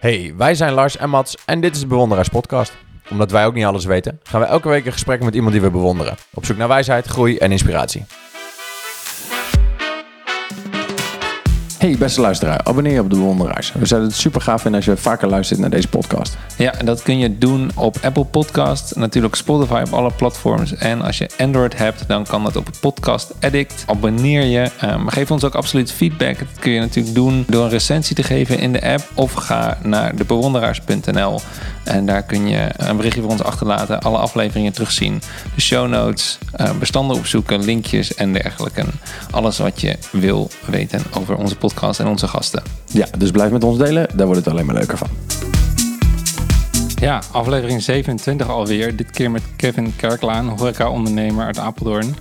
Hey, wij zijn Lars en Mats en dit is de Bewonderaars Podcast. Omdat wij ook niet alles weten, gaan we elke week een gesprek met iemand die we bewonderen. Op zoek naar wijsheid, groei en inspiratie. Hey beste luisteraar, abonneer je op de Bewonderaars. We zouden het super gaaf vinden als je vaker luistert naar deze podcast. Ja, dat kun je doen op Apple Podcast, natuurlijk Spotify op alle platforms. En als je Android hebt, dan kan dat op Podcast Addict. Abonneer je. Um, geef ons ook absoluut feedback. Dat kun je natuurlijk doen door een recensie te geven in de app. Of ga naar debewonderaars.nl en daar kun je een berichtje voor ons achterlaten. Alle afleveringen terugzien. De show notes, uh, bestanden opzoeken, linkjes en dergelijke. Alles wat je wil weten over onze podcast en onze gasten. Ja, dus blijf met ons delen. Daar wordt het alleen maar leuker van. Ja, aflevering 27 alweer. Dit keer met Kevin Kerklaan, horeca-ondernemer uit Apeldoorn.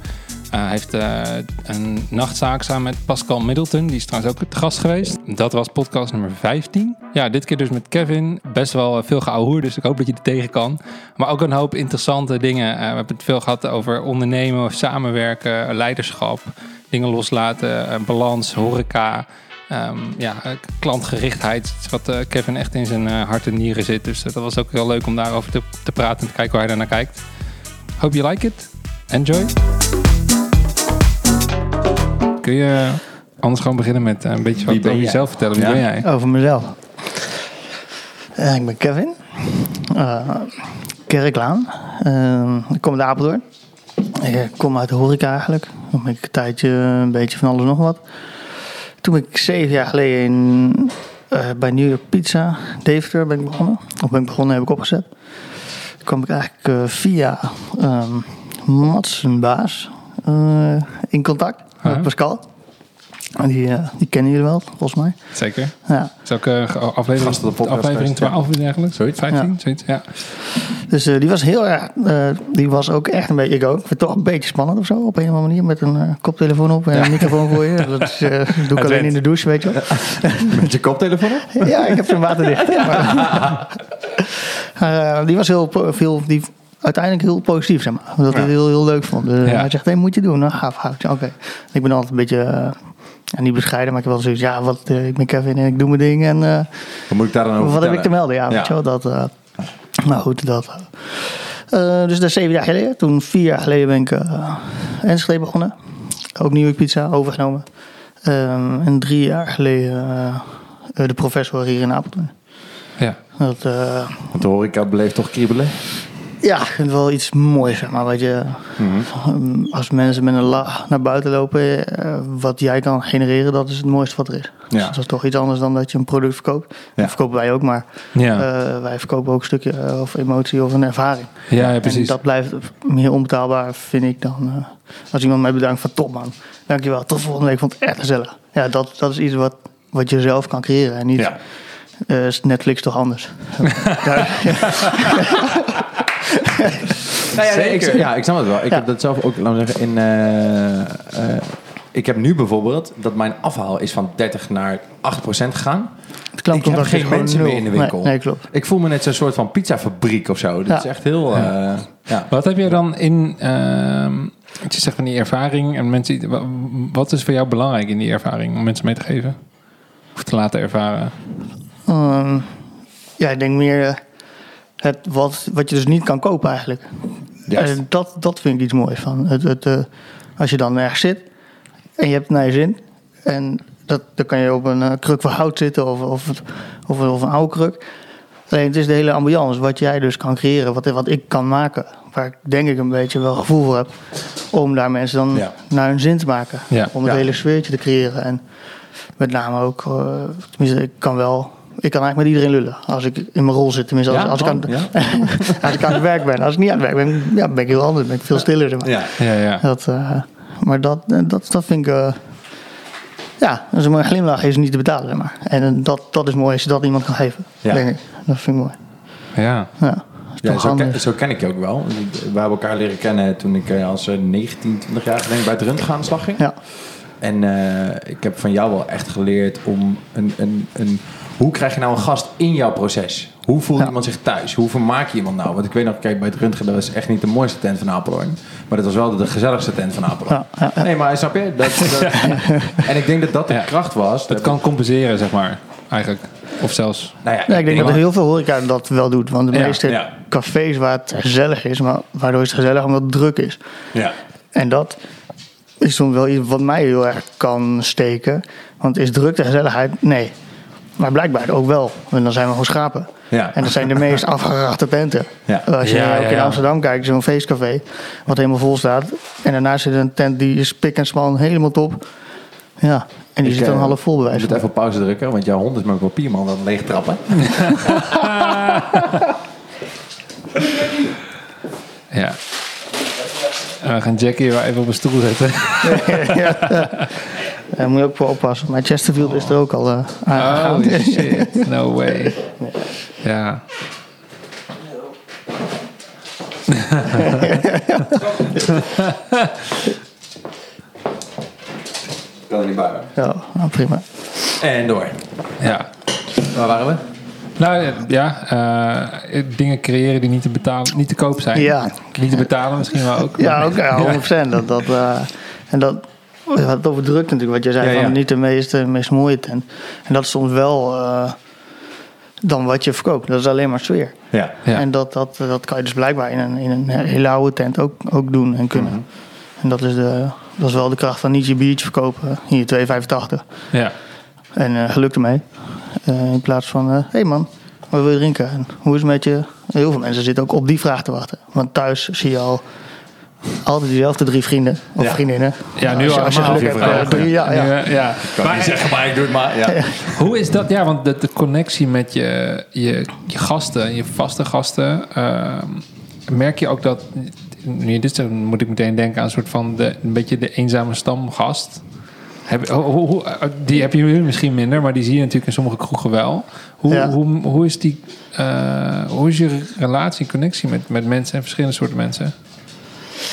Uh, hij heeft uh, een nachtzaak samen met Pascal Middleton. Die is trouwens ook het gast geweest. Dat was podcast nummer 15. Ja, dit keer dus met Kevin. Best wel veel geouwehoer, dus ik hoop dat je er tegen kan. Maar ook een hoop interessante dingen. We hebben het veel gehad over ondernemen, samenwerken, leiderschap. Dingen loslaten, balans, horeca. Um, ja, klantgerichtheid, wat Kevin echt in zijn hart en nieren zit. Dus dat was ook heel leuk om daarover te, te praten en te kijken hoe hij daar naar kijkt. Hope you like it. Enjoy. Kun je anders gewoon beginnen met een beetje wat over jezelf vertellen? Wie ja. ben jij? Over mezelf. ik ben Kevin. Kerklaan. ik kom uit Apeldoorn. Ik kom uit de horeca eigenlijk. Dan ben ik een tijdje een beetje van alles nog wat. Toen ben ik zeven jaar geleden in, uh, bij New York Pizza, Deventer, ben ik begonnen. Of ben ik begonnen, heb ik opgezet. Toen kwam ik eigenlijk uh, via um, Mats, een baas, uh, in contact -huh. Pascal. Die, uh, die kennen jullie wel, volgens mij. Zeker. Ja. Is ook uh, aflevering, aflevering 12 ja. eigenlijk? Zoiets, 15, ja. zoiets, ja. Dus uh, die was heel erg, die was ook echt een beetje, ik ook, ik vind het toch een beetje spannend of zo, op een of andere manier, met een koptelefoon op en ja. een microfoon voor je. Dat, is, dat doe ik alleen in de douche, weet je wel. Met je koptelefoon op? ja, ik heb zo'n waterdicht. maar, die was heel veel, die uiteindelijk heel positief, zeg maar. Dat ik ja. heel, heel leuk vond. Dus hij zegt, hey, moet je doen. Nou, gaaf, gaaf. Oké. Okay. Ik ben altijd een beetje... Ja, niet bescheiden, maar ik heb wel zoiets. Ja, wat, uh, ik ben Kevin en ik doe mijn ding. En, uh, wat moet ik daar dan over Wat vertellen? heb ik te melden? Ja, weet je wel. Dat, uh, nou goed, dat. dus dat is zeven jaar geleden. Toen vier jaar geleden ben ik Enschede begonnen. Ook York Pizza overgenomen. Um, en drie jaar geleden de professor hier in Apeldoorn. Ja. Dat, Want de horeca beleeft toch kriebelen? Ja, ik vind het wel iets moois, zeg maar. Weet je, mm -hmm. Als mensen met een lach naar buiten lopen, uh, wat jij kan genereren, dat is het mooiste wat er is. Ja. Dus dat is toch iets anders dan dat je een product verkoopt. Ja. Dat verkopen wij ook, maar ja. uh, wij verkopen ook een stukje uh, of emotie of een ervaring. Ja, ja precies. En dat blijft meer onbetaalbaar, vind ik, dan als iemand mij bedankt van top man. Dankjewel, tot volgende week, ik vond het echt gezellig. Ja, dat, dat is iets wat, wat je zelf kan creëren en niet... Uh, is Netflix toch anders? nou ja, nee, ik, ja, ik snap het wel. Ik ja. heb dat zelf ook, laten we zeggen, in... Uh, uh, ik heb nu bijvoorbeeld dat mijn afhaal is van 30 naar 8 procent gegaan. Het klopt, ik heb geen mensen meer in de winkel. Nee, nee, klopt. Ik voel me net zo'n soort van pizzafabriek of zo. Dat ja. is echt heel... Uh, ja. Wat heb je dan in... je zegt van die ervaring en mensen... Wat is voor jou belangrijk in die ervaring om mensen mee te geven? Of te laten ervaren? Um, ja, ik denk meer het, wat, wat je dus niet kan kopen eigenlijk. En dat, dat vind ik iets moois van. Het, het, uh, als je dan ergens zit en je hebt het naar je zin. En dat, dan kan je op een uh, kruk van hout zitten of, of, of, of een oude kruk. Alleen het is de hele ambiance wat jij dus kan creëren. Wat, wat ik kan maken. Waar ik denk ik een beetje wel gevoel voor heb. Om daar mensen dan ja. naar hun zin te maken. Ja. Om het ja. hele sfeertje te creëren. En met name ook, uh, tenminste ik kan wel ik kan eigenlijk met iedereen lullen. Als ik in mijn rol zit. Tenminste, als, ja, als, ik, aan, ja? als ik aan het werk ben. Als ik niet aan het werk ben, ja, ben ik heel anders. Ben ik veel stiller. Maar. ja. Ja, ja. Dat, uh, maar dat, dat, dat vind ik... Uh, ja, dus een glimlach is niet te betalen. Zeg maar. En dat, dat is mooi als je dat iemand kan geven. Ja. Denk ik. Dat vind ik mooi. Ja. ja. Ja, zo ken, zo, ken, ik je ook wel. We hebben elkaar leren kennen toen ik als 19, 20 jaar geleden bij het röntgen aan de slag ging. Ja. En uh, ik heb van jou wel echt geleerd om een, een, een hoe krijg je nou een gast in jouw proces? Hoe voelt ja. iemand zich thuis? Hoe vermaak je iemand nou? Want ik weet nog, kijk, bij het röntgen, dat was echt niet de mooiste tent van Apeldoorn. Maar dat was wel de gezelligste tent van Apeldoorn. Ja, ja, nee, maar snap je? Dat, dat, en ik denk dat dat de kracht was. Het kan compenseren, zeg maar. eigenlijk. Of zelfs... Nou ja, Ja, ik denk dat maar- heel veel horeca dat wel doet. Want de Ja, meeste ja. cafés waar het gezellig is, maar waardoor is het gezellig omdat het druk is. Ja. En dat is soms wel iets wat mij heel erg kan steken. Want is drukte gezelligheid? Nee. Maar blijkbaar ook wel. Want dan zijn we gewoon schapen. Ja. En dat zijn de meest afgerachte tenten. Ja. Als je Ja, ook ja, in ja. Amsterdam kijkt, zo'n feestcafé, wat helemaal vol staat. En daarnaast zit een tent die is pik en span, helemaal top. Ja, en die Ik, zit dan eh, half vol bij Je wijze moet van. even op pauze drukken, want jouw hond is met een papierman aan het leeg trappen. Ja. En we gaan Jackie weer even op een stoel zetten. Daar moet je ook voor oppassen. Maar Chesterfield is er ook al eh aangegaan. Oh shit, no way. Ja. Kan er niet bij. Ja, nou, prima. En door. Ja. Waar waren we? Nou ja, eh, dingen creëren die niet te, betalen, niet te koop zijn. Ja. Niet te betalen misschien wel ook. Ja, ook ja, 100%. Dat, dat, eh, en dat, we hadden het over druk natuurlijk, wat je zei, Ja, van niet de meest, eh, meest mooie tent. En dat is soms wel eh, dan wat je verkoopt. Dat is alleen maar sfeer. Ja. En dat, dat, dat kan je dus blijkbaar in een, in een hele oude tent ook, ook doen en kunnen. Mhm. En dat is, de, dat is wel de kracht van Nietzsche Beach verkopen. Hier 2,85. Ja. En eh geluk ermee. Eh, in plaats van, hé hey man, wat wil je drinken? En hoe is het met je? Heel veel mensen zitten ook op die vraag te wachten. Want thuis zie je al altijd diezelfde drie vrienden of Ja. vriendinnen. Ja, nu als je, als je allemaal. geluk hebt, Vier eh, drie, ja, ja. Nu, eh, ja. Kan Maar, niet zeggen, maar ik doe het maar. Ja. Hoe is dat? Ja, want de, de connectie met je, je, je gasten, je vaste gasten. ehm, merk je ook dat. Nu je dit zegt, moet ik meteen denken aan een soort van. De, een beetje de eenzame stamgast. Heb, hoe, hoe- hoe- die heb je misschien minder, maar die zie je natuurlijk in sommige kroegen wel. Hoe, Ja. hoe, hoe, is, die, eh, hoe is je relatie, connectie met, met mensen en verschillende soorten mensen?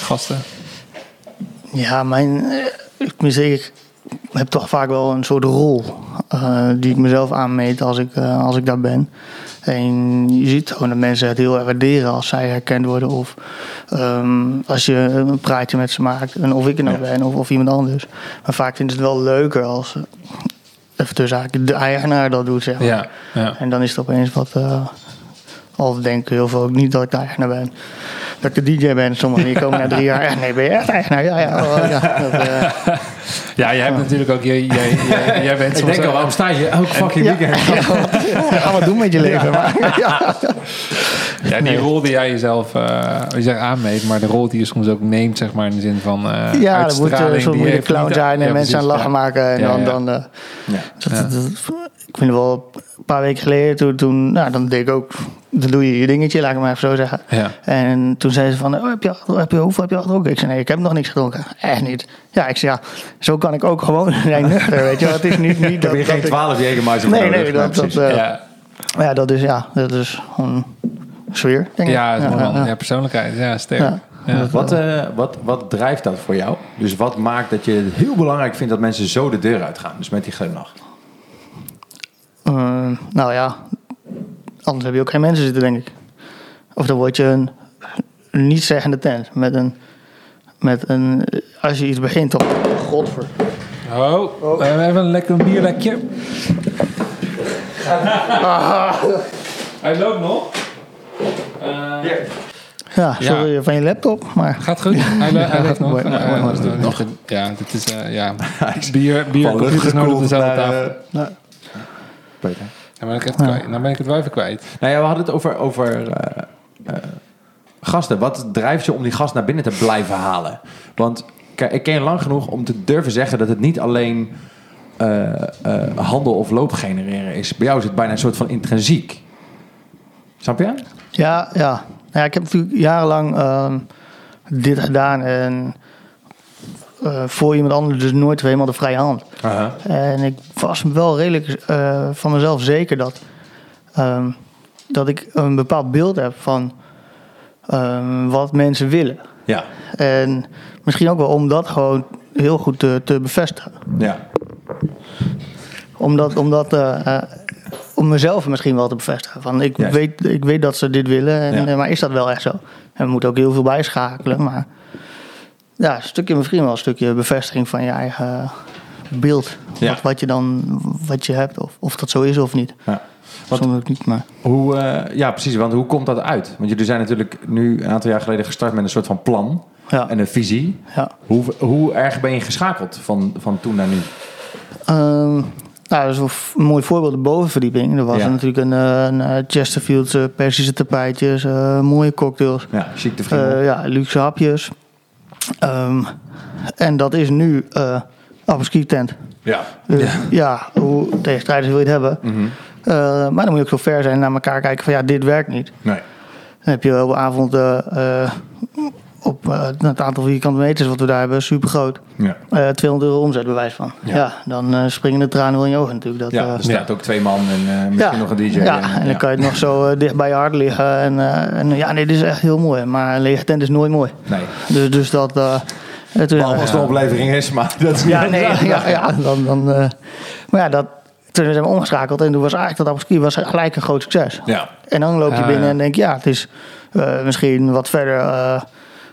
Gasten. Ja, mijn, eh, ik, moet zeggen, ik heb toch vaak wel een soort rol eh, die ik mezelf aanmeet als ik, eh, als ik daar ben. En je ziet gewoon dat mensen het heel erg waarderen als zij herkend worden. Of ehm, als je een praatje met ze maakt. En of ik er nou Ja. ben of, of iemand anders. Maar vaak vinden ze het wel leuker als even tussen de eigenaar dat doet. Zeg maar. Ja, ja. En dan is het opeens wat. Al denken heel veel ook niet dat ik de eigenaar ben. Dat ik de DJ ben. Sommigen die komen na drie jaar. Nee, ben je echt eigenaar? Ja, ja. oh, ja. Dat, eh, ja, jij hebt natuurlijk ook. Jij, jij, jij, jij bent Ik denk al, waarom sta je elke fucking ja, weekend? ga wat doen met je leven. Maar, ja. Ja, die rol die jij jezelf eh, je zegt aanmeet, maar de rol die je soms ook neemt, zeg maar, in de zin van eh Ja, dan moet uitstraling. je soms die moet je heeft clown zijn en Ja, mensen aan lachen ja. maken. En Ja, dan, ja. dan eh, Ja. dat- dat- dat- ik vind het wel paar weken geleden, toen, toen nou, dan deed ik ook, dan doe je je dingetje, laat ik maar even zo zeggen. Ja. En toen zei ze van, oh, heb, je, heb je, hoeveel heb je al gedronken? Ik zei, nee, ik heb nog niks gedronken. Echt niet. Ja, ik zei, ja, zo kan ik ook gewoon zijn nuchter, weet je wel. Het is niet, niet dat, heb dat geen 12 Jägermeister Nee, nee, dat, dat, eh, Ja, ja, dat is, ja, dat is gewoon sfeer, denk ik. ja, ja, wel- ja. ja, persoonlijkheid. Ja, sterk. Ja. Ja. Wat, eh, wat, wat drijft dat voor jou? Dus wat maakt dat je het heel belangrijk vindt dat mensen zo de deur uitgaan? Dus met die glimlach. Eh, nou ja, anders heb je ook geen mensen zitten, denk ik. Of dan word je een, niet-zeggende tent. Met een, met een, als je iets begint op... Godver. Oh, we hebben een lekker bierlekje. Hij loopt nog. Eh, Ja, sorry van je laptop, maar... Gaat goed. Hij, leeft nog. Mooi, mooi, mooi, mooi. Eh, nog. Ja, dit is eh, ja. Bier, bier, Van computer is nooit op dezelfde tafel. Peter. Ja, ben ik het kwijt. Nou ben ik het wel even kwijt. Nou ja, we hadden het over, over eh, eh, gasten. Wat drijft je om die gast naar binnen te blijven halen? Want kijk, ik ken je lang genoeg om te durven zeggen dat het niet alleen eh, eh, handel of loop genereren is. Bij jou is het bijna een soort van intrinsiek. Snap je? ja, ja. Nou ja, ik heb natuurlijk jarenlang ehm, dit gedaan en... eh, voor iemand anders dus nooit helemaal de vrije hand. En ik was wel redelijk eh, van mezelf zeker dat, ehm, dat ik een bepaald beeld heb van ehm, wat mensen willen. Ja. En misschien ook wel om dat gewoon heel goed te, te bevestigen. Ja. Omdat, omdat eh, eh, om mezelf misschien wel te bevestigen. Van ik, Juist. weet, ik weet dat ze dit willen, en, Ja. maar is dat wel echt zo? En we moeten ook heel veel bijschakelen. Maar ja, een stukje misschien wel een stukje bevestiging van je eigen beeld Ja. wat, wat je dan wat je hebt, of, of dat zo is of niet. Ja. Wat- Soms ook niet, maar Hoe, eh, ja, precies. Want hoe komt dat uit? Want jullie zijn natuurlijk nu een aantal jaar geleden gestart met een soort van plan ja. en een visie. ja. Hoe, hoe erg ben je geschakeld van, van toen naar nu? Ehm, nou, dat is een mooi voorbeeld, de bovenverdieping. Er was Ja. natuurlijk een, eh, een eh, Chesterfield's eh, Persische tapijtjes, mooie cocktails, Ja, chic ja, luxe hapjes. Ehm, en dat is nu eh apres-ski tent. ja. Dus, ja. hoe tegenstrijdig wil je het hebben. Mhm. Eh, maar dan moet je ook zo ver zijn en naar elkaar kijken van ja, dit werkt niet. Nee. Dan heb je wel een avond eh, op eh, het aantal vierkante meters wat we daar hebben, super groot. Ja. Eh 200 euro omzet bewijs van. Ja. Ja, dan eh, springen de tranen wel in je ogen natuurlijk. Dat, Ja, er staat ook twee man en eh, misschien nog een DJ. Ja, en dan kan je het nog zo dicht bij je hart liggen. En, eh, en ja, nee, dit is echt heel mooi. Maar een lege tent is nooit mooi. Nee, Dus, dus dat... eh, het, behalve als het een oplevering is, maar dat is niet ja, nee, ja, ja, ja, dan, dan, eh, maar ja, dat, toen zijn we omgeschakeld en toen was eigenlijk dat was gelijk een groot succes. Ja. En dan loop je binnen ja. en denk je, ja, het is eh, misschien wat verder.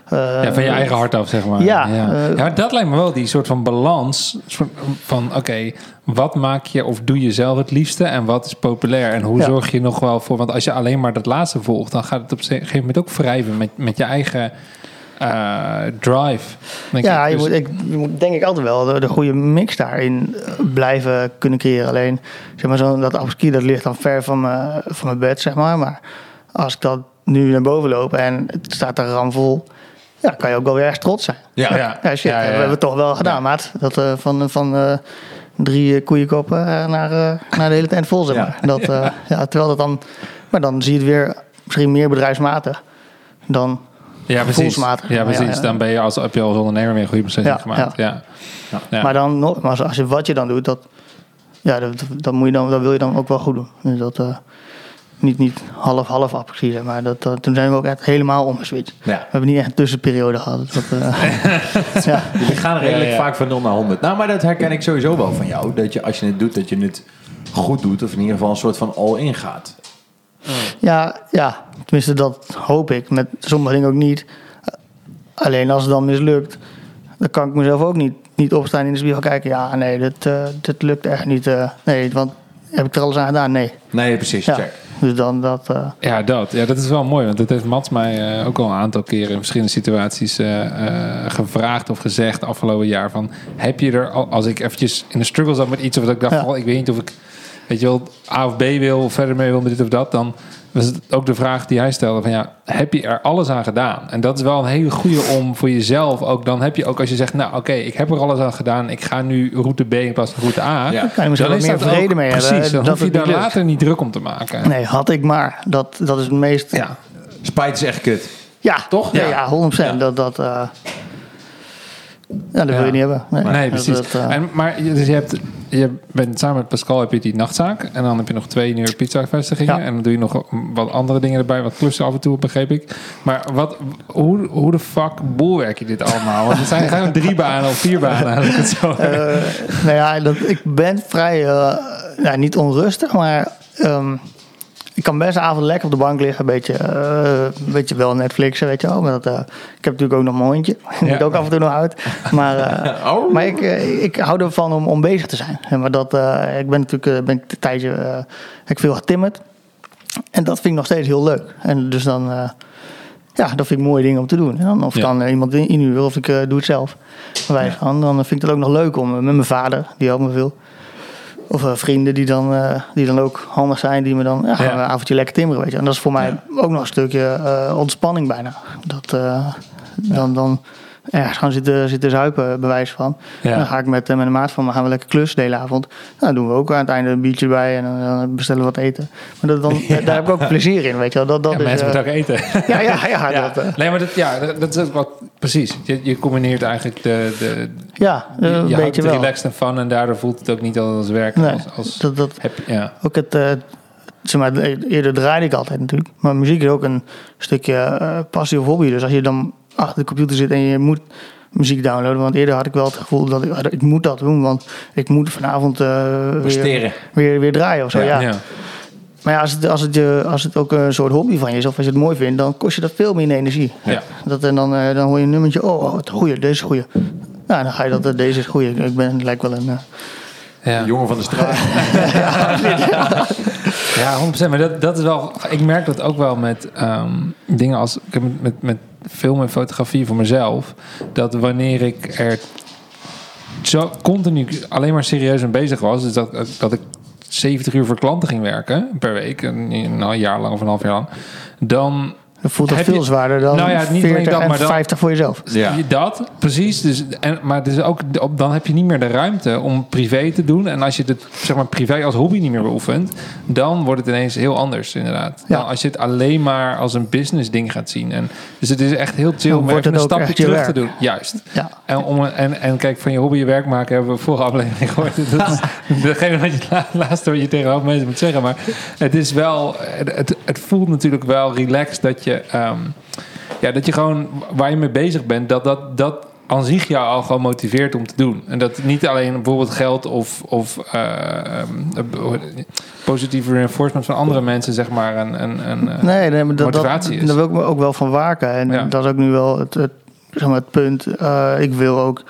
Eh, eh, Ja, van je eigen hart af, zeg maar. Ja, ja. eh, Ja, dat lijkt me wel die soort van balans soort van, oké, wat maak je of doe je zelf het liefste en wat is populair en hoe Ja. zorg je nog wel voor, want als je alleen maar dat laatste volgt, dan gaat het op een gegeven moment ook wrijven met, met je eigen eh, drive. denk Ja, ik. je Dus- moet, ik, je moet denk ik altijd wel de, de goede mix daarin eh, blijven kunnen creëren. Alleen, zeg maar, zo, dat apres dat ligt dan ver van mijn, van mijn bed, zeg maar. Maar als ik dat nu naar boven loop en het staat daar ramvol, ja, kan je ook wel weer erg trots zijn. Ja. Ja. Ja, shit, we hebben het toch wel gedaan, maat. Dat eh, van, van eh, drie eh, koeienkoppen eh, naar, eh, naar de hele tent vol, zeg maar. Dat, eh, ja, terwijl dat dan... Maar dan zie je het weer misschien meer bedrijfsmatig dan... ja, precies. gevoelsmatig. Ja, precies. Dan ben je als, heb je als ondernemer weer een goede beslissing Ja, gemaakt. Ja. Ja. Maar dan nogmaals, als je wat je dan doet, dat, ja, dat, dat, moet je dan, dat wil je dan ook wel goed doen. Dus dat eh, niet, niet half-half apres zeg maar. Dat, dat- toen zijn we ook echt helemaal omgeswitcht. Ja. We hebben niet echt een tussenperiode gehad. Dat, eh, ja. Jullie gaan redelijk Ja, ja. vaak van 0 naar 100. Nou, maar dat herken ik sowieso wel van jou. Dat je als je het doet, dat je het goed doet. Of in ieder geval een soort van all-in gaat. Ja, ja, tenminste dat hoop ik. Met sommige dingen ook niet. Alleen als het dan mislukt, dan kan ik mezelf ook niet, niet opstaan in de spiegel kijken. Ja, nee, dit, eh, dit lukt echt niet. eh, nee, want heb ik er alles aan gedaan? Nee. Nee, precies. Ja. Check. Dus dan dat. eh, Ja, dat. Ja, dat is wel mooi. Want dat heeft Mats mij eh, ook al een aantal keren in verschillende situaties eh, gevraagd of gezegd afgelopen jaar. Van, heb je er, al- als ik eventjes in de struggle zat met iets of dat ik dacht, Ja. van, ik weet niet of ik, weet je wel, A of B wil of verder mee wil met dit of dat, dan was het ook de vraag die hij stelde van, ja, heb je er alles aan gedaan? En dat is wel een hele goede om voor jezelf ook, dan heb je ook als je zegt, nou oké, ik heb er alles aan gedaan, ik ga nu route B in plaats van route A. Ja. kan je misschien Dan meer dat ook- vrede mee hebben. Precies, dan dat hoef je het daar lukt. later niet druk om te maken. Nee, had ik maar. Dat, dat is het meest. Ja. Spijt is echt kut. Ja, Toch? Ja, Ja. ja 100%. Ja. Dat, dat, eh, ja, dat wil je niet hebben. Nee, precies. dat, eh, en, maar je- dus je, hebt, je bent samen met Pascal heb je die nachtzaak. En dan heb je nog twee nieuwe pizza-vestigingen. En dan doe je nog wat andere dingen erbij. Wat klussen af en toe, begreep ik. Maar wat, hoe, hoe de fuck bolwerk je dit allemaal? Want het zijn gewoon drie banen of vier banen. Het zo Eh, nou ja, dat, ik ben vrij, ja, niet onrustig, maar ehm, ik kan best een avond lekker op de bank liggen. Een beetje, een beetje wel Netflixen, weet je wel. Maar dat, eh, ik heb natuurlijk ook nog mijn hondje. Die moet Ja. ook af en toe nog uit. Maar, eh, Oh. maar ik, ik hou ervan om, om bezig te zijn. En Maar dat, ik ben natuurlijk ben ik een tijdje heb ik veel getimmerd. En dat vind ik nog steeds heel leuk. En dus dan, ja, dat vind ik mooie dingen om te doen. En dan, of Ja. kan eh, iemand in- inhuren of ik doe het zelf. Wijze van. Dan vind ik het ook nog leuk om met mijn vader, die helpt me veel. Of eh, vrienden die dan, eh, die dan ook handig zijn, die me dan ja, gaan een avondje lekker timmeren. Weet je. En dat is voor mij ook nog een stukje eh, ontspanning bijna. Dat, dan, dan ergens gaan zitten, zitten zuipen, bewijs van. Ja. Dan ga ik met, eh, met een maat van me gaan we lekker klussen de hele avond. Nou, dan doen we ook aan het einde een biertje bij en dan, dan bestellen we wat eten. Maar dat, dan, daar heb ik ook plezier in, weet je wel. Dat, dat Ja, is, mensen eh, moeten ook eten. ja, ja, ja, Ja. Dat, eh, nee, maar dat, ja, dat, dat is ook wat... Precies. Je, je combineert eigenlijk de... de ja je, eh, je een beetje wel. relaxed en fun. En daardoor voelt het ook niet als werk. Nee, als, als, dat, dat, heb, ja. ook het, eh, zeg maar, eerder draaide ik altijd natuurlijk. Maar muziek is ook een stukje eh, passie of hobby. Dus als je dan achter de computer zit en je moet muziek downloaden. Want eerder had ik wel het gevoel dat ik, ik moet dat doen. Want ik moet vanavond eh, weer, Presteren. weer, weer draaien of zo. Ja. ja. Maar ja, als het, als, het je, als het ook een soort hobby van je is, of als je het mooi vindt, dan kost je dat veel minder energie. Ja. Dat, en dan, eh, dan hoor je een nummertje, oh, oh, het goeie, deze is goeie. Ja, dan ga je dat, deze is goed. Ik ben lijkt wel een... Uh, ja. jongen van de straat. ja, 100%. Maar dat, dat is wel... Ik merk dat ook wel met um, dingen als... Ik heb met, met, met film en fotografie voor mezelf. Dat wanneer ik er zo continu alleen maar serieus mee bezig was. Dus dat, dat ik 70 uur voor klanten ging werken per week. Een, een jaar lang of een half jaar lang. Dan dat voelt toch veel zwaarder dan nou ja, niet 40 dat, maar dan, 50 voor jezelf. Ja. Dat, precies. Dus, en, maar dus ook, dan heb je niet meer de ruimte om privé te doen. En als je het zeg maar, privé als hobby niet meer beoefent... dan wordt het ineens heel anders, inderdaad. Ja. als je het alleen maar als een business ding gaat zien. En, dus het is echt heel chill om even een stapje terug te doen. Juist. Ja. En, om, en, en kijk, van je hobby je werk maken hebben we vorige aflevering gehoord. Dat is degene wat je laatste wat je tegenover mensen moet zeggen. Maar het is wel... Het, het voelt natuurlijk wel relaxed dat je Ehm, ja, dat je gewoon waar je mee bezig bent, dat dat, dat aan zich jou al gewoon motiveert om te doen. En dat niet alleen bijvoorbeeld geld of, of uh, positieve reinforcement van andere mensen, zeg maar, een, een, een eh, nee, nee, maar dat, motivatie dat, Daar wil ik me ook wel van waken. En dat is ook nu wel het, het, zeg maar het punt. ik wil ook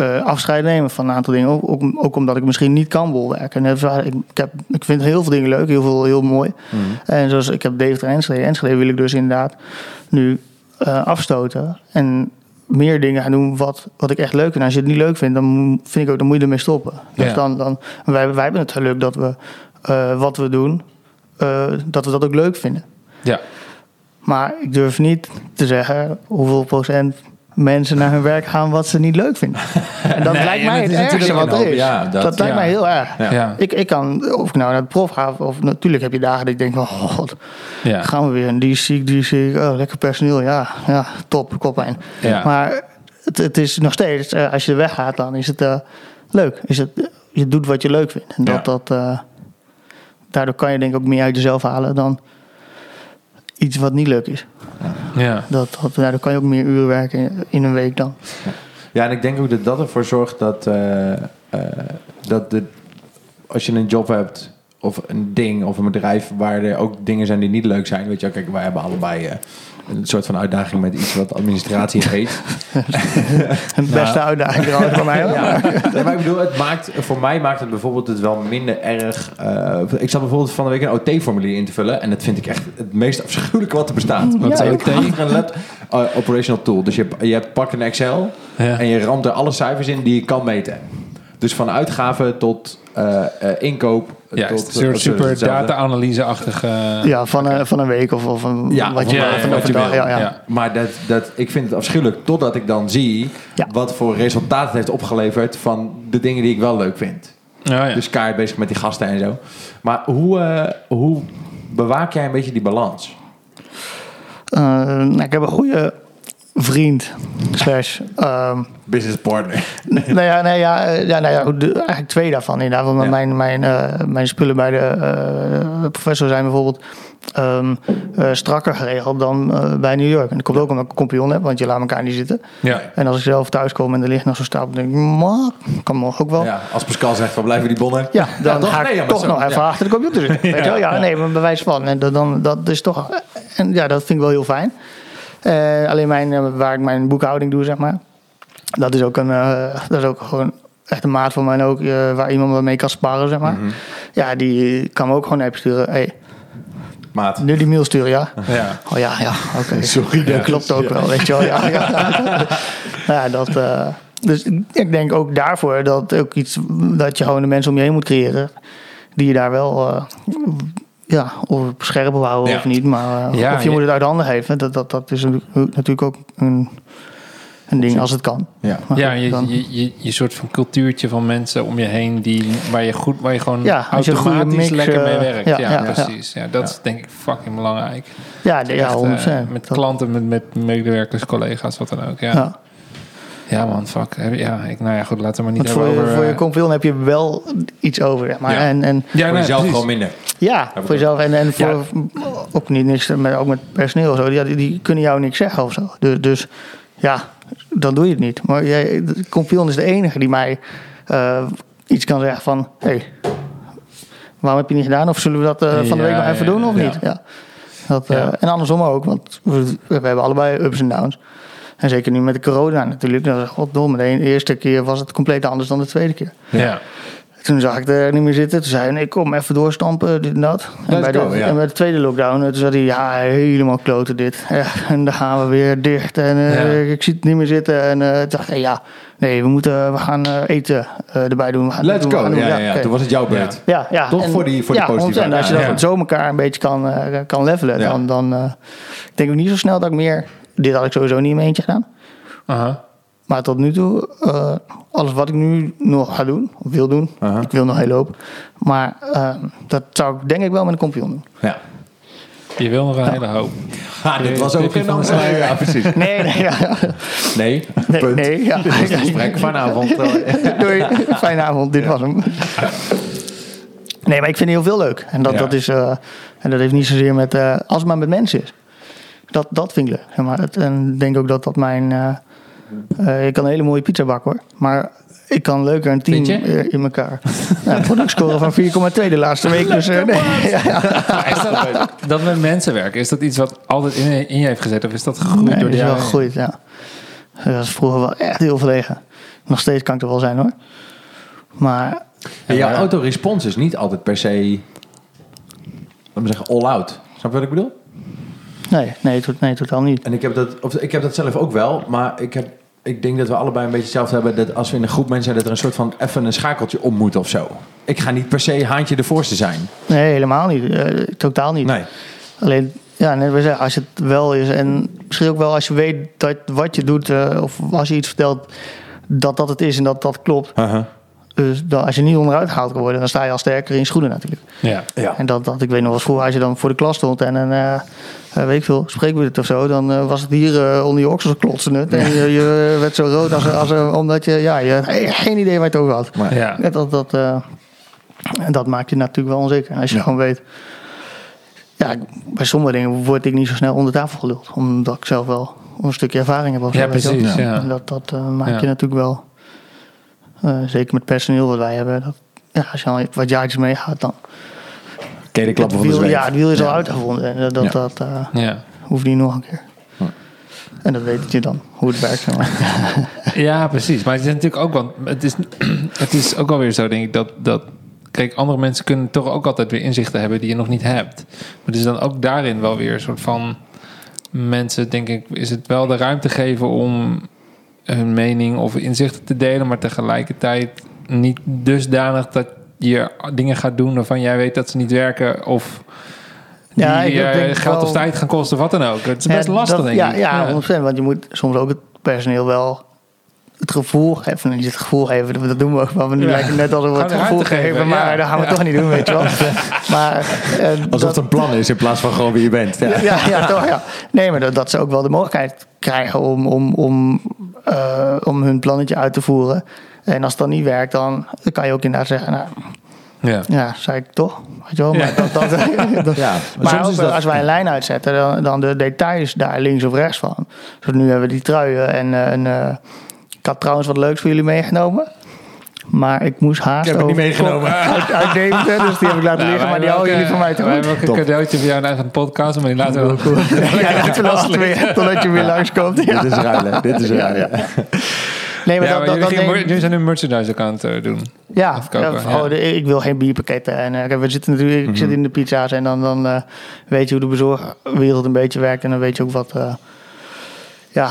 uh, afscheid nemen van een aantal dingen. Ook, ook, omdat ik misschien niet kan bolwerken. En ik, ik, heb, ik vind heel veel dingen leuk, heel veel heel mooi. Mhm. En zoals ik heb Deventer Enschede. Enschede wil ik dus inderdaad nu uh, afstoten. En meer dingen gaan doen wat, wat ik echt leuk vind. En als je het niet leuk vindt, dan vind ik ook, dan moet je ermee stoppen. Dus dan, dan, wij, wij hebben het geluk dat we uh, wat we doen, dat we dat ook leuk vinden. Ja. Maar ik durf niet te zeggen hoeveel procent mensen naar hun werk gaan wat ze niet leuk vinden. En dat lijkt mij het ergste wat er is. Ja, dat, dat lijkt mij heel erg. Ik, ik kan, of ik nou naar de prof ga, of natuurlijk heb je dagen dat ik denk van, oh god, gaan we weer. En die ziek, die ziek, oh, lekker personeel, ja, ja top, koppijn. Maar het, het is nog steeds, uh, als je weggaat, dan is het uh, leuk. Is het, je doet wat je leuk vindt. En dat, dat, uh, daardoor kan je denk ik ook meer uit jezelf halen dan iets wat niet leuk is. Ja. Dat, dat, nou, dan kan je ook meer uren werken in een week dan. Ja, en ik denk ook dat dat ervoor zorgt dat, uh, uh, dat de, als je een job hebt of een ding of een bedrijf waar er ook dingen zijn die niet leuk zijn. Weet je, kijk, wij hebben allebei uh, een soort van uitdaging met iets wat administratie heet. een beste nou, uitdaging trouwens voor mij. Ja. Nee, maar ik bedoel, het maakt, voor mij maakt het bijvoorbeeld het wel minder erg. Uh, ik zat bijvoorbeeld van de week een OT-formulier in te vullen. En dat vind ik echt het meest afschuwelijke wat er bestaat. Want ja, OT een lab, uh, operational tool. Dus je, je hebt pak een Excel ja. en je ramt er alle cijfers in die je kan meten. Dus van uitgaven tot uh, inkoop. Ja, tot, een soort super data-analyse-achtige... Ja, van een, van een week of, of een, ja, wat, je, van, wat je wil. Ja, ja. Maar dat, dat, ik vind het afschuwelijk totdat ik dan zie... wat voor resultaten het heeft opgeleverd van de dingen die ik wel leuk vind. Ja, Dus kaart bezig met die gasten en zo. Maar hoe, uh, hoe bewaak jij een beetje die balans? Uh, nou, ik heb een goede vriend. Slash. Um, Business partner. nou ja, nee, ja, eh, ja, nou ja eigenlijk twee daarvan. Inderdaad, want mijn, mijn, uh, mijn spullen bij de uh, professor zijn bijvoorbeeld um, uh, strakker geregeld dan bij New York. En dat komt ook omdat ik een kompion heb, want je laat elkaar niet zitten. Ja. En als ik zelf thuis kom en er ligt nog zo'n stapel, denk ik, maar kan nog ook wel. Ja, als Pascal zegt, van blijven die bonnen? Ja, dan ga ik nee, toch nog even achter de computer zitten. Weet je wel? Ja, nee, maar bewijs van. En dan, dat is toch, en ja, dat vind ik wel heel fijn. Uh, alleen mijn, uh, waar ik mijn boekhouding doe, zeg maar. Dat is ook, een, uh, dat is ook gewoon echt een maat van mij ook, waar iemand mee kan sparren, zeg maar. Mm -hmm. Ja, die kan me ook gewoon even sturen. Hey, Maat. Nu die mail sturen, ja? Ja. Oh ja, ja, oké. Okay. Sorry. Dat klopt ook wel, weet je wel. Ja, ja. ja dat... dus ik denk ook daarvoor dat ook iets dat je gewoon de mensen om je heen moet creëren. Die je daar wel ja, of scherp houden of niet. Maar uh, of je, moet het uit handen geven. Dat, dat, dat is natuurlijk ook een, een ding als het kan. Ja, ja je, je, je, je, soort van cultuurtje van mensen om je heen die, waar, je goed, waar je gewoon ja, automatisch mix, lekker mee werkt. Ja, ja, precies. Ja, dat is denk ik fucking belangrijk. Ja, ja, echt, uh, met klanten, met, met medewerkers, collega's, wat dan ook. Ja. Ja, man, fuck. Ja, ik, nou ja, goed, laten we maar niet voor, over... Voor je compil eh, heb je wel iets over, maar. Ja. En, en, ja, voor jezelf gewoon minder. Ja, voor jezelf. En, en voor, ook niet niks, maar ook met personeel zo. Die, die kunnen jou niks zeggen of zo. Dus, dus ja, dan doe je het niet. Maar jij, compil is de enige die mij uh, iets kan zeggen van... Hey, waarom heb je niet gedaan? Of zullen we dat uh, van de week nog even doen of niet? Ja. Dat, uh, en andersom ook, want we, we hebben allebei ups en downs. En zeker nu met de corona natuurlijk. Dan, goddomme, de eerste keer was het compleet anders dan de tweede keer. Ja. Toen zag ik er niet meer zitten. Toen zei hij, nee, kom even doorstampen, dit en dat. En Let's bij, de, ja. en bij de tweede lockdown, eh, toen zei hij, ja, helemaal kloten dit. Ja, en dan gaan we weer dicht en eh, Ja. ik zie het niet meer zitten. En eh, toen dacht ik, ja, nee, we, moeten, we gaan eh, eten eh, erbij doen. We gaan Let's go. gaan doen. Ja, ja. Toen was het jouw beurt. Ja, ja. Toch voor die- voor die ja, positieve 100%. Als je dat ja. zo elkaar een beetje kan, eh, kan levelen, Ja. dan, dan eh, ik denk ik niet zo snel dat ik meer... Dit had ik sowieso niet in mijn eentje gedaan. Aha. Maar tot nu toe, eh, alles wat ik nu nog ga doen, of wil doen, ik wil nog heel lopen. Maar eh, dat zou ik denk ik wel met een kompion doen. Ja. Je wil nog een hele hoop. Ah, dit was ook een van de andere- sluier. Ja, precies. Nee, nee, ja. Nee, nee, punt. nee ja. Dit was het gesprek vanavond. eh. Doei, fijne avond, dit was hem. Nee, maar ik vind het heel veel leuk. En dat, Ja. dat, is, eh, en dat heeft niet zozeer met, eh, als het maar met mensen is. Dat, dat vind ik leuk. Zeg maar het, en ik denk ook dat dat mijn, eh, eh, ik kan een hele mooie pizza bakken hoor. Maar ik kan leuker een team eh, in elkaar. Ja, productscore van 4,2 de laatste week. Dus, eh, nee, ja, ja. Maar is dat, dat met mensen werken, is dat iets wat altijd in, in je heeft gezet? Of is dat gegroeid Nee, door dat de is wel jaren? gegroeid, ja. Dat was vroeger wel echt heel verlegen. Nog steeds kan ik er wel zijn hoor. Maar En jouw autorespons is niet altijd per se, laten we zeggen, all out. Snap je wat ik bedoel? Nee, nee, nee totaal niet. En ik heb dat, of, ik heb dat zelf ook wel, maar ik, heb, ik denk dat we allebei een beetje hetzelfde hebben. Dat als we in een groep mensen zijn, dat er een soort van even een schakeltje om moet of zo. Ik ga niet per se haantje de voorste zijn. Nee, helemaal niet. Eh, totaal niet. Nee. Alleen, ja, net ik zei, als het wel is en misschien ook wel als je weet dat wat je doet eh, of als je iets vertelt, dat dat het is en dat dat klopt. Dus dan, als je niet onderuit gehaald kan worden, dan sta je al sterker in je schoenen natuurlijk. Ja. Ja. En dat, dat, ik weet nog wel eens vroeger, als je dan voor de klas stond en een, eh, eh, weet ik veel, spreekwoord of zo, dan eh, was het hier eh, onder je oksels klotsen. En je, je werd zo rood als, als, omdat je, ja, je geen idee waar je het over had. Maar, Ja. Ja, dat, dat, eh, en dat maakt je natuurlijk wel onzeker. Als je Ja. gewoon weet... Ja, bij sommige dingen word ik niet zo snel onder tafel geluld. Omdat ik zelf wel een stukje ervaring heb. Of zo, Ja, precies, ja. En dat, dat eh, maakt Ja. je natuurlijk wel... eh, zeker met personeel wat wij hebben. Dat, ja, als je al wat jaartjes meegaat, dan... Ken je de klappen van de wiel, zweep? ja, het wiel is al uitgevonden. En dat, Ja. dat eh, Ja. hoeft niet nog een keer. En dat weet je dan, hoe het werkt. zeg maar. ja, precies. Maar het is natuurlijk ook wel... Het is, het is ook wel weer zo, denk ik, dat... dat Kijk, andere mensen kunnen toch ook altijd weer inzichten hebben die je nog niet hebt. Maar het is dan ook daarin wel weer een soort van... Mensen, denk ik, is het wel de ruimte geven om hun mening of inzichten te delen, maar tegelijkertijd niet dusdanig dat je dingen gaat doen waarvan jij weet dat ze niet werken of die Ja, ik eh, denk geld wel- of tijd gaan kosten of wat dan ook. Het is best Ja, lastig, dat- denk ja, ik. Ja, 100%, want je moet soms ook het personeel wel het gevoel geven. Niet het gevoel geven, dat- doen we ook wel. We nu Ja. lijken net alsof we het gevoel geven, maar ja. dat gaan we Ja. toch niet doen, weet je wel. maar eh, Alsof dat, het een plan is in plaats van gewoon wie je bent. Ja. ja, ja, toch, ja. Nee, maar dat, dat ze ook wel de mogelijkheid krijgen om, om, om, eh, om hun plannetje uit te voeren. En als dat niet werkt, dan kan je ook inderdaad zeggen, nou, Ja. ja, zei ik toch. Weet je wel, maar dat, dat, dat- Ja, maar soms ook dat- als wij een lijn uitzetten, dan, dan de details daar links of rechts van. Dus nu hebben we die truien en eh, een, eh, ik had trouwens wat leuks voor jullie meegenomen. Maar ik moest haast Ik heb het niet meegenomen. Uit, uit Deventer, dus die heb ik laten Nou, liggen. Maar die houden jullie van mij eh, te Wij goed. hebben ook een cadeautje voor jou uit een podcast, maar die laten we ook Ja, laten we laten weer, totdat je weer langskomt. Ja. Dit is ruilen. Dit is ruilen. Nee, maar Ja, dat, maar dat, dat jullie, gingen denk- mer- jullie zijn een merchandise account eh, doen. Ja, Afkopen, ja, ja. oh, de- ik wil geen bierpakketten. En, eh, kijk, we zitten natuurlijk, ik Mhm. zit in de pizza's en dan, dan eh, weet je hoe de bezorgwereld een beetje werkt. En dan weet je ook wat. Ja,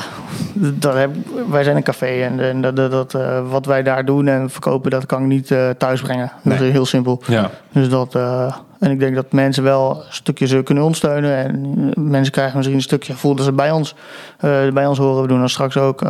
dat heb, wij zijn een café en, en dat, dat, eh, wat wij daar doen en verkopen, dat kan ik niet eh, thuis brengen. Dat is heel simpel. Ja. Dus dat, eh, en ik denk dat mensen wel een stukje ze kunnen ondersteunen. En mensen krijgen misschien een stukje gevoel dat ze bij ons, bij ons horen. We doen dan straks ook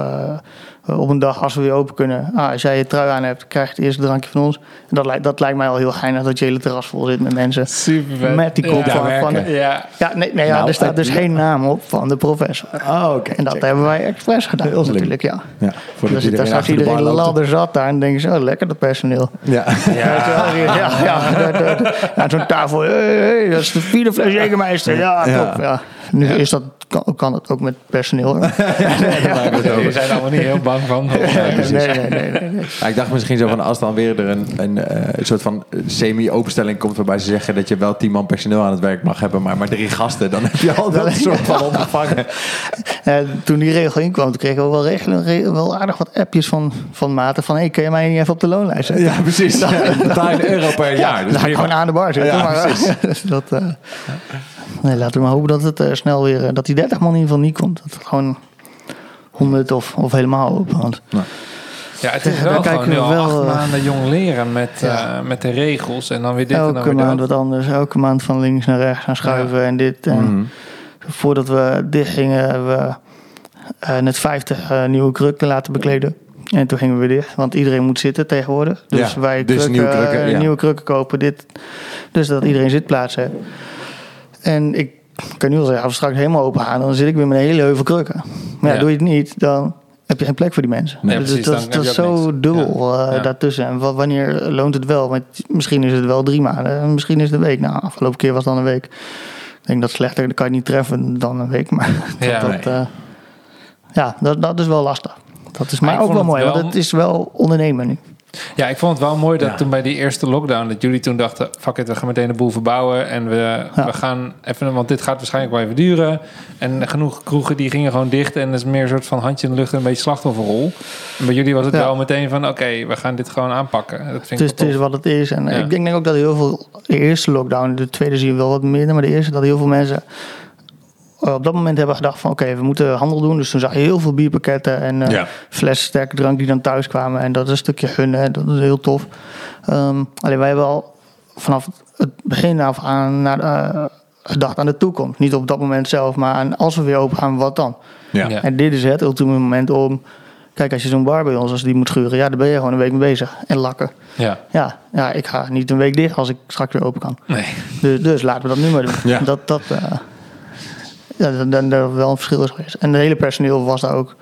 op een dag als we weer open kunnen. Ah, als jij je trui aan hebt, krijg je het eerste drankje van ons. En dat, lijkt, dat lijkt mij al heel geinig dat je hele terras vol zit met mensen. Super vet. Met die kop ja, van- de- Ja. Ja, nee, nee ja, Nou, er staat dus eh, geen naam op van de professor. Oh, oké. En dat check. hebben wij expres gedaan Heel natuurlijk, ja. Ja, Dan zit daar de bar iedereen loopt. ladder zat daar en denken ze, oh lekker dat personeel. Ja. Ja, ja, ja, zo'n tafel. Hey, hey, dat is de vierde fles Jägermeister. Ja, Ja. top. Ja. Nu Ja. is dat, kan, kan het ook met personeel. nee, Je zijn allemaal niet heel bang van. nee, nee, nee, nee, nee. Ja, ik dacht misschien zo van als dan weer er een, een, eh, een soort van semi-openstelling komt waarbij ze zeggen dat je wel tien man personeel aan het werk mag hebben, maar maar drie gasten, dan heb je al dat soort van ondervangen. Toen die regel inkwam, toen kregen we wel, regelen, re- wel aardig wat appjes van, van maten van... Hey, kun je mij niet even op de loonlijst zetten? Ja, precies. Ja, betaal je een euro per jaar. Dus Dan prima. gewoon aan de bar zitten. Ja, maar, precies. dus dat, eh, nee, laten we maar hopen dat het eh, snel weer... eh, dat die 30 man in ieder geval niet komt. Dat het gewoon 100 of, of helemaal open. Want Ja, het is wel kijken we wel, acht eh, maanden jong leren met, Ja. met de regels. En dan weer dit en dan elke weer maand dat. wat anders. Elke maand van links naar rechts gaan schuiven en dit. En Mhm. Voordat we dicht gingen, hebben we net 50 eh, nieuwe krukken laten bekleden. En toen gingen we weer dicht, want iedereen moet zitten tegenwoordig. Dus Ja, wij dus krukken, nieuwe krukken, nieuwe krukken kopen. Dit, dus dat iedereen zitplaatsen heeft. En ik kan nu al zeggen, als we straks helemaal open gaan, dan zit ik weer met een hele heuvel krukken. Maar ja, Ja. doe je het niet, dan heb je geen plek voor die mensen. Nee, precies, dat, dan dat is zo niks. dubbel Ja. eh, Ja. daartussen. En wa- wanneer loont het wel? Misschien is het wel drie maanden, en misschien is het een week. Nou, afgelopen keer was het dan een week. Ik denk dat slechter, dat kan je niet treffen dan een week. Maar Ja, dat, nee. eh, ja dat, dat is wel lastig. Dat is maar, ook wel mooi, wel- want het is wel ondernemen nu. Ja, ik vond het wel mooi dat Ja. toen bij die eerste lockdown... dat jullie toen dachten, fuck it, we gaan meteen de boel verbouwen... en we, Ja. we gaan even... want dit gaat waarschijnlijk wel even duren. En genoeg kroegen die gingen gewoon dicht... en dat is meer een soort van handje in de lucht... en een beetje slachtofferrol. En bij jullie was het Ja. wel meteen van... oké, we gaan dit gewoon aanpakken. Dat vind Het ik het is wat het is. En ik denk ook dat heel veel, de eerste lockdown, de tweede zie je wel wat minder, maar de eerste dat heel veel mensen op dat moment hebben gedacht van oké, we moeten handel doen. Dus toen zag je heel veel bierpakketten en eh Ja. flessen sterke drank die dan thuis kwamen. En dat is een stukje gunnen, en dat is heel tof. Ehm, alleen wij hebben al vanaf het begin af aan naar, eh, gedacht aan de toekomst. Niet op dat moment zelf, maar aan als we weer open gaan, wat dan? Ja. Ja. En dit is het ultieme moment om... Kijk, als je zo'n bar bij ons, als die moet schuren, ja, dan ben je gewoon een week mee bezig. En lakken. Ja, Ja, ja, ik ga niet een week dicht als ik straks weer open kan. nee. Dus, dus laten we dat nu maar doen. Ja. Dat, dat, eh, ja, dat, dat er wel een verschil is geweest. En het hele personeel was daar ook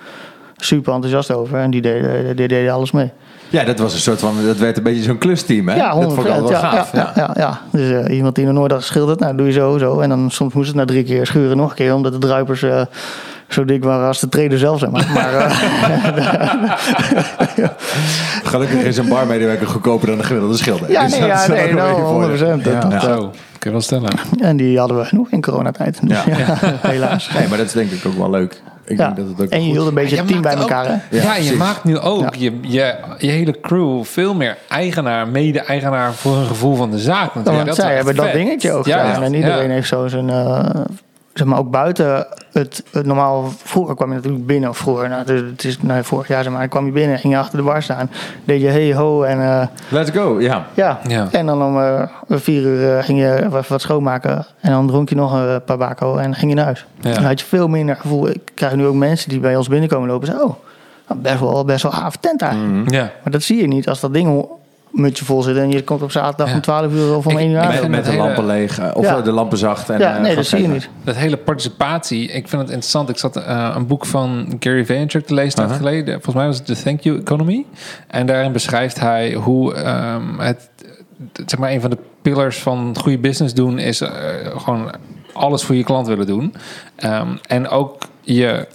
super enthousiast over. En die deden, die deden alles mee. Ja, dat was een soort van, dat werd een beetje zo'n klusteam, hè? Ja, dat vond ik 100%. altijd wel ja, gaaf. ja, ja, ja, ja. Dus eh, iemand die nog nooit had geschilderd, nou doe je zo, zo. En dan soms moest het na drie keer schuren nog een keer, omdat de druipers eh, zo dik waren als de treden zelf, zeg maar. maar eh, Gelukkig is een barmedewerker goedkoper dan een gemiddelde schilder. ja, Dus nee, dat ja, nee, nou, voordeel. 100%. Dat, Ja. dat, Ja. Zo, kun je wel stellen. En die hadden we genoeg in coronatijd. Dus, Ja. ja. helaas. Nee, maar dat is denk ik ook wel leuk. Ik Ja. denk dat het ook En je goed- hield een beetje het team bij elkaar, hè? Ja, Ja, je maakt nu ook Ja. je, je, je hele crew veel meer eigenaar, mede-eigenaar voor een gevoel van de zaak. Natuurlijk. want is zij hebben dat dingetje ook Ja, gedaan. ja. En iedereen Ja. heeft zo zijn... eh, zeg maar, ook buiten het, het normaal... Vroeger kwam je natuurlijk binnen, of vroeger, nou, het- het is nou, vorig jaar zeg maar, kwam je binnen, ging je achter de bar staan, deed je hey ho en eh, Let's go, ja. ja. Ja. En dan om eh, vier uur eh, ging je even wat schoonmaken en dan dronk je nog een paar bako en ging je naar huis. Ja. Dan had je veel minder gevoel. Ik krijg nu ook mensen die bij ons binnenkomen lopen en zeggen, oh, nou, best wel, best wel gaaf tent eigenlijk. Ja. Maar dat zie je niet als dat ding mutje vol zit en je komt op zaterdag Ja. om 12 uur of om Ik- 1 uur aan. Met, met de hele- lampen leeg, of Ja. eh, de lampen zacht. En, Ja, eh, nee, dat zie je niet. Dat hele participatie, ik vind het interessant. Ik zat eh, een boek van Gary Vaynerchuk te lezen tijd Aha. geleden. Volgens mij was het The Thank You Economy. En daarin beschrijft hij hoe ehm, het, zeg maar, een van de pillars van goede business doen is gewoon alles voor je klant willen doen. Ehm, en ook je,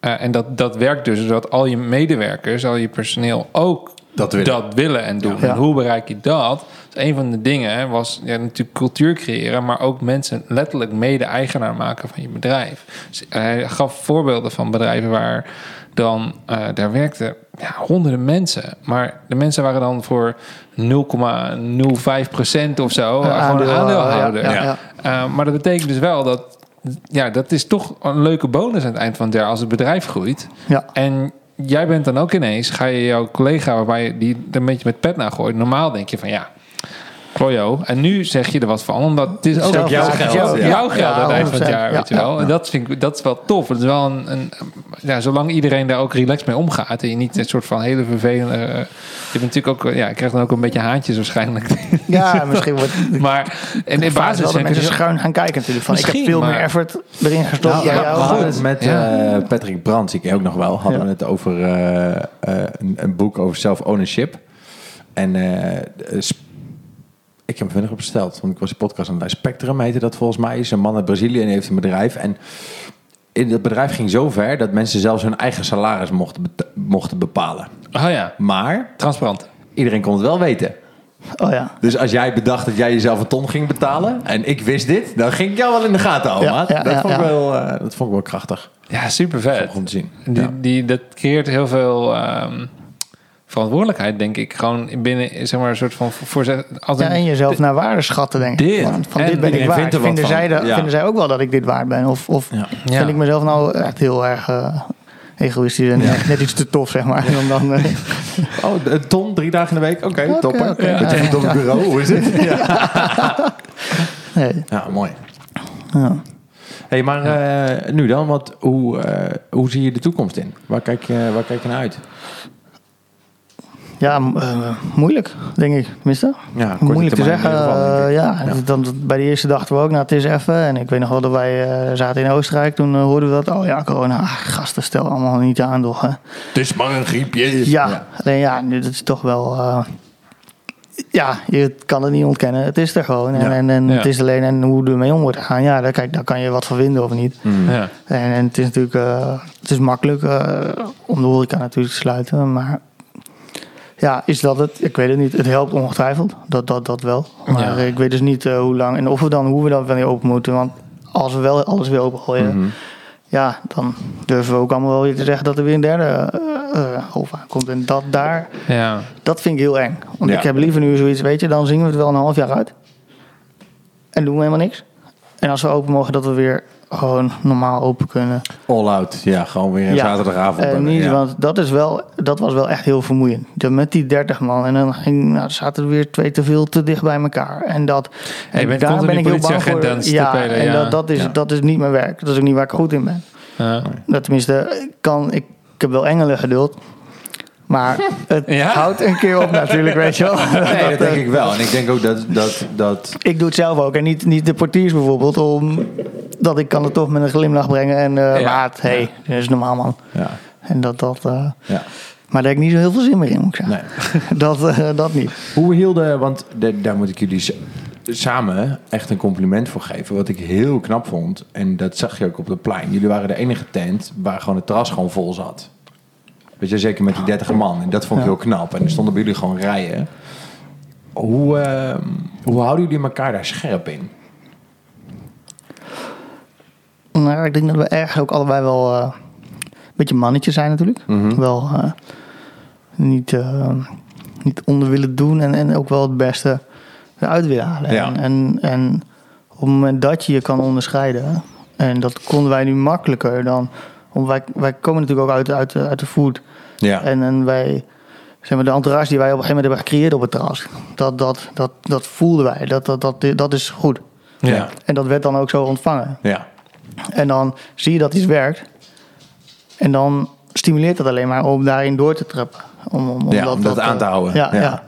eh, en dat, dat werkt dus zodat al je medewerkers, al je personeel ook Dat willen. dat willen en doen. Ja. En hoe bereik je dat? Dus een van de dingen was ja, natuurlijk cultuur creëren, maar ook mensen letterlijk mede-eigenaar maken van je bedrijf. Dus hij gaf voorbeelden van bedrijven waar dan eh, daar werkten ja, honderden mensen, maar de mensen waren dan voor 0,05 procent of zo, Een gewoon aandeel, een aandeelhouder. ja. Uh, maar dat betekent dus wel dat ja, dat is toch een leuke bonus aan het eind van het jaar als het bedrijf groeit. Ja. En jij bent dan ook ineens, ga je jouw collega waarbij die een beetje met pet naar gooit. Normaal denk je van ja, klojo. En nu zeg je er wat van, omdat het is ook jouw geld. ja. Jouw geld Ja, aan het eind van het 100%, jaar, weet je ja, wel. ja. En dat vind ik, dat is wel tof. Het is wel een, een ja, zolang iedereen daar ook relaxed mee omgaat en je niet een soort van hele vervelende. eh, je bent natuurlijk ook, ja, je krijgt dan ook een beetje haantjes waarschijnlijk. Ja, misschien wordt maar en in basis zijn mensen dus- schuin gaan kijken natuurlijk. Van, ik heb veel maar- meer effort erin gestopt. Nou, ja, jou. we hadden het met Ja. eh, Patrick Brands, ik ook nog wel, hadden Ja. we het over eh, eh, een, een boek over self-ownership. En eh, ik heb me gesteld. Want ik was die podcast aan het luisteren. Spectrum heette dat volgens mij. Is een man uit Brazilië en heeft een bedrijf. En in dat bedrijf ging zo ver dat mensen zelfs hun eigen salaris mochten, mochten bepalen. Oh ja, Maar transparant. iedereen kon het wel weten. Oh ja. Dus als jij bedacht dat jij jezelf een ton ging betalen en ik wist dit, dan ging ik jou wel in de gaten houden. Ja, maat. ja, dat, ja, vond ik ja. wel, eh, dat vond ik wel krachtig Ja, super vet. om te zien. Die, Ja. die, dat creëert heel veel ehm, verantwoordelijkheid, denk ik. Gewoon binnen, zeg maar, een soort van voor als Ja, en jezelf naar waarde schatten, denk ik. Dit. Van, van En dit ben ik iedereen waard. vindt er wat vinden, van. zij de- Ja. vinden zij ook wel dat ik dit waard ben? Of, of Ja. Ja. vind ik mezelf nou echt heel erg eh, egoïstisch en net, net iets te tof, zeg maar. En dan, eh, Oh, een ton, drie dagen in de week? Oké, Oké, topper. oké, Met je ja, voet op het bureau, hoe is het? nee. Ja, mooi. Ja. hey, maar eh, nu dan, wat, hoe, hoe zie je de toekomst in? Waar kijk je, waar kijk je naar uit? Ja, eh, moeilijk, denk ik. Tenminste. Ja, moeilijk te zeggen. geval, eh, ja, Ja. Dan, bij de eerste dachten we ook, nou, het is even. En ik weet nog wel dat wij eh, zaten in Oostenrijk. Toen hoorden we dat, oh ja, corona. Ah, gasten, stel allemaal niet aan, toch. hè. Het is maar een griepje. Ja, alleen ja, nu dat is toch wel... eh, ja, je kan het niet ontkennen. Het is er gewoon. En, Ja. en, en Ja. het is alleen en hoe ermee om wordt gegaan. Ja, daar, kijk, daar kan je wat van vinden of niet. Mm. Ja. En, en het is natuurlijk eh, het is makkelijk eh, om de horeca natuurlijk te sluiten. Maar ja, is dat het? Ik weet het niet. Het helpt ongetwijfeld. Dat, dat, dat wel. Maar Ja. ik weet dus niet eh, hoe lang en of we dan, hoe we dan weer open moeten. Want als we wel alles weer open gooien, Mhm. ja, dan durven we ook allemaal wel weer te zeggen dat er weer een derde golf aankomt. En dat daar, ja. dat vind ik heel eng. Want Ja. ik heb liever nu zoiets, weet je, dan zingen we het wel een half jaar uit. En doen we helemaal niks. En als we open mogen, dat we weer gewoon normaal open kunnen. All out, ja, gewoon weer een Ja. zaterdagavond. Eh, En, niet, ja. want dat, is wel, dat was wel echt heel vermoeiend. Dat met die 30 man. En dan ging, nou, zaten er weer twee te veel te dicht bij elkaar. En dat. En daar ben ik heel bang voor. Ja, spelen, en. Dat, dat, is, Ja. dat is niet mijn werk. Dat is ook niet waar ik goed in ben. Ja. Dat tenminste, ik kan, ik, ik heb wel engelen geduld. Maar het Ja? houdt een keer op natuurlijk, weet je wel. Nee, dat denk eh, ik wel. En ik denk ook dat, dat, dat Ik doe het zelf ook. En niet, niet de portiers bijvoorbeeld. Om, dat ik kan het toch met een glimlach brengen. En eh Ja. maat, hey, dat is normaal man. ja, En dat, dat, eh, ja, maar daar heb ik niet zo heel veel zin meer in, moet ik zeggen. nee. Dat, eh, dat niet. Hoe hielden, want de- daar moet ik jullie samen echt een compliment voor geven. Wat ik heel knap vond, en dat zag je ook op het plein. Jullie waren de enige tent waar gewoon het terras gewoon vol zat. Weet je, zeker met die 30 man. En dat vond ik heel knap. En er stonden bij jullie gewoon rijen. Hoe, eh, hoe houden jullie elkaar daar scherp in? Nou, ik denk dat we erg ook allebei wel eh, een beetje mannetjes zijn natuurlijk. Mhm. Wel eh, niet, eh, niet onder willen doen en, en ook wel het beste eruit willen halen. Ja. En, en, en op het moment dat je je kan onderscheiden, en dat konden wij nu makkelijker dan... Want wij, wij komen natuurlijk ook uit, uit, de- uit de food. Ja, En, en wij, zeg maar, de entourage die wij op een gegeven moment hebben gecreëerd op het terras, dat, dat, dat, dat voelden wij. Dat, dat, dat, dat is goed. ja, En dat werd dan ook zo ontvangen. ja. En dan zie je dat iets werkt. En dan stimuleert dat alleen maar om daarin door te trappen. Om, om, ja, om dat, aan te eh, houden. Ja, ja.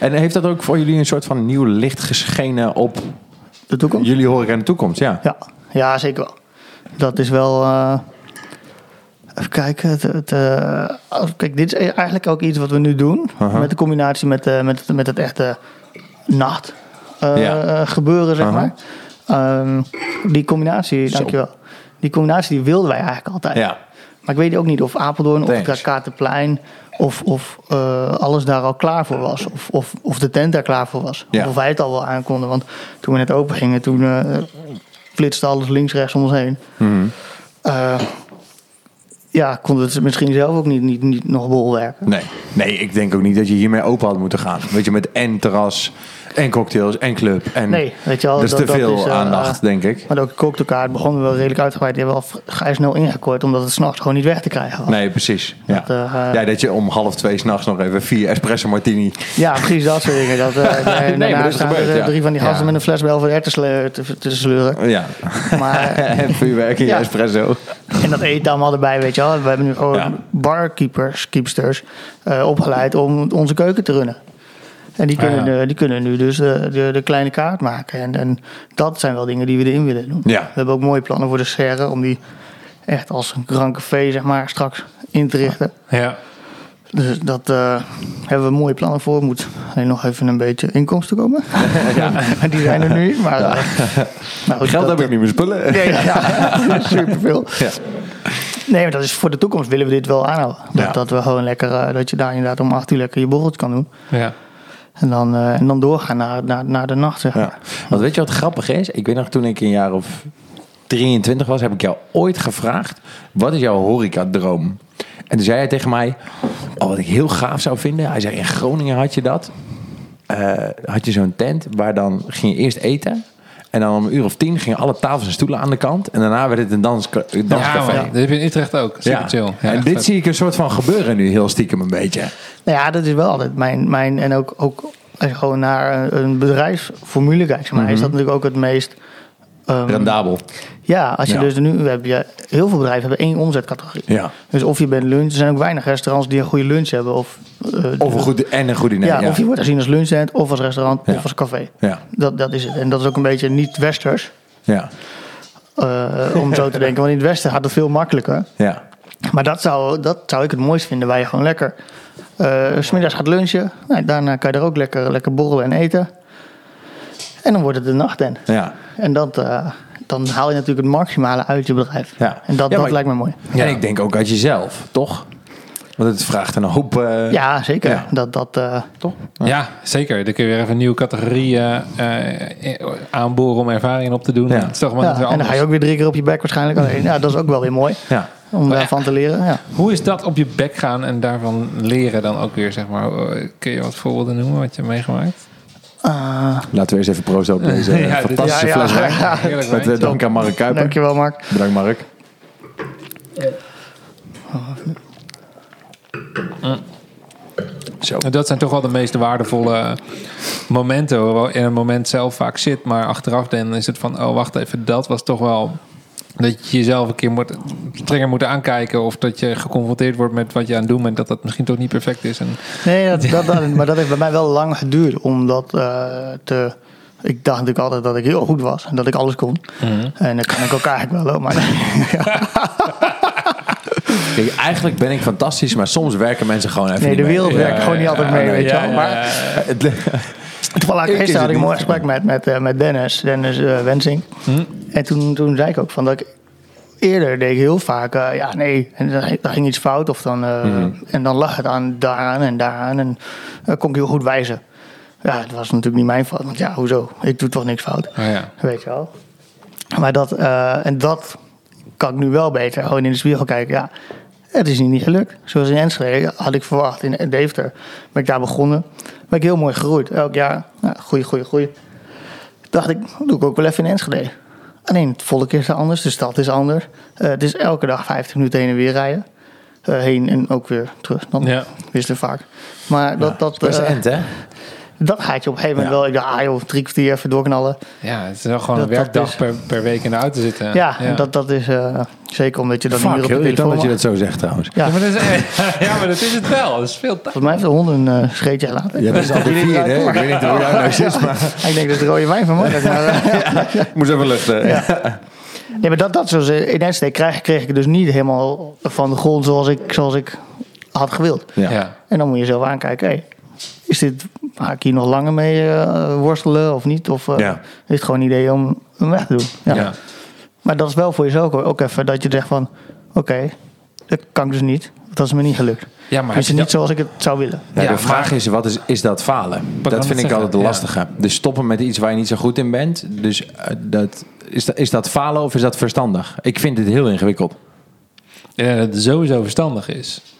En heeft dat ook voor jullie een soort van nieuw licht geschenen op de toekomst. jullie horeca in de toekomst? Ja. Ja, ja zeker wel. Dat is wel... eh, even kijken. Het, het, eh, kijk, dit is eigenlijk ook iets wat we nu doen. Met de combinatie met, met, met het echte nacht gebeuren, zeg maar. Ehm, die combinatie, Zo. dankjewel. Die combinatie die wilden wij eigenlijk altijd. Ja. Maar ik weet ook niet of Apeldoorn Thanks. of Katerplein of, of eh, alles daar al klaar voor was. Of, of, of de tent daar klaar voor was. Ja. Of wij het al wel aankonden. Want toen we net open gingen, toen eh, flitste alles links, rechts om ons heen. Mhm. Eh, ja, konden we het misschien zelf ook niet, niet, niet nog bolwerken. Nee. nee, ik denk ook niet dat je hiermee open had moeten gaan. Weet je, met en terras, en cocktails, en club. En Nee, weet je wel. dat is te veel is, eh, aandacht, denk ik. Maar ook de kooktokaart begonnen we wel redelijk uitgebreid. Die hebben we al vrij snel ingekort, omdat het s'nachts gewoon niet weg te krijgen was. Nee, precies. Ja. Dat, eh, ja, dat je om half twee s'nachts nog even vier espresso martini. Ja, precies dat soort dingen. Dat, eh, en maar dat is gebeurd, er ja. drie van die gasten Ja. met een fles Belvedere te, sleur- te, te sleuren. Ja, Maar, en vuurwerk in je espresso. en dat eten allemaal erbij, weet je wel. We hebben nu gewoon barkeepers, keepsters, eh, opgeleid om onze keuken te runnen. En die kunnen, Ah, ja. eh, die kunnen nu dus de, de, de kleine kaart maken. En, en dat zijn wel dingen die we erin willen doen. Ja. We hebben ook mooie plannen voor de serre om die echt als een grand café, zeg maar, straks in te richten. Ja. Dus dat uh, hebben we mooie plannen voor. Moet alleen nog even een beetje inkomsten komen. ja. Die zijn er nu. Maar, uh, nou, Geld heb ik niet meer spullen. Nee, ja, superveel. Ja. Nee, maar dat is voor de toekomst willen we dit wel aanhouden. Dat, ja. dat we gewoon lekker, uh, dat je daar inderdaad om acht uur lekker je borreltje kan doen. Ja. En dan, uh, en dan doorgaan naar, naar, naar de nacht, zeg maar. Ja. Want weet je wat grappig is? Ik weet nog toen ik een jaar of 23 was, heb ik jou ooit gevraagd: wat is jouw horeca-droom? En toen zei hij tegen mij: oh, wat ik heel gaaf zou vinden. Hij zei: in Groningen had je dat. Uh, had je zo'n tent waar dan ging je eerst eten. En dan om een uur of tien gingen alle tafels en stoelen aan de kant. En daarna werd het een dans, danscafé. Ja, dat heb je in Utrecht ook. Super ja. chill. Ja, en dit vet. zie ik een soort van gebeuren nu heel stiekem een beetje. Nou ja, dat is wel altijd mijn... mijn en ook, ook als je gewoon naar een bedrijfsformule kijkt, maar mm -hmm. is dat natuurlijk ook het meest... Um, Rendabel. Ja, als je ja. dus nu heb je heel veel bedrijven hebben één omzetcategorie. Ja. Dus of je bent lunch, er zijn ook weinig restaurants die een goede lunch hebben of uh, of een goede en een goede. Ja, ja, of je wordt gezien als lunchtent of als restaurant ja. of als café. Ja. Dat, dat is het. En dat is ook een beetje niet westers. Ja. Uh, om zo te denken, want in het westen gaat het veel makkelijker. Ja. Maar dat zou, dat zou ik het mooist vinden, waar je gewoon lekker smiddags gaat lunchen. Nou, daarna kan je er ook lekker, lekker borrelen en eten. En dan wordt het de nachttent. Ja. En dat, uh, dan haal je natuurlijk het maximale uit je bedrijf. Ja. En dat, Ja, dat lijkt me mooi. En ik denk ook uit jezelf, toch? Want het vraagt een hoop. eh, Ja, zeker. Ja. Dat, dat, uh, toch? Ja, zeker. Dan kun je weer even een nieuwe categorie uh, uh, aanboren om ervaringen op te doen. Ja. Is toch ja. weer En dan ga je ook weer drie keer op je bek waarschijnlijk alleen. Ja, dat is ook wel weer mooi Ja. Om daarvan te leren. Ja. Hoe is dat op je bek gaan en daarvan leren dan ook weer, zeg maar? Uh, Kun je wat voorbeelden noemen wat je hebt meegemaakt? Uh, Laten we eens even proost op deze Ja, fantastische ja, ja. fles. Heerlijk Met eh, dank aan Mark Kuiper. dankjewel, Mark. Bedankt Mark. Zo. Nou, Dat zijn toch wel de meest waardevolle momenten waar je in een moment zelf vaak zit. Maar achteraf dan is het van, oh wacht even, dat was toch wel... Dat je jezelf een keer moet, strenger moet aankijken. Of dat je geconfronteerd wordt met wat je aan het doen bent. Dat dat misschien toch niet perfect is. En, Nee, dat, dat, dat- maar dat heeft bij mij wel lang geduurd om dat eh, te... Ik dacht natuurlijk altijd dat ik heel goed was en dat ik alles kon. En dat kan ik ook eigenlijk wel, hoor, maar Kijk, eigenlijk ben ik fantastisch, maar soms werken mensen gewoon even nee, de wereld Ja, werkt gewoon niet altijd mee, weet je ja, wel. Maar toevallig Ik gisteren had ik een mooi gesprek met, met, eh, met Dennis, Dennis eh, Wensing. En toen, toen zei ik ook van dat ik eerder deed ik heel vaak, eh, ja nee, en dan, ging iets fout of dan, eh, en dan lag het aan daaraan en daaraan en kon ik heel goed wijzen. Ja, het was natuurlijk niet mijn fout, want ja, hoezo? Ik doe toch niks fout, oh ja. weet je wel. Maar dat, en dat kan ik nu wel beter, gewoon in de spiegel kijken, ja. Het is niet gelukt. Zoals in Enschede had ik verwacht. In Deventer ben ik daar begonnen. Ben ik heel mooi gegroeid. Elk jaar, nou, groei, groei, groei. Dacht ik, doe ik ook wel even in Enschede. Alleen het volk is anders, de stad is anders. Eh, het is elke dag 50 minuten heen en weer rijden. Eh, heen en ook weer terug. Dan Ja. is het vaak. Maar dat, dat, Best eh, end, hè? Dat gaat je op een gegeven moment wel. Ik dacht, ah joh, drie kwartier even doorknallen. ja, het is wel gewoon Dat- een werkdag is- per, per week in de auto zitten. Ja, Dat, dat is eh, zeker omdat je dan Fuck, meer op de telefoon dat je dat zo zegt trouwens. Ja, Ja, maar dat is, ja, maar dat is het wel. Dat is veel tijd. volgens mij heeft de hond een eh, scheetje gelaten. Ja, dat is al de vierde, hè? Ik weet niet hoe jou nou is, maar Ik denk dat het rode wijn van. Maar, eh, ik moest even luchten. Ja. Nee, maar dat, dat zoals in Enschede kreeg, kreeg ik dus niet helemaal van de grond zoals ik, zoals ik had gewild. Ja. Ja. En dan moet je zelf aankijken, hey, is dit, ga ik hier nog langer mee eh, worstelen of niet? Of eh, Ja. is het gewoon een idee om hem weg te doen? Ja. Ja. Maar dat is wel voor jezelf ook even dat je zegt van, oké, dat kan ik dus niet. Dat is me niet gelukt. Ja, maar het is je niet dat- zoals ik het zou willen. Ja, Ja, de vraag maar- is, wat is, is dat falen? dat het vind ik zeggen, altijd de ja. lastige. Dus stoppen met iets waar je niet zo goed in bent. Dus eh, dat, is, dat, is dat falen of is dat verstandig? Ik vind het heel ingewikkeld. Ja, dat het sowieso verstandig is.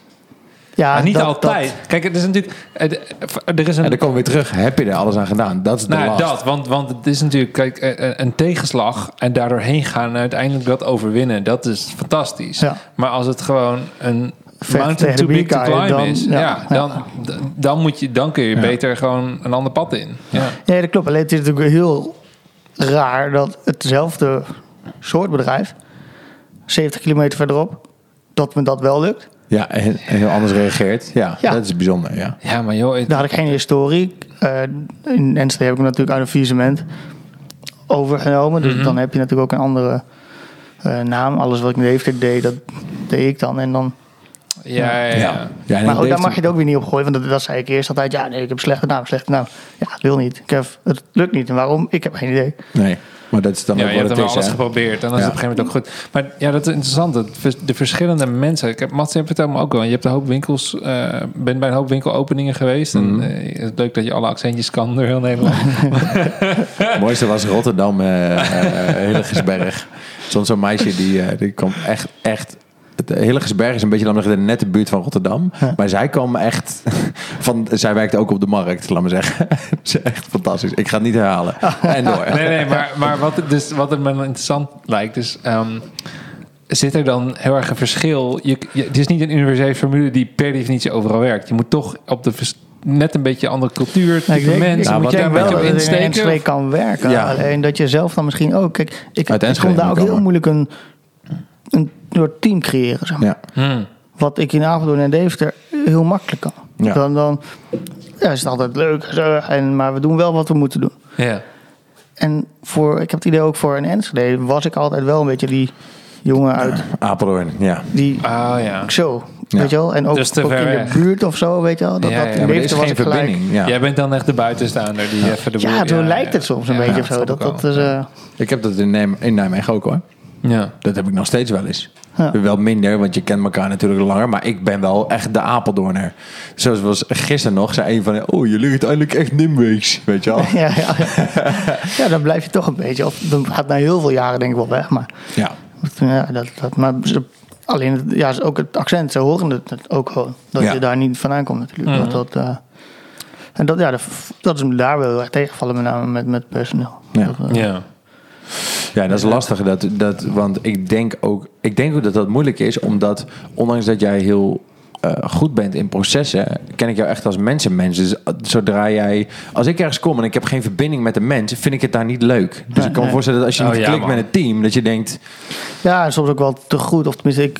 Ja, maar niet dat- altijd. Kijk, het is natuurlijk... Er is een... En dan komen we weer terug. Heb je er alles aan gedaan? Dat is de Nou, last. dat, want, want het is natuurlijk kijk, eh, eh, een tegenslag en daardoor heen gaan en uiteindelijk dat overwinnen. Dat is fantastisch. Ja. Maar als het gewoon een Vecht mountain too big to climb dan- is, ja. Dan, dan, moet je, dan kun je beter gewoon een ander pad in. Ja. Ja, dat klopt. Alleen het is natuurlijk heel raar dat hetzelfde soort bedrijf, 70 kilometer verderop, dat me dat wel lukt. Ja, en, en heel anders reageert. Ja, Ja. dat is bijzonder. Ja. ja, maar joh, het- Daar had ik geen historie. Eh, in Enschede heb ik hem natuurlijk uit een faillissement overgenomen. Dus dan heb je natuurlijk ook een andere eh, naam. Alles wat ik in Deventer deed, dat deed ik dan. En dan Ja, ja, ja. Ja, ja en Maar ook, daar mag je het ook weer niet op gooien. Want dat, dat zei ik eerst altijd. Ja, nee, ik heb slechte naam, slechte naam. Ja, het wil niet. Ik heb, het lukt niet. En waarom? Ik heb geen idee. Nee, maar dat is dan Ja, ook je hebt het is. alles geprobeerd. En dan is het op een gegeven moment ook goed. Maar ja, dat is interessant. Dat de verschillende mensen. Ik heb Mats het me ook wel. Je hebt een hoop winkels. eh bent bij een hoop winkelopeningen geweest. Mhm. En eh, het is leuk dat je alle accentjes kan door heel Nederland. Het mooiste was Rotterdam, eh eh, Hillegersberg. Soms zo'n meisje die, eh, die kwam echt, echt... Het Hillegersberg is een beetje de nette buurt van Rotterdam. Maar zij kwam echt van... Zij werkte ook op de markt, laat maar zeggen. Dat is echt fantastisch. Ik ga het niet herhalen. En door. Nee, nee, maar, maar wat, het dus, wat het me interessant lijkt, dus ehm, zit er dan heel erg een verschil? Je, je- het is niet een universele formule die per definitie overal werkt. Je moet toch op de net een beetje andere cultuur, type Nou, denk, mensen, ik Nou, moet wat je een wel beetje op in insteken. Kan werken. Ja. Alleen dat je zelf dan misschien ook... Kijk, ik, ik kon daar ook heel komen. moeilijk een, een soort team creëren. Zeg maar. Ja. Hmm. Wat ik in Apeldoorn en Deventer heel makkelijk kan. Ja. Dan, dan ja, is het altijd leuk. En, maar we doen wel wat we moeten doen. Ja. En voor, ik heb het idee ook voor een Enschede was ik altijd wel een beetje die jongen uit Apeldoorn, ja. die Oh ja. zo. Ja. Weet je wel? En ook, Dus ook in de buurt of zo, weet je wel? Dat, Ja, dat ja, in Ja, maar er is Deventer was geen ik gelijk. verbinding. Ja. Jij bent dan echt de buitenstaander die even de Ja, boel- ja, lijkt ja. het soms een Ja, beetje of zo. Dat, ik dat is, eh, Ik heb dat in Nijmegen ook hoor. Ja. Dat heb ik nog steeds wel eens. Ja. Wel minder, want je kent elkaar natuurlijk langer. Maar ik ben wel echt de Apeldoorner. Zoals was gisteren nog, zei een van... Oh, jullie uiteindelijk echt Nimweeks. Weet je wel? ja, ja, ja. ja, dan blijf je toch een beetje. Of dan gaat na heel veel jaren denk ik wel weg. Maar, Ja. ja, dat, dat, maar alleen ja, ook het accent, ze horen het het ook gewoon. Dat Ja. je daar niet vandaan komt natuurlijk. Mhm. Dat, dat, eh, en dat, ja, dat, dat is me daar wel heel erg tegenvallen met name met, met personeel. Ja. Dat, eh, Ja. Ja, dat is lastig. Dat, dat, want ik denk, ook, ik denk ook dat dat moeilijk is. Omdat, ondanks dat jij heel eh, goed bent in processen... ken ik jou echt als mensenmens. Dus eh, zodra jij... Als ik ergens kom en ik heb geen verbinding met de mensen... vind ik het daar niet leuk. Dus ik kan me nee. voorstellen dat als je Oh, niet ja, klikt man. met het team... dat je denkt... Ja, en soms ook wel te goed. Of tenminste, ik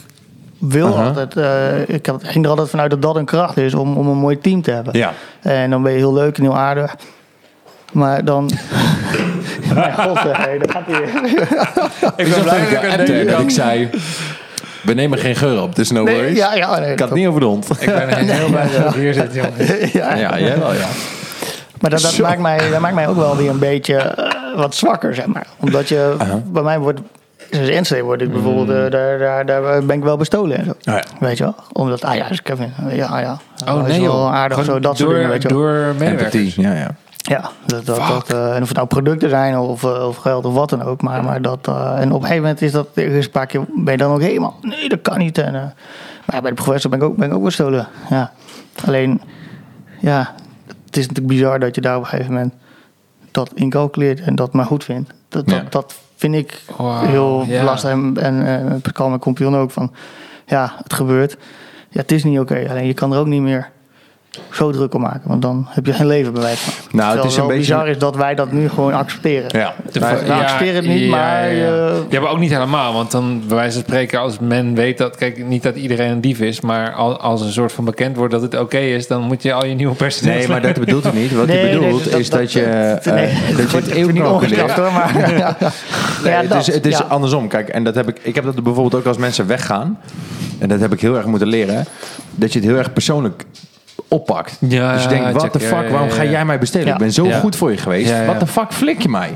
wil Aha. altijd... eh, ik ging er altijd vanuit dat dat een kracht is om, om een mooi team te hebben. Ja, En dan ben je heel leuk en heel aardig. Maar dan... Mijn god, hey, daar gaat hij weer. Ik ben blij dat ik dat zei... We nemen geen geur op, dus no Nee, worries. ja, ja, nee, ik had dat- niet over de hond. Ik ben heel blij dat ik hier zit, jongen. ja, Ja, jij wel, ja. Maar dat, dat, maakt mij, dat maakt mij ook wel weer een beetje eh, wat zwakker, zeg maar. Omdat je... Aha. Bij mij wordt... Zoals Enschede word ik bijvoorbeeld... Mm. eh, daar, daar, daar ben ik wel bestolen en zo. Oh, ja. Weet je wel? Omdat... Ah ja, is Kevin. Ja, ja. Oh nee, is wel joh. aardig Gewoon zo. Dat door, soort dingen, weet je wel. Door medewerkers. Empathie, ja, ja. Ja, dat, dat, dat, eh, en of het nou producten zijn of, eh, of geld of wat dan ook. Maar, maar dat, eh, en op een gegeven moment is dat ergens een paar keer ben je dan ook helemaal. Nee, dat kan niet. En, maar bij de professor ben ik ook, ben ik ook bestolen. Ja. Alleen, ja, het is natuurlijk bizar dat je daar op een gegeven moment dat incalculeert en dat maar goed vindt. Dat, dat, Ja. dat vind ik heel lastig. En, en eh, Pascal, mijn compagnon ook van, ja, het gebeurt. Ja, het is niet oké. Alleen je kan er ook niet meer zo druk om maken. Want dan heb je geen leven bij wijze van. Nou, het is een beetje... bizar is dat wij dat nu gewoon accepteren. Ja. De- Wij- wij accepteren het niet, ja, maar, Ja, ja. eh, Ja, maar ook niet helemaal. Want dan, bij wijze van spreken, als men weet dat... Kijk, niet dat iedereen een dief is. Maar al- als een soort van bekend wordt dat het oké is... dan moet je al je nieuwe personeel... Nee, maar dat bedoelt hij niet. Wat Nee, hij nee, bedoelt dat- is dat- dat, je, dat- eh, nee, dat je het wordt eeuw niet calculeert. hoor, maar... het dat, is, het is ja. andersom. Kijk, en dat heb ik, ik heb dat bijvoorbeeld ook als mensen weggaan. En dat heb ik heel erg moeten leren. Dat je het heel erg persoonlijk oppakt. Ja, dus je denkt, the ja, fuck, waarom ga jij mij bestelen? Ja. Ik ben zo Ja. goed voor je geweest. Ja, ja. What the fuck flik je mij?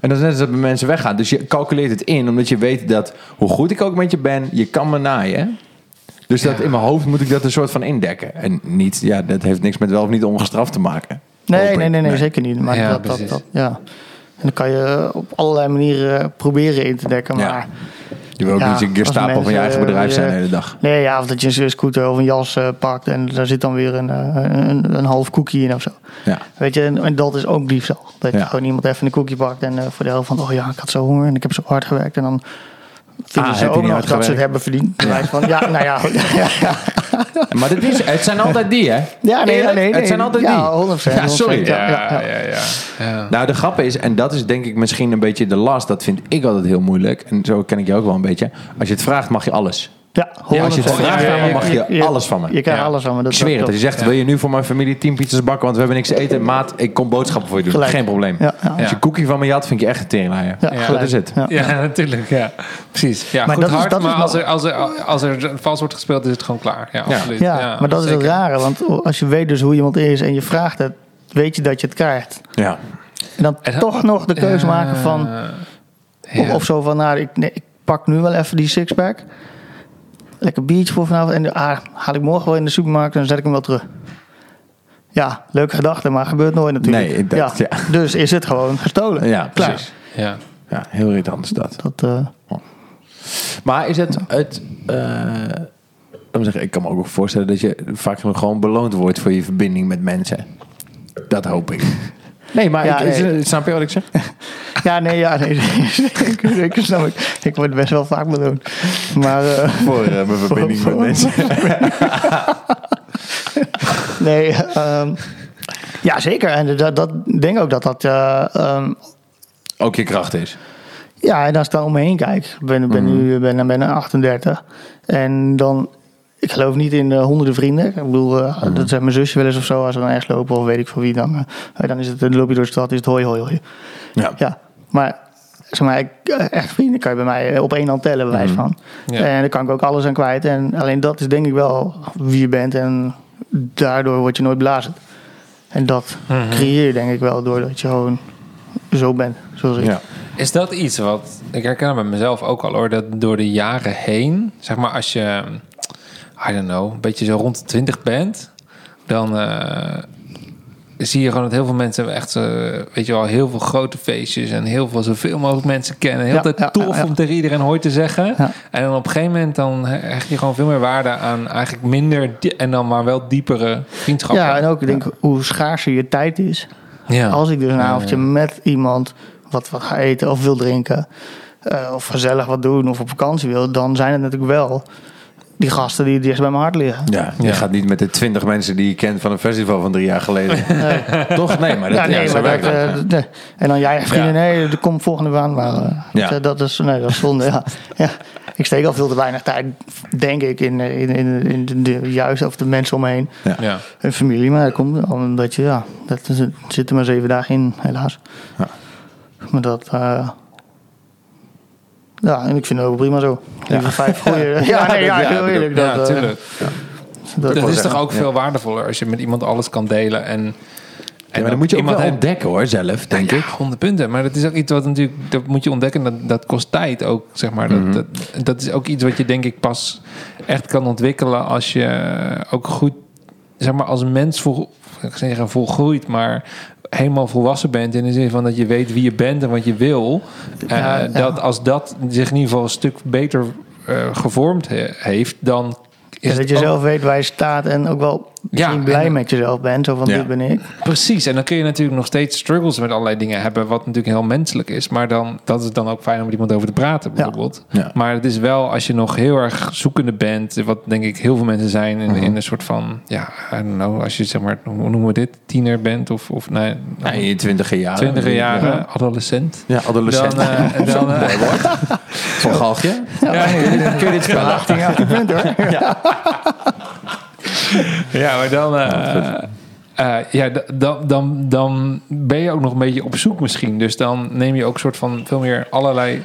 En dat is net als dat bij mensen weggaan. Dus je calculeert het in, omdat je weet dat hoe goed ik ook met je ben, je kan me naaien. Dus dat Ja. in mijn hoofd moet ik dat een soort van indekken. En niet, ja, dat heeft niks met wel of niet ongestraft te maken. Nee, nee, nee, nee, zeker niet. Maar Ja, dat, dat, ja. En dan kan je op allerlei manieren proberen in te dekken. Ja. Je wil ook Ja, niet een Gestapo als van je mensen, eigen bedrijf eh, zijn de hele dag. nee, ja, of dat je een scooter of een jas eh, pakt en daar zit dan weer een, eh, een, een half koekje in of zo. Ja. Weet je, en, en dat is ook diefstal. Dat je gewoon iemand even een koekje pakt en eh, voor de helft van, oh ja, ik had zo honger en ik heb zo hard gewerkt. En dan vinden Ah, ze ook niet nog dat ze het hebben verdiend. Bewijs van, ja, nou ja. ja, ja. Maar dit is, het zijn altijd die, hè? Ja, nee, nee, nee. Het zijn altijd die. Ja, 100%. Ja, sorry. 100%, Ja, ja, ja, ja. ja. ja. Nou, de grap is, en dat is denk ik misschien een beetje de last, dat vind ik altijd heel moeilijk. En zo ken ik je ook wel een beetje. Als je het vraagt, mag je alles. Ja, Ja, als je het 100%. vraagt aan me, mag je je- alles van me. Je krijgt Ja. alles van me. Dat, Ik zweer het. dat- Als je zegt, wil je nu voor mijn familie 10 pizza's bakken, want we hebben niks te eten. Maat, ik kom boodschappen voor je doen. Gelijk. Geen probleem. Ja, ja. Als je cookie van me had, vind ik je echt een teringlaaier. Ja, Ja, Dat is het. Ja. Ja, natuurlijk. Ja, precies. Ja, Maar goed dat is- hard, dat maar als er, als, er, als er vals wordt gespeeld, is het gewoon klaar. Ja, Ja. absoluut. Ja, maar dat is het rare. Want als je weet dus hoe iemand is en je vraagt het, weet je dat je het krijgt. Ja. En dan En toch nog de keuze maken van... Of, zo van, nou, ik pak nu wel even die sixpack. Lekker biertje voor vanavond. En ah, haal ik morgen wel in de supermarkt en dan zet ik hem wel terug. Ja, leuke gedachte, maar gebeurt nooit natuurlijk. Nee, dat- ja. Dus is het gewoon gestolen. Ja, Klaar. precies. Ja. Ja, heel irritant is dat. Dat, eh, Maar is het het... eh, me zeggen, ik kan me ook voorstellen dat je vaak gewoon beloond wordt voor je verbinding met mensen. Dat hoop ik. Nee, maar Ja, ik, nee. snap je wat ik zeg? ja, nee, ja, nee. Zeker, zeker snap ik. Ik word best wel vaak beloond. Maar... eh, Voor eh, mijn verbinding voor- met mensen. Nee, ehm, ja, zeker. En dat, dat ik denk ook dat dat. eh, ehm, Ook je kracht is. ja, en als ik dan om me heen kijk. Ik ben, ben nu ben, ben 38. En dan. Ik geloof niet in eh, honderden vrienden. Ik bedoel, eh, dat zegt mijn zusje wel eens of zo. Als we dan ergens lopen of weet ik voor wie. Dan, eh, dan, is het, dan loop je door de stad, is het hoi, hoi, hoi. Ja. Ja, maar zeg maar, ik, echt vrienden kan je bij mij op één hand tellen, bij wijze van. Ja. En daar kan ik ook alles aan kwijt. En alleen dat is denk ik wel wie je bent. En daardoor word je nooit blazen. En dat creëer je denk ik wel doordat je gewoon zo bent, zoals ik. Ja. Is dat iets wat ik herken het bij mezelf ook al hoor, dat door de jaren heen, zeg maar als je, I don't know, een beetje zo rond de 20 bent, dan eh, zie je gewoon dat heel veel mensen echt, eh, weet je wel, heel veel grote feestjes en heel veel zoveel mogelijk mensen kennen. Heel Ja, tijd ja, tof ja, om tegen iedereen hooi te zeggen. En dan op een gegeven moment dan hecht je gewoon veel meer waarde aan eigenlijk minder en dan maar wel diepere vriendschappen. Ja, en ook ik denk hoe schaarser je tijd is. Ja. Als ik dus een avondje met iemand wat, wat ga eten of wil drinken, eh, of gezellig wat doen of op vakantie wil, dan zijn het natuurlijk wel die gasten die het dichtst bij mijn hart liggen. Ja, je Ja. gaat niet met de 20 mensen die je kent van een festival van drie jaar geleden. Toch? Nee, maar dat, ja, nee, zo maar werkt dat, het. eh, nee. En dan jij vrienden, Ja. nee, er komt volgende maand maar. eh, Ja. dat, dat is, nee, dat is zonde, ja. ja. Ik steek al veel te weinig tijd, denk ik, in, in, in, in de, de juiste of de mensen om me heen. ja. Een familie, maar dat komt omdat je, ja, dat zit er maar zeven dagen in, helaas. Ja. Maar dat, eh, ja, en ik vind het ook prima zo. Liever vijf goeie. Ja, nee, ja, ja, heel dat- eerlijk. Ja, dat, eh, natuurlijk. dat- Dat is zeggen. toch ook veel waardevoller als je met iemand alles kan delen. En, en Ja, maar dat moet je ook iemand wel ontdekken hoor, zelf, denk ja, ik. 100 punten. Maar dat is ook iets wat natuurlijk, dat moet je ontdekken. Dat, dat kost tijd ook, zeg maar. Dat, Mhm. dat, dat is ook iets wat je denk ik pas echt kan ontwikkelen als je ook goed, zeg maar, als mens vol, ik zeggen volgroeit, maar helemaal volwassen bent in de zin van dat je weet wie je bent en wat je wil. Eh, Ja. Dat als dat zich in ieder geval een stuk beter eh, gevormd he- heeft, dan is Ja, dat je ook- zelf weet waar je staat en ook wel Ja, misschien blij en- met jezelf bent. Zo van, Ja. dit ben ik. Precies, en dan kun je natuurlijk nog steeds struggles met allerlei dingen hebben, wat natuurlijk heel menselijk is. Maar dan, dat is dan ook fijn om met iemand over te praten, bijvoorbeeld. Ja. Maar het is wel als je nog heel erg zoekende bent, wat denk ik heel veel mensen zijn in, in een soort van, ja, I don't know, als je zeg maar, hoe noemen we dit, tiener bent of, of nee, Ja, in je twintiger jaren. twintiger jaren, Ja, adolescent. ja adolescent. Dan, eh, dan, eh, Van Galgje. ja, Kun je dit spellen? 18 jaar bent hoor. Ja, maar dan, eh, eh, ja, d- dan, dan, dan ben je ook nog een beetje op zoek misschien. Dus dan neem je ook soort van veel meer allerlei,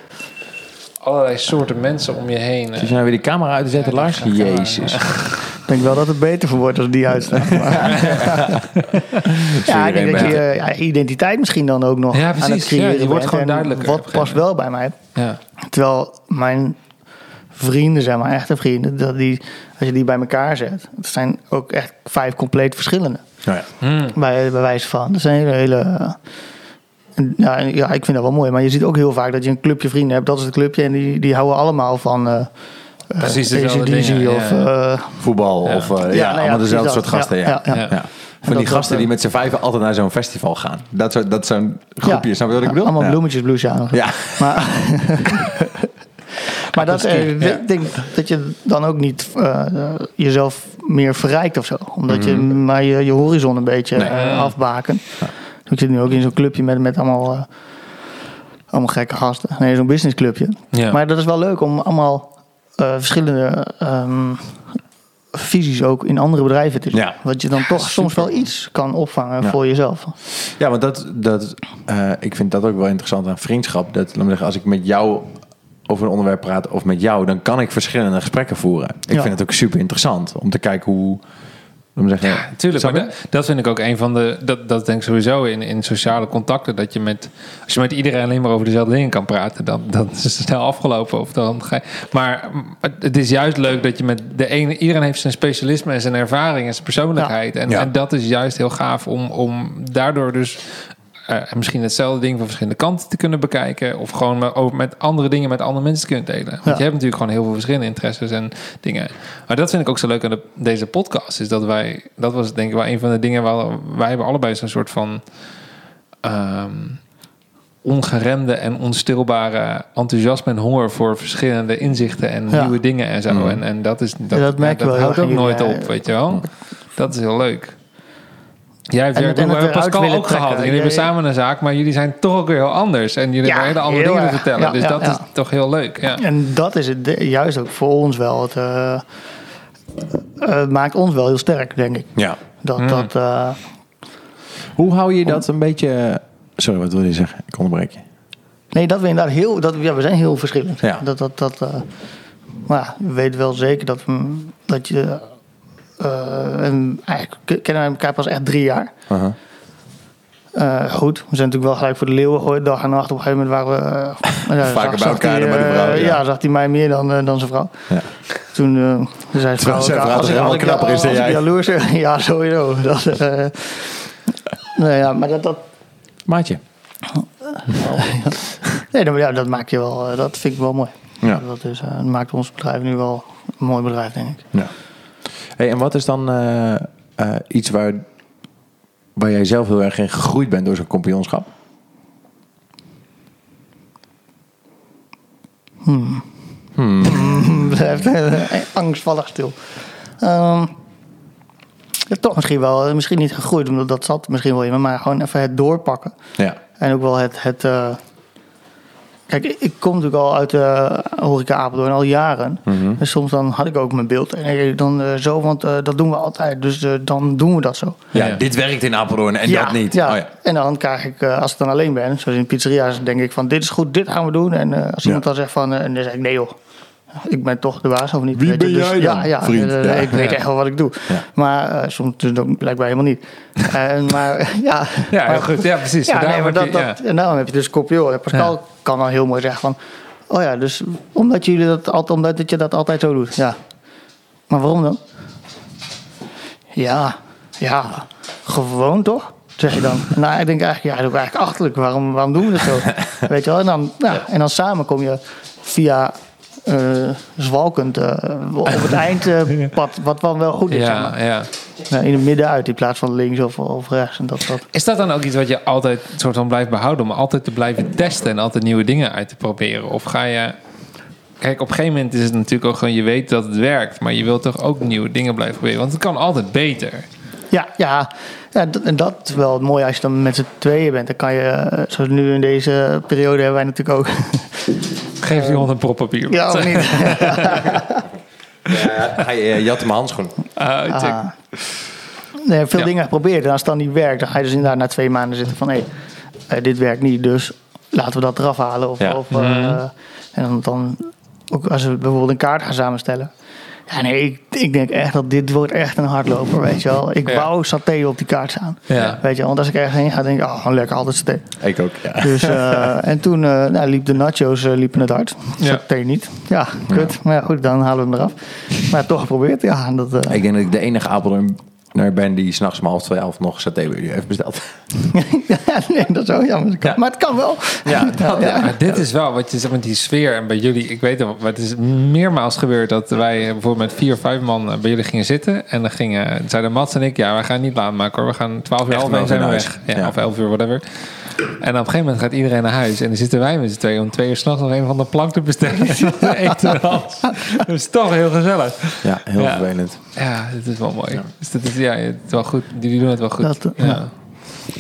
allerlei soorten mensen om je heen. Je nou weer die camera uit te zetten, Lars? Jezus. Ik denk wel dat het beter voor wordt als die uitstaat. Maar- ja, ik denk dat je je ja, identiteit misschien dan ook nog Ja, aan het creëren Ja, je wordt bent. gewoon duidelijker Wat past wel bij mij. Ja. Terwijl mijn vrienden, zeg maar, echte vrienden, dat die, als je die bij elkaar zet, het zijn ook echt vijf compleet verschillende. Nou ja. Hmm. Bij, bij wijze van. Dat zijn hele. ja, ja, ik vind dat wel mooi. Maar je ziet ook heel vaak dat je een clubje vrienden hebt. Dat is het clubje. En die, die houden allemaal van. eh eh, Precies dezelfde dingen, of. ja. eh, Voetbal Ja. of eh, ja, nou ja, allemaal dezelfde soort gasten. Ja, Ja, ja, ja. Ja. Van die gasten die met z'n vijven altijd naar zo'n festival gaan. Dat, zo, dat zo'n groepje, ja, snap je wat ik bedoel? Allemaal Ja. bloemetjes bluesje aan. Ja. Maar, maar dat, eh, Ja. ik denk dat je dan ook niet eh, jezelf meer verrijkt of zo. Omdat je maar je, je horizon een beetje Mhm. Nee. eh, afbaken. Ik zit nu ook in zo'n clubje met, met allemaal, allemaal gekke gasten. Nee, zo'n businessclubje. Ja. Maar dat is wel leuk om allemaal verschillende ehm, visies ook in andere bedrijven te zien. Ja. Wat je dan toch soms wel iets kan opvangen Ja. voor jezelf. Ja, want dat, dat, ik vind dat ook wel interessant aan vriendschap. Dat, laat me zeggen, als ik met jou over een onderwerp praat of met jou, dan kan ik verschillende gesprekken voeren. Ik Ja. vind het ook super interessant om te kijken hoe. Me zeggen, Tuurlijk, Snap maar dat, dat vind ik ook een van de. Dat, dat denk ik sowieso in, in sociale contacten. Dat je met. Als je met iedereen alleen maar over dezelfde dingen kan praten, dan, dan is het snel afgelopen. Of dan ga je, maar het is juist leuk dat je met de ene. Iedereen heeft zijn specialisme en zijn ervaring en zijn persoonlijkheid. En, Ja. en dat is juist heel gaaf om, om daardoor dus. Eh, misschien hetzelfde ding van verschillende kanten te kunnen bekijken. Of gewoon met, over, met andere dingen met andere mensen te kunnen delen. Want Ja. je hebt natuurlijk gewoon heel veel verschillende interesses en dingen. Maar dat vind ik ook zo leuk aan de, deze podcast. Is dat wij, dat was denk ik wel een van de dingen waar wij hebben allebei zo'n soort van ehm, ongeremde en onstilbare enthousiasme en honger voor verschillende inzichten en Ja. nieuwe dingen en zo. Mm. En, en dat is dat, Ja, dat merk dat wel houdt ook nooit op, weet je wel. Dat is heel leuk. Jij hebt En hebt en Pascal eruit willen ook gehad. Jullie hebben Ja, samen een zaak, maar jullie zijn toch ook weer heel anders. En jullie Ja, hebben hele andere dingen te vertellen. Ja, dus ja, dat ja. is toch heel leuk. Ja. En dat is het juist ook voor ons wel. Het eh, eh, maakt ons wel heel sterk, denk ik. Ja. Dat, Mm. dat, eh, Hoe hou je dat een beetje. Sorry, wat wil je zeggen? Ik onderbreek je. nee, dat we inderdaad heel... Dat, ja, we zijn heel verschillend. Ja. Dat, dat, dat, eh, maar ja, we weten wel zeker dat, we- dat je... eh, en eigenlijk kennen we elkaar pas echt drie jaar. Eh, goed, we zijn natuurlijk wel gelijk voor de leeuwen. Dag en nacht. Op een gegeven moment waren we... eh, ja, Vaker bij elkaar hij, dan bij de vrouw, ja. Ja, zag hij mij meer dan, dan zijn vrouw. Ja. Toen eh, zei vrouw, zijn vrouw als als knapper is dan als ik jij. jaloers ben, ja, sowieso. Dat, eh, nou ja, maar dat, dat, Maatje. nee, dat, ja, dat maakt je wel, dat vind ik wel mooi. Ja. Dat, is, eh, dat maakt ons bedrijf nu wel een mooi bedrijf, denk ik. Ja. Hey, en wat is dan eh, eh, iets waar, waar jij zelf heel erg in gegroeid bent door zo'n kampioenschap? blijft eh, angstvallig stil. Ehm, ja, toch misschien wel, eh, misschien niet gegroeid, omdat dat zat misschien wel in me, maar gewoon even het doorpakken. Ja. En ook wel het. het kijk, ik, kom natuurlijk al uit de horeca Apeldoorn al jaren. Mhm. En soms dan had ik ook mijn beeld. En eh, dan eh, zo, want eh, dat doen we altijd. Dus eh, dan doen we dat zo. Ja, Ja. dit werkt in Apeldoorn en ja, dat niet. Ja. Oh, ja. En dan krijg ik, eh, als ik dan alleen ben, zoals in pizzeria's, denk ik van dit is goed, dit gaan we doen. En eh, als iemand Ja. dan zegt van, eh, en dan zeg ik nee joh. Ik ben toch de baas of niet? Wie ben dus, jij dan, Ja, ja, vriend? eh, Ja. ik weet echt wel wat ik doe. Ja. Maar eh, soms dus ook blijkbaar helemaal niet. Eh, maar ja, Ja, heel maar- goed. Ja, precies. ja, nee, maar dat, je- dat, en daarom heb je dus. En Pascal Ja. Kan dan heel mooi zeggen van... Oh ja, dus omdat, jullie dat, altijd, omdat dat je dat altijd zo doet. Ja. Maar waarom dan? Ja, ja, gewoon toch? Zeg je dan. nou, ik denk eigenlijk, ja, dat is eigenlijk achterlijk. Waarom, waarom doen we dat zo? Weet je wel? En dan, ja, en dan samen kom je via zwalkend eh, op het eindpad, wat dan wel goed is. zeg ja, maar. ja. Ja, in het midden uit in plaats van links of, of rechts. En dat, dat, Is dat dan ook iets wat je altijd soort van blijft behouden? Om altijd te blijven testen en altijd nieuwe dingen uit te proberen? Of ga je... Kijk, op een gegeven moment is het natuurlijk ook gewoon... Je weet dat het werkt, maar je wilt toch ook nieuwe dingen blijven proberen? Want het kan altijd beter. Ja, ja. ja dat, en dat is wel het mooie als je dan met z'n tweeën bent. Dan kan je, eh, zoals nu in deze periode hebben wij natuurlijk ook. Geef die hond een prop papier. ja, of niet? Ja, hij uh, jat mijn handschoen. Ah. Ah. Nee, veel Ja. dingen geprobeerd. En als het dan niet werkt, dan ga je dus inderdaad na twee maanden zitten van... hé, eh, dit werkt niet, dus laten we dat eraf halen. Of, Ja. of, eh, Mhm. en dan, dan ook als we bijvoorbeeld een kaart gaan samenstellen. Ja, nee, ik, ik denk echt dat dit wordt echt een hardloper, weet je wel. Ik Ja. wou saté op die kaart staan. Ja. Weet je wel, want als ik ergens heen ga, denk ik, oh, gewoon lekker altijd saté. Ik ook, ja. Dus, eh, en toen eh, nou, liep de nachos eh, liepen het hard. Ja. Saté niet. Ja, kut. Maar ja, goed, dan halen we hem eraf. Maar toch geprobeerd, ja. Dat, eh, Ik denk dat ik de enige Apeldoorn ben die s'nachts om half twee, half nog saté bij jullie heeft besteld. ja, nee, dat is zo jammer. Ja. Maar het kan wel. Ja, ja, ja. Maar dit is wel wat je zegt met die sfeer en bij jullie. Ik weet het, maar het is meermaals gebeurd dat wij eh, bijvoorbeeld met vier of vijf man eh, bij jullie gingen zitten. En dan gingen, zeiden Mats en ik, ja, wij gaan niet laat maken hoor. We gaan 12 uur, half zijn we naar weg. Ja, Ja. Of 11 uur, whatever. En op een gegeven moment gaat iedereen naar huis. En dan zitten wij met z'n tweeën om twee uur s'nachts nog een van de plank te bestellen. Dat is toch heel gezellig. Ja, heel Ja. vervelend. Ja, dit is wel mooi. Dus dat is, ja, het is wel goed. Jullie doen het wel goed. Dat, ja.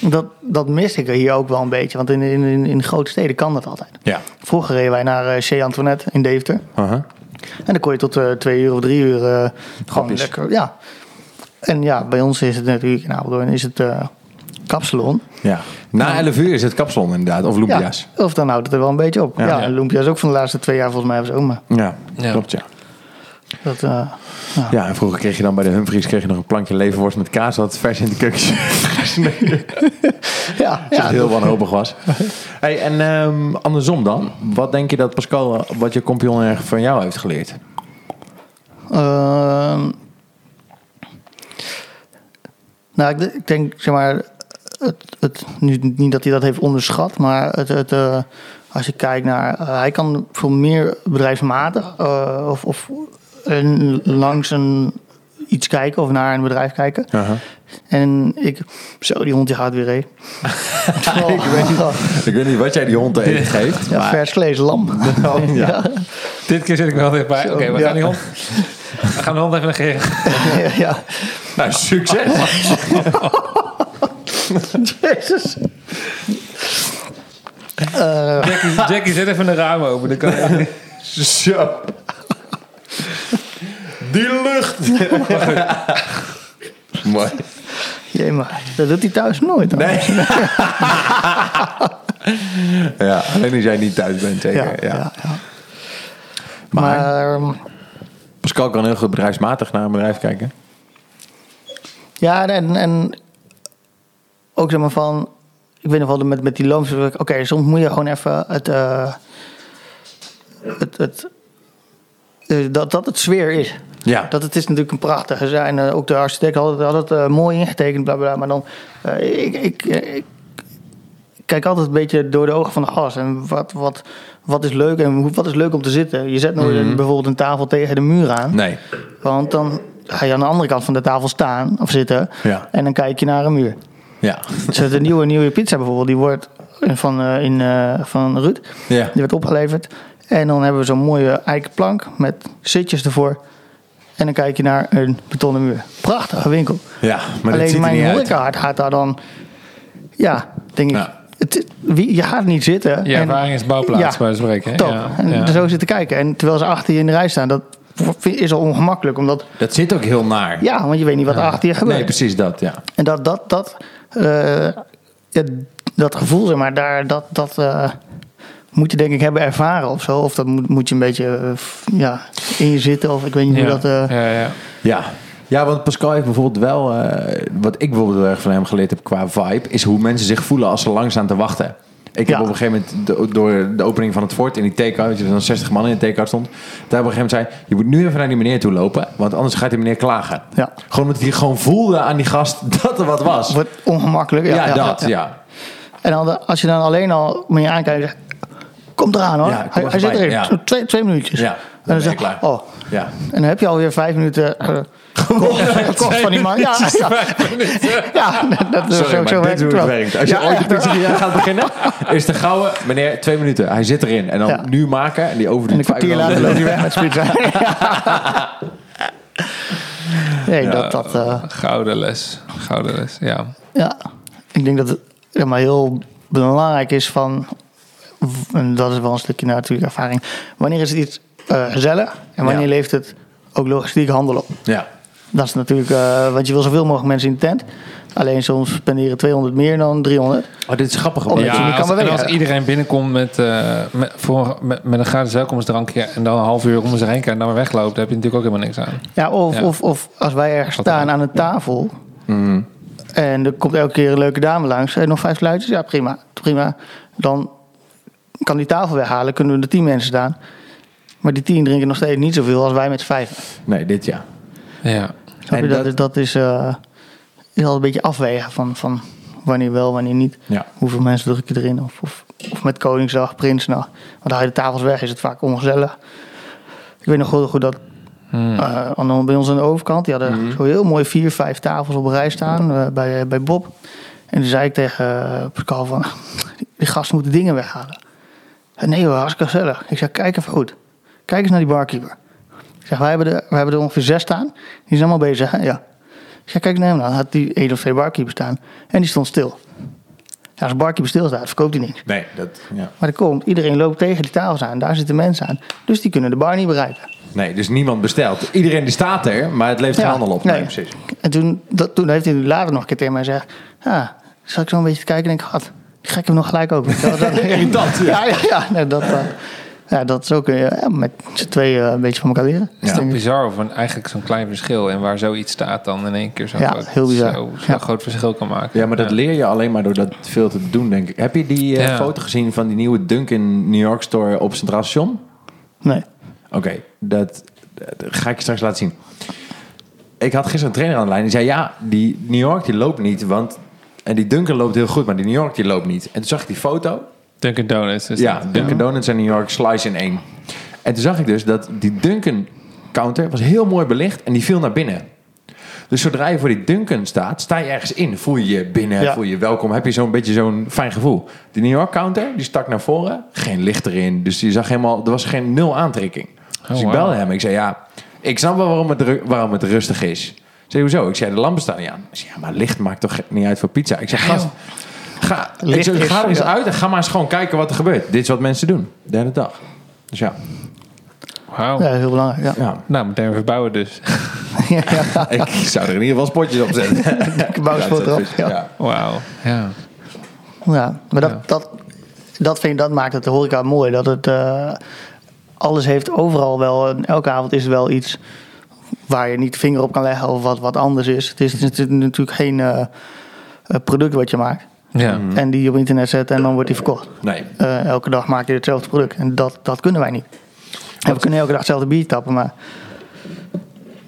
Dat, dat mis ik er hier ook wel een beetje. Want in, in, in, in grote steden kan dat altijd. Ja. Vroeger reden wij naar uh, Chez Antoinette in Deventer. Uh-huh. En dan kon je tot eh, twee uur of drie uur eh, gewoon lekker, ja. En ja, bij ons is het natuurlijk in Apeldoorn is het eh kapsalon. Ja. Na 11 uur is het kapsalon inderdaad, of Lumpia's. Ja, of dan houdt het er wel een beetje op. Ja. Ja, ook van de laatste twee jaar volgens mij zo. Maar Ja, Ja. klopt ja. dat, eh, ja. Ja, en vroeger kreeg je dan bij de Humphries kreeg je nog een plankje leverworst met kaas, wat vers in de keuken gesneden. ja, Ja, ja, heel wanhopig was. Hey, en ehm, andersom dan, wat denk je dat Pascal, wat je compagnon erg van jou heeft geleerd? Ehm, nou, ik, ik denk, zeg maar, het, het, nu, niet dat hij dat heeft onderschat, maar het, het, eh, als je kijkt naar, eh, hij kan veel meer bedrijfsmatig eh, of, of een- langs een, iets kijken of naar een bedrijf kijken. En ik, zo, die hond die gaat weer heen. ik, weet niet, ik weet niet wat jij die hond te eten geeft. Ja, maar- vers vlees, lam. ja. Dit keer zit ik wel dichtbij. Oké, we ja. gaan die hond... We gaan de hond even negeren. ja, ja. Nou, succes! Jezus. Eh, Jackie, Jackie zet even een raam open. Dan kan Zo. Die lucht! Mooi. jee, maar dat doet hij thuis nooit. Nee. ja, alleen als jij niet thuis bent, zeker. Ja, Ja, ja, ja. Maar- Maar, ehm, Pascal kan heel goed bedrijfsmatig naar een bedrijf kijken. ja, en, en ook zeg maar van, ik weet nog wel met, met die loons, oké, soms moet je gewoon even het, eh, het, het eh, dat, dat het sfeer is. Ja. Dat het is natuurlijk een prachtige zijn. eh, ook de architect had het, had het mooi ingetekend, bla bla. Maar dan, ik, ik, ik kijk altijd een beetje door de ogen van de gast. En wat, wat, wat is leuk en wat is leuk om te zitten? Je zet nooit een- bijvoorbeeld een tafel tegen de muur aan. Nee. Want dan ga je aan de andere kant van de tafel staan of zitten. Ja. En dan kijk je naar een muur. Ja. Dus de nieuwe, nieuwe pizza bijvoorbeeld, die wordt van, eh, in, eh, van Ruud. Ja. Die werd opgeleverd. En dan hebben we zo'n mooie eikenplank met zitjes ervoor. En dan kijk je naar een betonnen muur. Prachtige winkel. Ja, maar Alleen ziet mijn uit. horecahart gaat daar dan... Ja, denk ik... Ja. Het, wie, je gaat niet zitten. Je en- ervaring is bouwplaats, Ja, bij spreken. Top. Ja, En ja. zo zitten kijken. En terwijl ze achter je in de rij staan, dat is al ongemakkelijk. Omdat, Dat zit ook heel naar. ja, want je weet niet wat er achter je gebeurt. Nee, precies dat, ja. En dat, dat, dat, eh, dat gevoel, zeg maar, daar, dat, dat eh, moet je denk ik hebben ervaren of zo. Of dat moet, moet je een beetje eh, ja, in je zitten. Of ik weet niet Ja. hoe dat... eh, ja, ja. Ja. Ja, want Pascal heeft bijvoorbeeld wel... eh, wat ik bijvoorbeeld heel erg van hem geleerd heb qua vibe... is hoe mensen zich voelen als ze lang staan te wachten. Ik heb Ja. op een gegeven moment do- door de opening van het fort in die take-out... er dan 60 man in de take-out stond... daar op een gegeven moment zei... je moet nu even naar die meneer toe lopen... want anders gaat die meneer klagen. Ja. Gewoon omdat hij gewoon voelde aan die gast dat er wat was. wordt ongemakkelijk. Ja, ja, dat, ja. En dan, als je dan alleen al me je aankijkt zegt... Kom eraan hoor. Hij, zit erin. Twee, twee minuutjes. Ja, en dan dan zeg je. Oh. Ja. En dan heb je alweer vijf minuten... eh, gekocht van die man. Ja, ja. ja dat is Sorry, zo, maar zo dit werkt het werkt. Als je Ja, ooit een pizzeria gaat beginnen, is de gouden, meneer, twee minuten. Hij zit erin. En dan Ja. nu maken en die over En die een kwartier later loopt hij weg met pizza. nee, dat... dat eh, Gouden les. Gouden les, ja. Ja, ik denk dat het maar, heel belangrijk is van, en dat is wel een stukje natuurlijk ervaring, wanneer is het iets eh, gezellig en wanneer Ja. leeft het ook logistiek handel op. Ja. Dat is natuurlijk, eh, want je wil zoveel mogelijk mensen in de tent. Alleen soms spenderen 200 meer dan 300. Oh, dit is grappig. Ja, als, kan en bewegen. als iedereen binnenkomt met, eh, met, voor, met, met een gratis welkomstdrankje en dan een half uur om zich heen kijkt en dan weer wegloopt, daar heb je natuurlijk ook helemaal niks aan. Ja, of, Ja. Of, of als wij ergens Wat staan aan een tafel Mhm. en er komt elke keer een leuke dame langs, en nog vijf sluitjes, ja prima, prima. Dan kan die tafel weghalen, kunnen er tien mensen staan. Maar die tien drinken nog steeds niet zoveel als wij met z'n vijf. Nee, dit ja. Ja. Snap je? Dat, dat- is, dat is, eh, is al een beetje afwegen van, van wanneer wel, wanneer niet. Ja. Hoeveel mensen druk je erin? Of, of, of met Koningsdag, Prinsdag. Want haal je de tafels weg, is het vaak ongezellig. Ik weet nog goed, goed dat Hmm. eh, bij ons aan de overkant, die hadden zo heel mooi vier, vijf tafels op een rij staan eh, bij, bij Bob. En toen zei ik tegen eh, Pascal van, die gasten moeten dingen weghalen. Hij, nee hoor, hartstikke gezellig. Ik zeg, kijk even goed. Kijk eens naar die barkeeper. Ik zeg, wij hebben, er, wij hebben er ongeveer zes staan. Die zijn allemaal bezig. Hè? Ja. Ik zeg, kijk naar hem dan. Had die één of twee barkeepers staan. En die stond stil. Ja, als een barkeeper stilstaat, verkoopt hij niks. Nee, dat... Ja. Maar er komt, iedereen loopt tegen die tafels aan. Daar zitten mensen aan. Dus die kunnen de bar niet bereiken. Nee, dus niemand bestelt. Iedereen die staat er, maar het leeft geen Ja, handel op. nee. precies. En toen, dat, toen heeft hij later nog een keer tegen mij gezegd... Ja, zat ik zo een beetje te kijken en denk ik... God, die ga ik hem nog gelijk open. Dat, dat, ja. ja, ja, nee, dat, ja, dat zo kun je ja, met z'n tweeën een beetje van elkaar leren. Is Ja. toch bizar of een, eigenlijk zo'n klein verschil. En waar zoiets staat dan in één keer zo'n Ja, groot, heel bizar. zo, zo'n Ja. groot verschil kan maken. Ja, maar dat leer je alleen maar door dat veel te doen, denk ik. Heb je die eh, Ja. foto gezien van die nieuwe Dunkin' New York store op Centraal Station? Nee. Oké, dat, dat ga ik je straks laten zien. Ik had gisteren een trainer aan de lijn. Die zei, ja, die New York die loopt niet. Want, en die Dunkin' loopt heel goed, maar die New York die loopt niet. En toen zag ik die foto. Dunkin' Donuts. Is ja, dat. Dunkin' Donuts en New York slice in één. En toen zag ik dus dat die Dunkin' counter was heel mooi belicht. En die viel naar binnen. Dus zodra je voor die Dunkin' staat, sta je ergens in. Voel je je binnen, Ja. voel je je welkom. Heb je zo'n beetje zo'n fijn gevoel. Die New York counter, die stak naar voren. Geen licht erin. Dus je zag helemaal, er was geen nul aantrekking. Dus ik belde hem. Ik zei, ja, ik snap wel waarom het, waarom het rustig is. Ik zei, hoezo? Ik zei, de lampen staan niet aan. Ik zei, ja, maar licht maakt toch niet uit voor pizza? Ik zei, gast, ga, ik er eens uit en ga maar eens gewoon kijken wat er gebeurt. Dit is wat mensen doen, de hele dag. Dus ja, Wauw. Ja, heel belangrijk. Ja. ja. Nou, meteen verbouwen dus. ja. ik zou er in ieder geval spotjes op zetten. bouwspot erop, ja. Ja. Wauw. Ja. Ja, maar dat, Ja. dat, dat, vind ik, dat maakt het de horeca mooi. Dat het eh, alles heeft overal wel, en elke avond is er wel iets waar je niet vinger op kan leggen of wat, wat anders is. Het is, het is natuurlijk geen eh, eh, product wat je maakt Ja. en die op internet zet en dan wordt die verkocht. Nee, Eh, elke dag maak je hetzelfde product en dat, dat kunnen wij niet. En we kunnen elke dag hetzelfde bier tappen, maar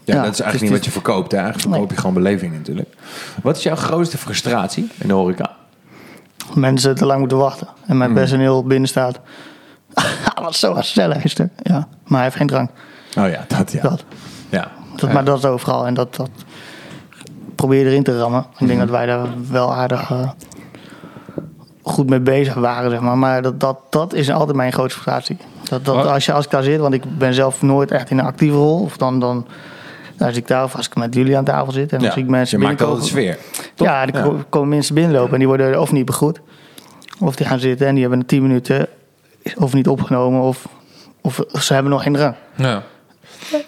ja, Ja, dat is eigenlijk dus niet wat je verkoopt. Hè? Eigenlijk verkoop je gewoon beleving natuurlijk. Wat is jouw grootste frustratie in de horeca? mensen te lang moeten wachten. En mijn personeel binnen staat. wat zo gezellig is er. Ja, maar hij heeft geen drank. Oh ja, dat ja. Dat. Ja, Dat, Maar dat is overal. En dat, dat probeer je erin te rammen. Ik Mhm. denk dat wij daar wel aardig eh, goed mee bezig waren, zeg maar. Maar dat, dat, dat is altijd mijn grootste frustratie. Dat, dat als, je, als ik daar zit, want ik ben zelf nooit echt in een actieve rol. Of dan, dan als ik daar, of als ik met jullie aan tafel zit. En ja. als ik mensen je maakt altijd sfeer. Toch? Ja, Ja. ko- komen mensen binnenlopen en die worden of niet begroet. Of die gaan zitten en die hebben 10 minuten of niet opgenomen. Of, of ze hebben nog geen drank. Ja.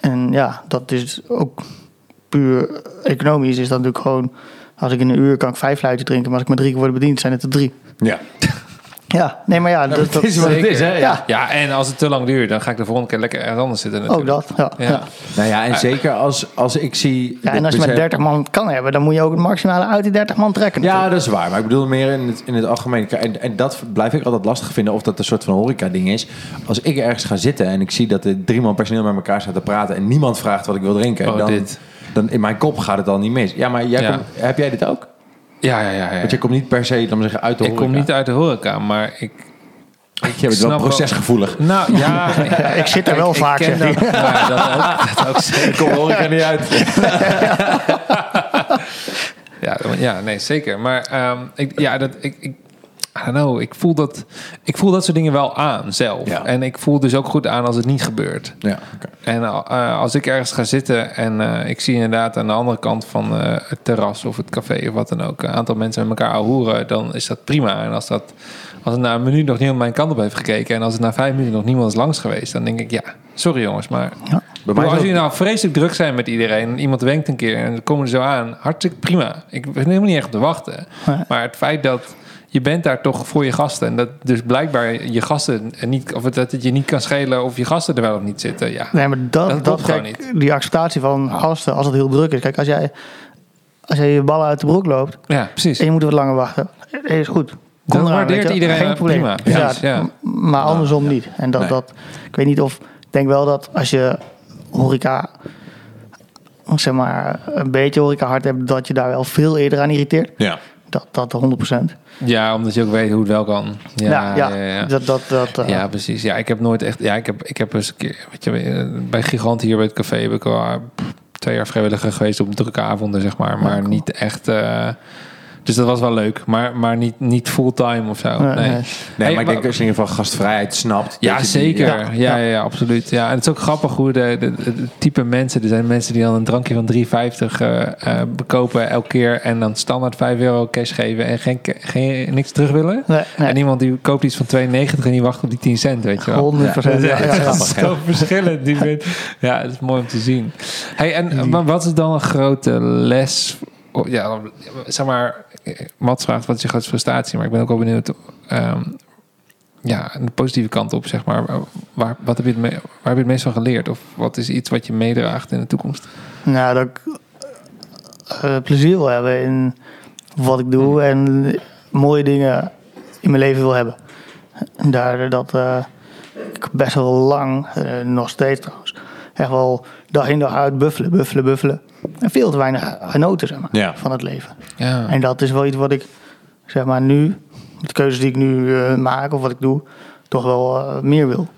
En ja, dat is ook puur economisch. Is dat natuurlijk gewoon... Als ik in een uur kan ik vijf fluitjes drinken. Maar als ik maar drie keer word bediend, zijn het er drie. Ja. Ja, nee, maar ja... Dat, dat, is wat het is, hè? Ja. Ja, en als het te lang duurt, dan ga ik de volgende keer lekker ergens anders zitten. ook natuurlijk. dat, ja. Ja. ja. Nou ja, en zeker als, als ik zie... Ja, en als je met eh, 30 man kan hebben, dan moet je ook het maximale uit die 30 man trekken. Ja, natuurlijk. dat is waar. Maar ik bedoel meer in het, in het algemeen. En, en dat blijf ik altijd lastig vinden of dat een soort van horeca-ding is. Als ik ergens ga zitten en ik zie dat er drie man personeel met elkaar staat te praten... en niemand vraagt wat ik wil drinken... Oh, dan, dit. dan in mijn kop gaat het al niet mis. Ja, maar jij Ja. komt- heb jij dit ook? Ja, ja, ja. ja. Want je komt niet per se, maar zeggen, uit de ik horeca. kom niet uit de horeca, maar ik... Je bent wel procesgevoelig. Nou, ja... ik zit er wel vaak, zeg dat, ja, dat ook, dat ook zeker. Ik kom de horeca niet uit. Ja, ja, nee, zeker. Maar ehm, ik, ja, dat, ik, ik, I don't know, ik voel, dat, ik voel dat soort dingen wel aan zelf. Ja. En ik voel dus ook goed aan als het niet gebeurt. Ja. En eh, als ik ergens ga zitten en eh, ik zie inderdaad aan de andere kant van eh, het terras of het café of wat dan ook, een aantal mensen met elkaar hoeren, dan is dat prima. En als, dat, als het na een minuut nog niemand mijn kant op heeft gekeken en als het na vijf minuten nog niemand is langs geweest, dan denk ik, ja, sorry jongens, maar Bij mij is als jullie nou vreselijk druk zijn met iedereen en iemand wenkt een keer en dan komen er zo aan, hartstikke prima. Ik ben helemaal niet echt op te wachten. Maar het feit dat je bent daar toch voor je gasten en dat dus blijkbaar je gasten niet, of dat het je niet kan schelen of je gasten er wel of niet zitten, ja. Nee, maar dat, Dat dat, klopt gewoon kijk, die acceptatie van gasten als het heel druk is. Kijk, als jij, als jij je ballen uit de broek loopt Ja, precies. en je moet wat langer wachten, is goed. Dan eraan, waardeert iedereen Geen probleem. prima. Ja, ja. Maar andersom niet. En dat, Nee. dat, ik weet niet of, ik denk wel dat als je horeca, zeg maar, een beetje horeca hard hebt, dat je daar wel veel eerder aan irriteert. Ja. Dat, dat 100%. Ja, omdat je ook weet hoe het wel kan. Ja, Ja, ja, ja. Dat, dat, dat, eh, Ja, precies. Ja, ik heb nooit echt. Ja, ik heb, ik heb eens een keer. Weet je, eh, bij Gigant hier bij het café heb ik al eh, twee jaar vrijwilliger geweest op drukke avonden, zeg maar. Maar cool. niet echt. Dus dat was wel leuk, maar, maar niet, niet fulltime of zo. Nee, Nee, nee. Nee, Hey, maar ik denk als je in ieder geval gastvrijheid snapt. Ja, dat die- zeker. ja. Ja, ja, ja, absoluut. Ja, en het is ook grappig hoe de, de, de- de type mensen... Er zijn mensen die dan een drankje van 3,50 eh eh, bekopen elke keer... en dan standaard 5 euro cash geven en geen, geen, niks terug willen. Nee, nee. En iemand die koopt iets van 2,90 en die wacht op die 10 cent, weet je wel. 100 procent. Ja, Ja, ja, ja. dat is zo verschillend. Die ja, het is mooi om te zien. Hey, en maar wat is dan een grote les? oh, Ja, zeg maar, Mats vraagt wat is je grootste frustratie, maar ik ben ook wel benieuwd. ehm, ja, de positieve kant op, zeg maar. Waar, wat heb je het me- waar heb je het meest van geleerd? Of wat is iets wat je meedraagt in de toekomst? Nou, dat ik eh, plezier wil hebben in wat ik doe en mooie dingen in mijn leven wil hebben. En daar dat eh, ik best wel lang, eh, nog steeds trouwens, echt wel dag in dag uit buffelen, buffelen, buffelen. En veel te weinig genoten zeg maar, Ja. van het leven. Ja, En dat is wel iets wat ik, zeg maar, nu, met de keuzes die ik nu eh, maak of wat ik doe, toch wel eh, meer wil.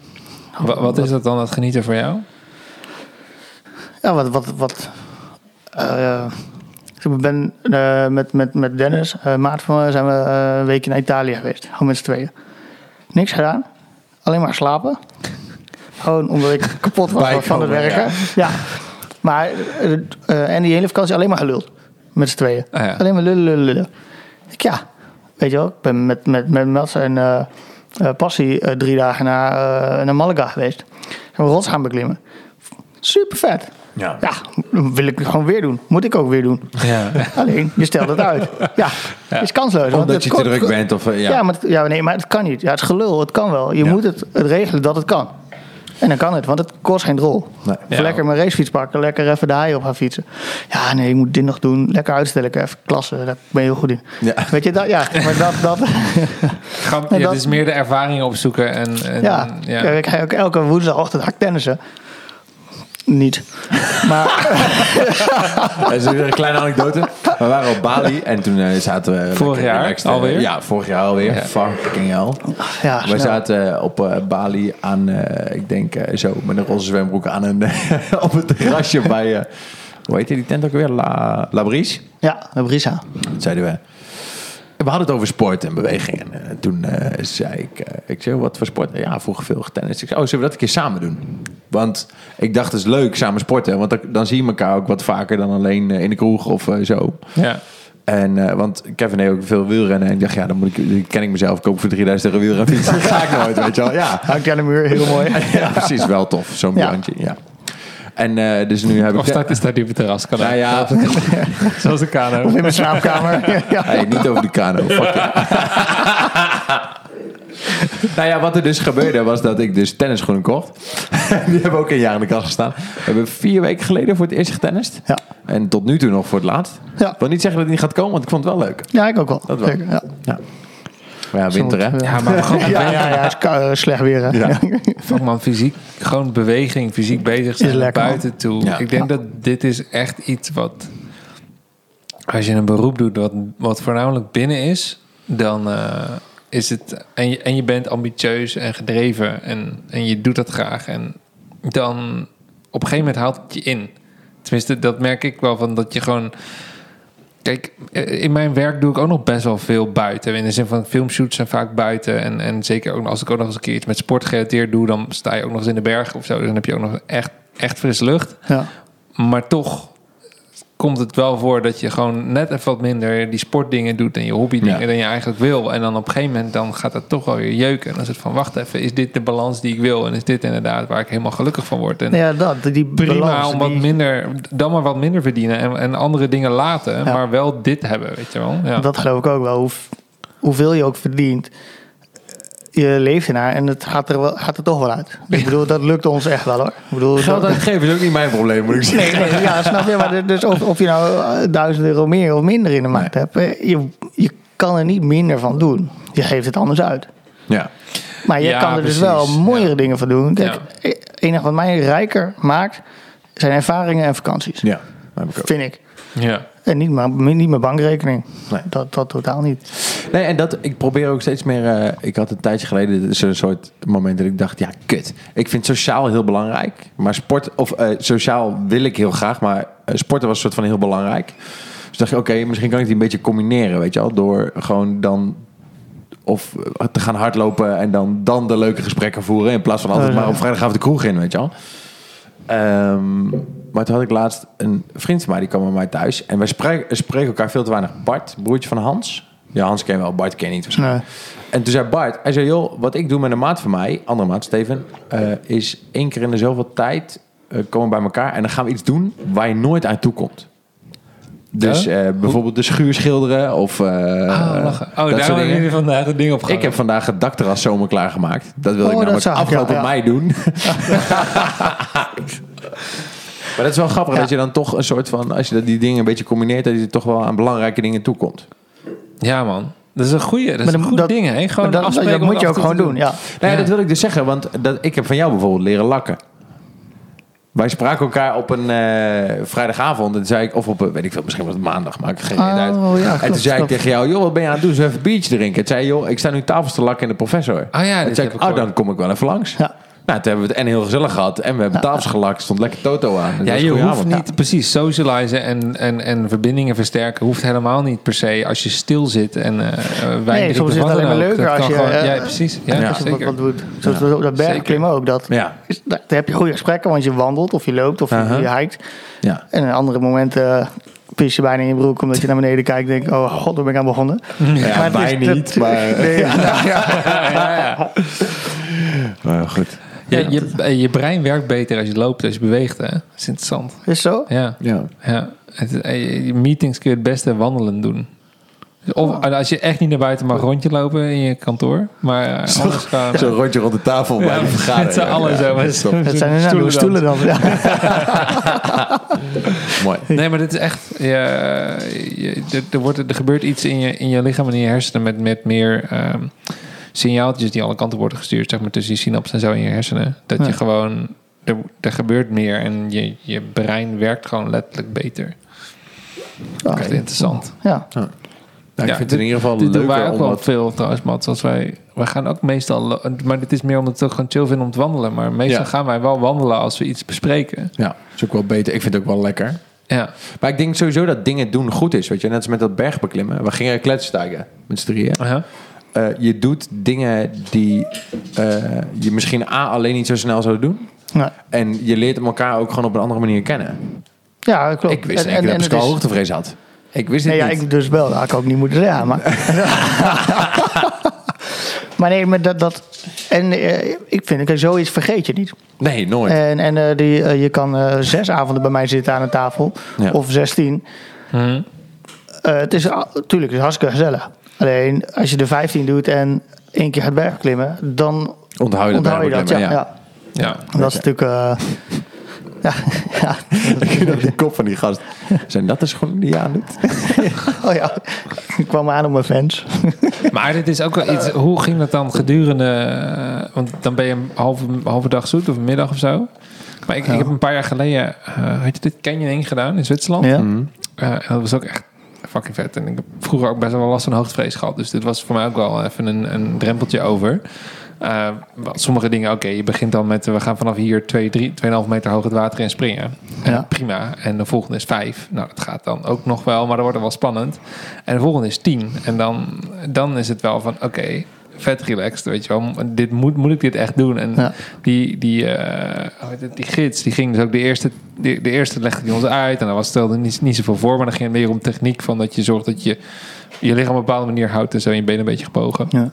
Wa- wat is dat dan, dat genieten voor jou? Ja, wat. wat, wat eh, ik ben met, met, met Dennis, eh, maat van me, zijn we eh, een weekje naar Italië geweest. Gewoon met z'n tweeën. Niks gedaan. Alleen maar slapen. Gewoon omdat ik kapot was van het werken. Ja. Maar, eh, eh, en die hele vakantie alleen maar geluld. Met z'n tweeën. Ah, ja. Alleen maar lullen, lullen, lullen. Ik, ja, weet je wel. Ik ben met, met, met Mats en eh, eh, Passie drie dagen naar, eh, naar Malaga geweest. Zijn we rots gaan beklimmen. Super vet. Ja. Ja, wil ik gewoon weer doen. Moet ik ook weer doen. Ja. Alleen, je stelt het uit. Ja, is kansloos. Omdat je te druk bent. Of, ja. Ja, maar, het- ja, nee, maar het kan niet. Ja, het is gelul, het kan wel. Je Ja. moet het, het regelen dat het kan. En dan kan het, want het kost geen drol. Nee. Of Ja. lekker mijn racefiets pakken, lekker even de haai op gaan fietsen. Ja, nee, ik moet dit nog doen. Lekker uitstellen, ik even klasse. Daar ben je heel goed in. Ja. Weet je, dat, ja, maar dat... dat ja, dat- dus meer de ervaring opzoeken. En, en, ja, ja. ja. ik ga ook elke woensdagochtend hak tennissen. Niet. Maar Dat is een kleine anekdote. We waren op Bali en toen eh, zaten we... Vorig jaar relaxed, eh, alweer? Ja, vorig jaar alweer. Ja. Fucking hell. ja, We zaten op eh, Bali aan, eh, ik denk eh, zo, met een roze zwembroek aan een, op het terrasje bij, eh, hoe heet die tent ook weer? La, La Brise. Ja, de Brisa. Dat zeiden we. We hadden het over sport en beweging. En eh, toen eh, zei ik, eh, ik zei, wat voor sport? Ja, vroeger veel tennis. Ik zei, oh, zullen we dat een keer samen doen? Want ik dacht, het is leuk samen sporten. Want dan, dan zie je elkaar ook wat vaker dan alleen in de kroeg of zo. Ja. En, want Kevin heeft ook veel wielrennen. En ik dacht, ja, dan moet ik, dan ken ik mezelf. Koop voor 3000 euro wielrenfiets. Dat ga ik nooit, weet je wel. Ja, Hangt aan de muur, heel mooi. ja precies. Wel tof, zo'n Ja. bandje. Ja. En eh, dus nu heb ik... Of staat die staat die op het terras? Kan Nou ja, Zoals de kano. In mijn slaapkamer. ja. Hey, niet over de kano. Fuck it. nou ja, wat er dus gebeurde was dat ik dus tennisschoenen kocht. Die hebben ook een jaar in de kast gestaan. We hebben vier weken geleden voor het eerst getennist. Ja. En tot nu toe nog voor het laatst. Ja. Ik wil niet zeggen dat het niet gaat komen, want ik vond het wel leuk. ja, ik ook wel. Dat wel. Zeker, ja. Ja. Maar ja, winter hè. Ja, maar gewoon Ja, ja, ja, het is kou- eh, slecht weer. Hè? Ja. Fuck man, fysiek, gewoon beweging, fysiek bezig zijn man. buiten toe. Ja. Ik denk dat dit is echt iets wat, als je een beroep doet wat, wat voornamelijk binnen is, dan eh, is het, en je, en je bent ambitieus en gedreven en, en je doet dat graag. En dan op een gegeven moment haalt het je in. Tenminste, dat merk ik wel van dat je gewoon... Kijk, eh, in mijn werk doe ik ook nog best wel veel buiten. In de zin van filmshoots zijn vaak buiten. En, en zeker ook als ik ook nog eens een keer iets met sport gerelateerd doe, dan sta je ook nog eens in de bergen of zo. Dus dan heb je ook nog echt, echt frisse lucht. Ja. Maar toch komt het wel voor dat je gewoon net even wat minder die sportdingen doet en je hobbydingen Ja. dan je eigenlijk wil. En dan op een gegeven moment dan gaat dat toch wel weer jeuken. En dan is het van, wacht even, is dit de balans die ik wil? En is dit inderdaad waar ik helemaal gelukkig van word? En ja, dat. Die prima balans, om wat die- minder, dan maar wat minder verdienen en, en andere dingen laten, Ja. maar wel dit hebben, weet je wel. Ja. Dat geloof ik ook wel. Hoe, hoeveel je ook verdient, je leeft ernaar en het gaat er, wel, gaat er toch wel uit. Ik bedoel, dat lukt ons echt wel hoor. Ik bedoel, Geld dat- uitgeven is ook niet mijn probleem, moet ik zeggen. Nee, nee, ja, snap je. Maar dus of, of je nou eh, duizend euro meer of minder in de maand hebt, eh, je, je kan er niet minder van doen. Je geeft het anders uit. Ja. Maar je Ja, kan er dus wel mooiere Ja. dingen van doen. Kijk, Ja. het enige wat mij rijker maakt, zijn ervaringen en vakanties. Ja, ik ook. Vind ik. Ja. En niet mijn, niet mijn bankrekening. Nee. Dat, dat totaal niet. Nee, en dat, ik probeer ook steeds meer. eh, ik had een tijdje geleden een soort moment dat ik dacht: ja, kut. Ik vind sociaal heel belangrijk. Maar sport, of eh, sociaal wil ik heel graag, maar eh, sporten was een soort van heel belangrijk. Dus dacht je, oké, misschien kan ik die een beetje combineren, weet je wel. Door gewoon dan of te gaan hardlopen en dan, dan de leuke gesprekken voeren. In plaats van altijd maar op vrijdagavond de kroeg in, weet je wel. Ehm, maar toen had ik laatst een vriend van mij, die kwam bij mij thuis. En wij spreken, spreken elkaar veel te weinig. Bart, broertje van Hans. Ja, Hans ken je wel, Bart ken je niet waarschijnlijk. Nee. En toen zei Bart, hij zei, joh, wat ik doe met een maat van mij, andere maat, Steven, eh, is één keer in de zoveel tijd eh, komen we bij elkaar en dan gaan we iets doen waar je nooit aan toe komt. Dus Ja? eh, bijvoorbeeld de schuur schilderen of eh, Oh, lachen. Oh, dat daar hebben jullie vandaag het ding op Ik heb vandaag het dakterras zomer klaargemaakt. Dat wil ik Oh, namelijk ik, afgelopen ja, ja. mei doen. maar dat is wel grappig Ja. dat je dan toch een soort van, als je dat- die dingen een beetje combineert, dat je toch wel aan belangrijke dingen toekomt. Ja, man. Dat is een goeie. Dat is Maar een dan- goed dat- ding, hè? Gewoon dat, afspreken dat moet je ook gewoon doen, te ja. Nou ja, Ja. dat wil ik dus zeggen, want dat, ik heb van jou bijvoorbeeld leren lakken. Wij spraken elkaar op een eh, vrijdagavond. En toen zei ik, of op een, weet ik veel, misschien was het maandag, maak ik geen Oh, reet uit. ja, en toen klopt, zei ik tegen jou, joh, wat ben je aan het doen? Zullen we even een biertje drinken? Het zei, joh, ik sta nu tafels te lakken in de professor. Ah ja, en toen dit zei ik, ik oh, dan kom ik wel even langs. Ja. Nou, toen hebben we het en heel gezellig gehad. En we hebben tafels gelakt. stond lekker Toto aan. Dat Ja, je een hoeft avond. niet precies socializen en, en, en verbindingen versterken. Hoeft helemaal niet per se als je stil zit en eh wijn Nee, soms is het alleen maar leuker Dat als je, gewoon- eh, ja, precies. Ja, Ja. Als je wat, zeker. wat doet. Zoals Ja. we op dat bergklimmen ook. Dat, Ja, is, daar heb je goede gesprekken, want je wandelt of je loopt of je, hiked. ja. En in andere momenten eh, pis je bijna in je broek omdat je naar beneden kijkt en denkt, oh god, waar ben ik aan begonnen? ja wij dat- niet, maar, Nee, ja, ja. maar goed. Ja, je, eh, je brein werkt beter als je loopt, als je beweegt. Hè? Dat is interessant. Is zo? Ja, Ja. ja. Het, eh, je meetings kun je het beste wandelen doen. Of als je echt niet naar buiten mag rondje lopen in je kantoor. Maar eh, anders gaan... Zo'n rondje rond de tafel bij de vergadering. met z'n allen Ja, zo. Dat zijn nou, stoelen, stoelen dan. Ja. Mooi. Nee, maar dit is echt... Je, je, er, er, wordt, er gebeurt iets in je, in je lichaam en in je hersenen... met, met meer ehm, signaaltjes die alle kanten worden gestuurd... zeg maar tussen je synapsen en zo in je hersenen. Dat je gewoon... Er, er gebeurt meer en je, je brein werkt gewoon letterlijk beter. Oké. Echt interessant. Ja. Ja, ik Ja, vind het in ieder geval Dit doen wij leuker ook om wel wat... veel trouwens, Mats. Als wij, wij gaan ook meestal... Maar dit is meer omdat we gewoon chill vinden om te wandelen. Maar meestal Ja. gaan wij wel wandelen als we iets bespreken. Ja, is ook wel beter. Ik vind het ook wel lekker. Ja, Maar ik denk sowieso dat dingen doen goed is. Weet je, net als met dat bergbeklimmen. We gingen kletsenstijgen met z'n drieën. Aha. Eh, je doet dingen die eh, je misschien A alleen niet zo snel zou doen. Nee. En je leert elkaar ook gewoon op een andere manier kennen. Ja, dat klopt. Ik wist En- en, dat Pascal is- hoogtevrees had. Ik wist het Nee, ja, niet. ik dus wel. Dat had ik ook niet moeten zeggen. Maar, maar nee, maar dat... dat en eh, ik vind, kijk, zoiets vergeet je niet. Nee, nooit. En, en eh, die, je kan eh, zes avonden bij mij zitten aan een tafel. Ja. Of zestien. Eh, het is natuurlijk het is hartstikke gezellig. Alleen als je er 15 doet en één keer gaat bergklimmen, dan Onthoud je dat onthoud je dat. Ja, ja. Ja. Dat is natuurlijk. eh, ja, die kop van die gast. Zijn dat de schoenen die je aandoet? Oh ja, ik kwam aan op mijn fans. Maar dit is ook wel iets... Hoe ging dat dan gedurende... eh, want dan ben je een halve, halve dag zoet of een middag of zo. Maar ik, ik heb een paar jaar geleden... eh had je dit canyoning gedaan in Zwitserland? Ja. Eh, en dat was ook echt fucking vet. En ik heb vroeger ook best wel last van hoogtevrees gehad. Dus dit was voor mij ook wel even een, een drempeltje over. Want sommige dingen, oké, je begint dan met... We gaan vanaf hier 2, 3, 2,5 meter hoog het water in springen. En Ja. prima. En de volgende is 5. Nou, dat gaat dan ook nog wel, maar dan wordt wel spannend. En de volgende is 10. En dan, dan is het wel van, oké... vet relaxed, weet je wel. Dit moet, moet ik dit echt doen? En Ja. die, die, eh, die gids, die ging dus ook de eerste, de, de eerste legde die ons uit. En dan was stelde niet, niet zoveel voor, maar dan ging het meer om techniek van dat je zorgt dat je je lichaam op een bepaalde manier houdt en zo en je benen een beetje gebogen. Ja.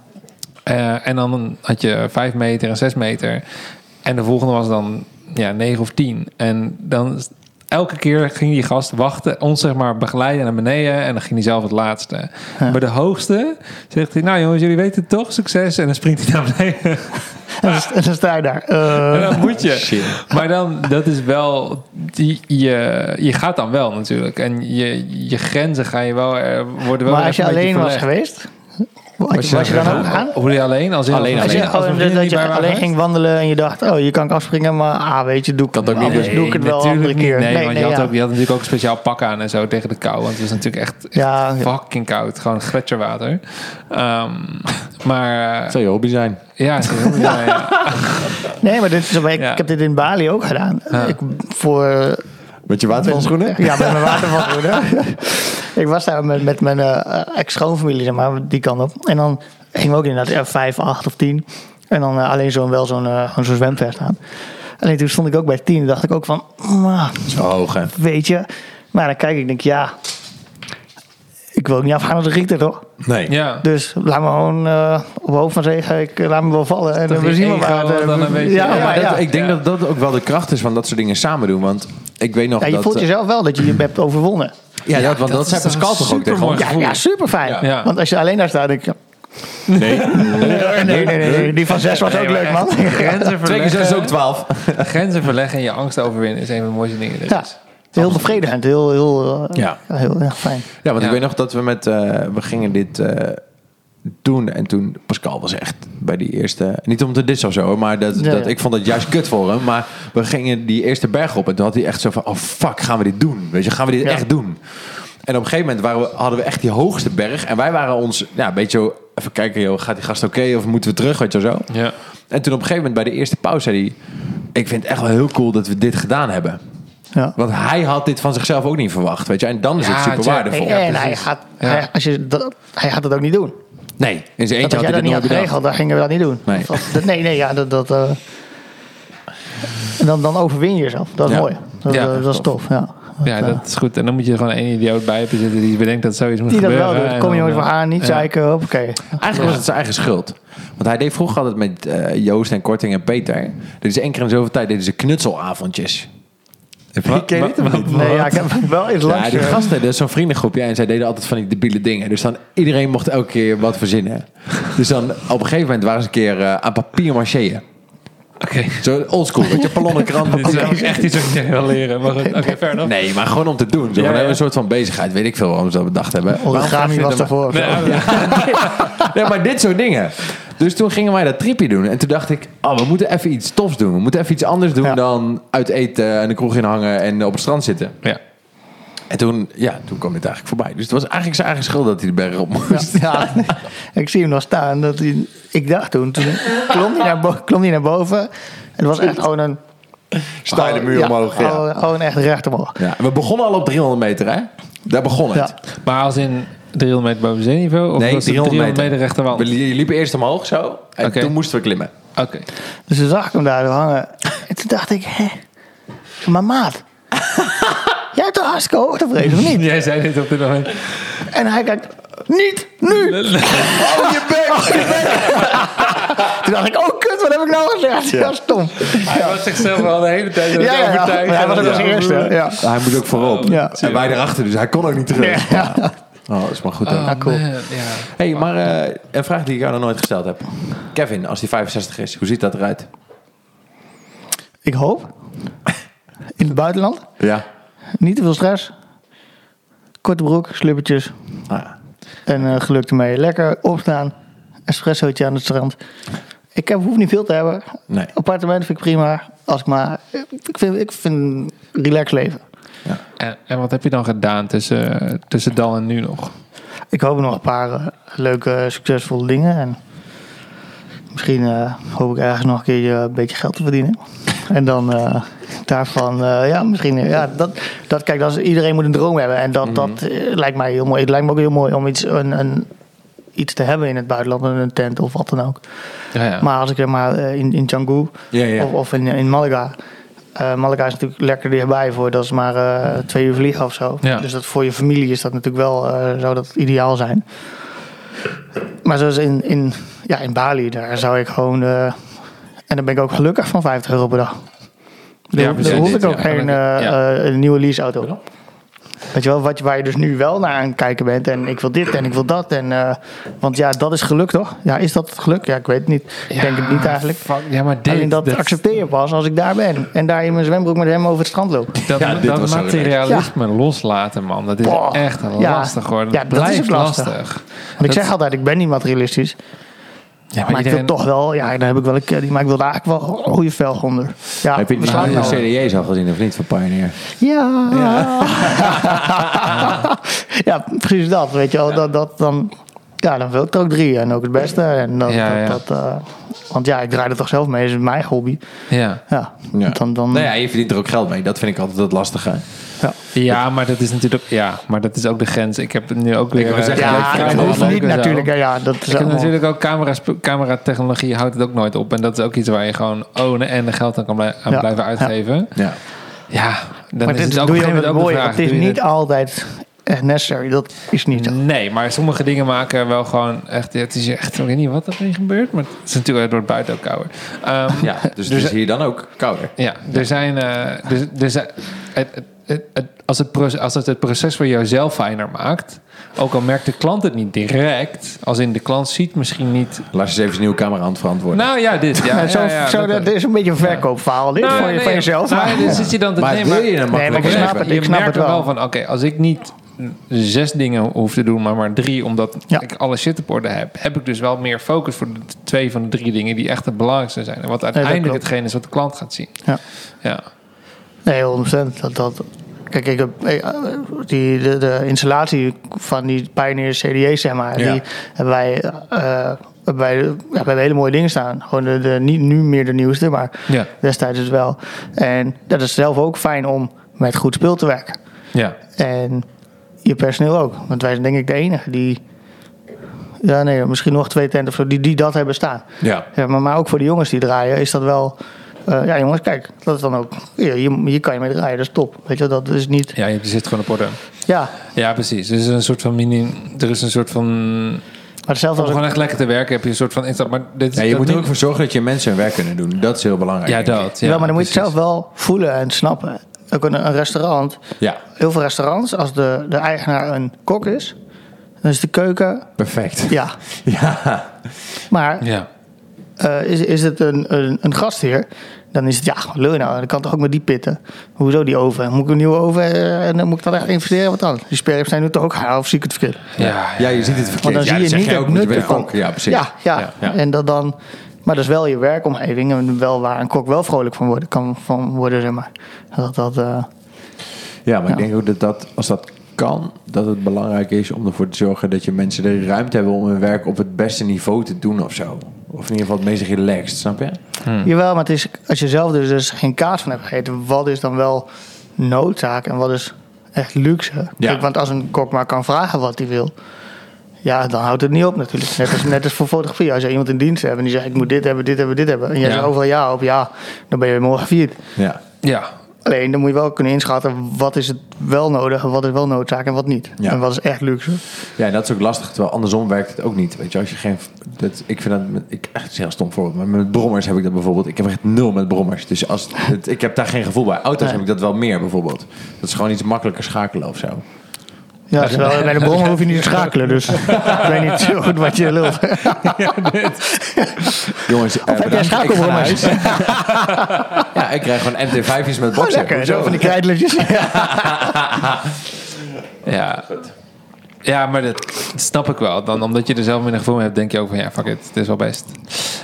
Eh, en dan had je vijf meter en zes meter. En de volgende was dan ja, negen of tien. En dan elke keer ging die gast wachten, ons zeg maar begeleiden naar beneden. En dan ging hij zelf het laatste. Bij de hoogste zegt hij, nou jongens, jullie weten het toch, succes. En dan springt hij naar beneden. En dan, en dan sta je daar. eh, En dan moet je. Shit. Maar dan, dat is wel, die, je, je gaat dan wel natuurlijk. En je, je grenzen ga je wel, eh, worden wel maar als je alleen was geweest, was je, was je dan ook aan? Hoe je alleen? Als in, Alleen, als, Als alleen. als, als, dat je alleen ging wandelen en je dacht, oh, je kan ik afspringen, maar ah, weet je, doe ik het ook niet doen. doe ik het wel een andere natuurlijk keer. niet. Nee, want je, had ja. ook, je had natuurlijk ook een speciaal pak aan en zo tegen de kou. Want het was natuurlijk echt, echt Ja, ja. fucking koud. Gewoon gletsjerwater. Ehm, maar Dat eh, zou je hobby zijn. ja, het ja, ja. Nee, maar dit is, ik, Ja. ik heb dit in Bali ook gedaan. Ja. Ik, voor, Met je watervalschoenen? Ja, met mijn watervalschoenen. ik was daar met, met mijn eh, ex-schoonfamilie, zeg maar, die kant op. En dan gingen we ook inderdaad ja, vijf, acht of tien. En dan eh, alleen zo'n wel zo'n eh, zo'n zwemvest aan. Alleen toen stond ik ook bij tien. dacht ik ook van, "Mwah, Zo hoog, hè? weet je. Maar dan kijk ik, denk ja, ik wil ook niet afgaan als een Griek toch? Nee. Ja. Dus laat me gewoon eh, op hoofd van zeggen, ik laat me wel vallen. En dan we zien wel waar. het, ja, Ja, dat- ik denk Ja. dat dat ook wel de kracht is van dat soort dingen samen doen. Want ik weet nog Ja, je dat... voelt jezelf wel dat je je hebt overwonnen. Ja, dat, want dat, is Pascal toch ook tegen? Ja, ja super fijn. Ja. Ja. Want als je alleen daar staat, denk ik... Nee. Nee, nee, nee, nee, die van zes was ook leuk, man. Grenzen Twee keer zes is ook verleggen, twaalf. grenzen verleggen en je angst overwinnen is een van de mooiste dingen. Dus. Ja, heel bevredigend. Heel, heel, eh, Ja. heel, heel fijn. Ja, want Ja. ik weet nog dat we met... eh, we gingen dit eh, doen en toen... Pascal was echt bij die eerste... Niet om te dissen of zo, hoor, maar dat, Ja, dat, ja. ik vond het juist kut voor hem. Maar we gingen die eerste berg op en toen had hij echt zo van... Oh fuck, gaan we dit doen? Weet je, gaan we dit Ja. echt doen? En op een gegeven moment waren we, hadden we echt die hoogste berg. En wij waren ons ja, een beetje zo... Even kijken, joh, gaat die gast oké of moeten we terug? Weet je zo. Ja. En toen op een gegeven moment bij de eerste pauze zei hij... Ik vind het echt wel heel cool dat we dit gedaan hebben. Ja. Want hij had dit van zichzelf ook niet verwacht, weet je. En dan is Ja, het super waardevol. Nee, en hij precies. gaat, Ja. hij, als je, dat, hij gaat het ook niet doen. Nee, in zijn Dat eentje had had jij hij dat niet dat had geregeld, dan gingen we dat niet doen. Nee. Dat- nee, nee, ja, dat... dat eh, en dan, dan overwin je jezelf. Dat is Ja. mooi. Dat, Ja, dat is tof, ja. ja, dat is goed. En dan moet je er gewoon één idioot bij hebben zitten die bedenkt dat zoiets moet Die dat gebeuren. wel doet. Kom je nooit voor eh, aan, niet ja. zeiken, oké. Eigenlijk was het zijn eigen schuld. Want hij deed vroeger altijd met eh, Joost en Korting en Peter. Dit is één keer in zoveel tijd deden ze knutselavondjes. Wat- Ken wat- niet? Nee, ja, ik heb wel eens langs... Ja, die eh, gasten, dat is zo'n vriendengroepje. En zij deden altijd van die debiele dingen. Dus dan iedereen mocht elke keer wat verzinnen. Dus dan op een gegeven moment waren ze een keer eh, aan papier macheën. Oké. Zo oldschool, weet je, ballonnenkrant. Dit is echt iets wat je wil leren. Maar oké, fair enough. Nee, maar gewoon om te doen. Zo, Ja, ja. hebben we een soort van bezigheid. Weet ik veel waarom ze dat bedacht hebben. Origami was daarvoor. Nee, maar- Nee, maar dit soort dingen. Dus toen gingen wij dat tripje doen. En toen dacht ik, oh, we moeten even iets tofs doen. We moeten even iets anders doen Ja. dan uit eten en de kroeg in hangen en op het strand zitten. Ja. En toen, ja, toen kwam dit eigenlijk voorbij. Dus het was eigenlijk zijn eigen schuld dat hij de berg op moest. Ja, ik zie hem nog staan. Dat hij, ik dacht toen, toen klom hij naar, bo- klom hij naar boven. En het was echt gewoon een... Je de muur ja, omhoog. Ja. Gewoon, gewoon echt recht omhoog. Ja. We begonnen al op 300 meter, hè? Daar begon het. Ja. Maar als in 300 meter boven zeeniveau? Of Nee, was het 300 meter rechterwand? We li- liepen eerst omhoog zo. En toen moesten we klimmen. Oké. Dus toen zag ik hem daar hangen. En toen dacht ik, hè? Maar maat. Jij hebt toch hartstikke hoogtevrees, of niet? Jij zei dit op dit moment. En hij kijkt, niet nu! Oh, je bek! Toen dacht ik, oh kut, wat heb ik nou gezegd? Ja, stom. Hij was zichzelf al de hele tijd Ja, het hij was ook als Ja. eerste. Ja. Hij moet ook voorop. Ja. En wij erachter, dus hij kon ook niet terug. Ja. Oh, dat is maar goed. Oh, cool. man, ja. hey, maar eh, een vraag die ik jou nog nooit gesteld heb. Kevin, als hij 65 is, hoe ziet dat eruit? Ik hoop. In het buitenland. Ja. Niet te veel stress. Korte broek, slippertjes. Ja. En eh geluk ermee. Lekker opstaan. Espressootje aan het strand. Ik heb, hoef niet veel te hebben. Nee. Appartement vind ik prima. Als ik maar... Ik vind, ik vind een relaxed En, en wat heb je dan gedaan tussen, tussen dan en nu nog? Ik hoop nog een paar eh, leuke, succesvolle dingen. En misschien eh, hoop ik ergens nog een keer een beetje geld te verdienen. En dan eh, daarvan, ja, misschien, ja, dat, dat, kijk, dat is, iedereen moet een droom hebben. En dat, dat eh, lijkt mij heel mooi. Het lijkt me ook heel mooi om iets, een, een, iets te hebben in het buitenland, een tent of wat dan ook. Ja, ja. Maar als ik zeg maar in, in Canggu Ja, ja. of, of in, in Malaga. Malaga is natuurlijk lekker dichtbij voor. Dat is maar eh, twee uur vliegen of zo. Ja. Dus dat voor je familie is dat natuurlijk wel, eh, zou dat ideaal zijn. Maar zoals in, in, ja, in Bali, daar zou ik gewoon... en dan ben ik ook gelukkig van 50 euro per dag. Ja, dan hoef ik ook geen ja. een nieuwe leaseauto. Weet je wel, wat, je- waar je dus nu wel naar aan het kijken bent. En ik wil dit en ik wil dat. En, eh, want ja, dat is geluk toch? Ja, is dat het geluk? Ja, ik weet het niet. Ik denk het niet eigenlijk. Fuck, ja, maar dit, Alleen dat, accepteer je pas als ik daar ben. En daar in mijn zwembroek met hem over het strand loop. dat, Ja, dat materialisme loslaten, man. Dat is Boah. echt Ja. lastig hoor. Dat, Ja, dat is ook lastig. lastig. Want ik zeg altijd, ik ben niet materialistisch. Ja, Maar, ik wil toch wel, ja, daar heb ik wel een keer, maar ik wil eigenlijk wel een goede velg onder. Ja, Heb je nieuwe nou. CDJ's al gezien of niet van Pioneer? Ja. Ja. precies dat. Weet je wel, dat, dat dan, ja, dan wil ik er ook drie en ook het beste. En dat, Ja, ja. dat, dat, eh, want ja, ik draai er toch zelf mee, is mijn hobby. Ja. Ja, Ja. dan, dan, Nou ja, je verdient er ook geld mee. Dat vind ik altijd het lastige. Ja, maar dat is natuurlijk ja, maar dat is ook de grens. Ik heb nu ook weer. Ik wou zeggen, eh, ja, Ja, ik dat hoeft niet zo. natuurlijk. Ja, ja, dat is Ik heb natuurlijk ook camera's, cameratechnologie houdt het ook nooit op. En dat is ook iets waar je gewoon ownen en de geld aan kan blij- aan Ja, blijven uitgeven. Ja. Ja, dan Maar is dit het ook doe je gegeven het moment ook mooie. de vraag. Het is niet altijd echt necessary. Dat is niet zo. Nee, maar sommige dingen maken wel gewoon echt... Het is echt... Ik weet niet wat er mee gebeurt, maar het is natuurlijk door het buiten ook kouder. Ehm, ja, dus het is hier dan ook kouder. Ja, er zijn. eh, er, er zijn het, het, het, het- als, het proces, als het het proces voor jouzelf fijner maakt. Ook al merkt de klant het niet direct. Als in de klant ziet misschien niet. Laat eens even zijn nieuwe camera aan het verantwoorden. Nou ja, dit. Ja, zo, ja, zo, dat- dat is een beetje een verkoopverhaal dit Nou, voor, je, nee, van jezelf. Nou, maar- dan zit je dan te maar nee, wil maar- je maar makkelijke ik snap het. je snap merkt het er wel. wel van, oké, als ik niet zes dingen hoef te doen, maar maar drie, omdat Ja. ik alle shit op orde heb, heb ik dus wel meer focus voor de twee van de drie dingen die echt het belangrijkste zijn. En wat uiteindelijk hetgeen is wat de klant gaat zien. Ja. Ja. Nee, 100%. Dat, dat, kijk, ik heb, eh, die, de, de installatie van die Pioneer CD's, zeg maar, Ja. die hebben wij, hebben wij, ja, hebben hele mooie dingen staan. Gewoon de, de, niet nu meer de nieuwste, maar Ja. destijds dus wel. En dat is zelf ook fijn om met goed spul te werken. Ja. En je personeel ook. Want wij zijn denk ik de enige die... Ja, nee, misschien nog twee tenten of zo, die, die dat hebben staan. Ja. Ja, maar, maar ook voor de jongens die draaien is dat wel... eh, ja, jongens, kijk, dat is dan ook... Hier, hier, hier kan je mee draaien, dat is top. Weet je, dat is niet... Ja, je zit gewoon op orde. Ja, Ja, precies. Dus een soort van mini. Er is een soort van. Maar hetzelfde als... gewoon echt lekker te werken heb je een soort van instap. Maar dit is Ja, je moet er ook voor zorgen dat je mensen hun werk kunnen doen. Dat is heel belangrijk. Ja, dat. Ja, maar dan moet je het zelf wel voelen en snappen. Ook een, een restaurant. Ja, Heel veel restaurants, als de, de eigenaar een kok is... dan is de keuken... perfect. Ja, Ja, maar Ja. eh, is, is het een, een, een gastheer... dan is het, ja, je nou, dan kan het toch ook met die pitten. Hoezo die oven? Moet ik een nieuwe oven eh, en dan moet ik dan echt investeren? Wat dan? Die sperrips zijn nu toch ook gaar, of zie ik het verkeerd? Ja, ja, je ziet het verkeerd. Want dan ja, zie je niet ook, nut ervan. kok. Ja, precies. Ja, ja. Ja, ja. En dat dan... Maar dat is wel je werkomgeving en wel waar een kok wel vrolijk van worden kan van worden, zeg maar. Dat, dat, eh, Ja, maar ik denk ook dat, dat als dat kan, dat het belangrijk is om ervoor te zorgen dat je mensen de ruimte hebben om hun werk op het beste niveau te doen of zo. Of in ieder geval het meest relaxed, snap je? Jawel, maar het is, als je zelf dus, dus geen kaas van hebt gegeten, wat is dan wel noodzaak en wat is echt luxe? Ja. Kijk, want als een kok maar kan vragen wat hij wil, ja, dan houdt het niet op natuurlijk. Net als, net als voor fotografie. Als je iemand in dienst hebt en die zegt ik moet dit hebben, dit hebben, dit hebben. En jij Ja. zegt overal ja op, ja, dan ben je morgen viert. Ja. Ja. Alleen dan moet je wel kunnen inschatten wat is het wel nodig en wat is wel noodzaak en wat niet. Ja. En wat is echt luxe. Ja, en dat is ook lastig. Terwijl andersom werkt het ook niet. Weet je, als je geen. Dat, ik vind dat. Ik, echt een heel stom voorbeeld. Maar met brommers heb ik dat bijvoorbeeld. Ik heb echt nul met brommers. Dus als, het, ik heb daar geen gevoel bij. Auto's Nee. heb ik dat wel meer bijvoorbeeld. Dat is gewoon iets makkelijker schakelen of zo. Ja, terwijl bij de bron hoef je niet te schakelen. Dus ik weet niet zo goed wat je lult. Jongens, eh, heb jij schakelbrommers? huis. ja, ik krijg gewoon MT5's met Oh, boksen. lekker, zo van die krijtletjes. Ja. Ja, maar dat snap ik wel. Dan, omdat je er zelf minder gevoel mee hebt, denk je ook van ja, fuck it, het is wel best.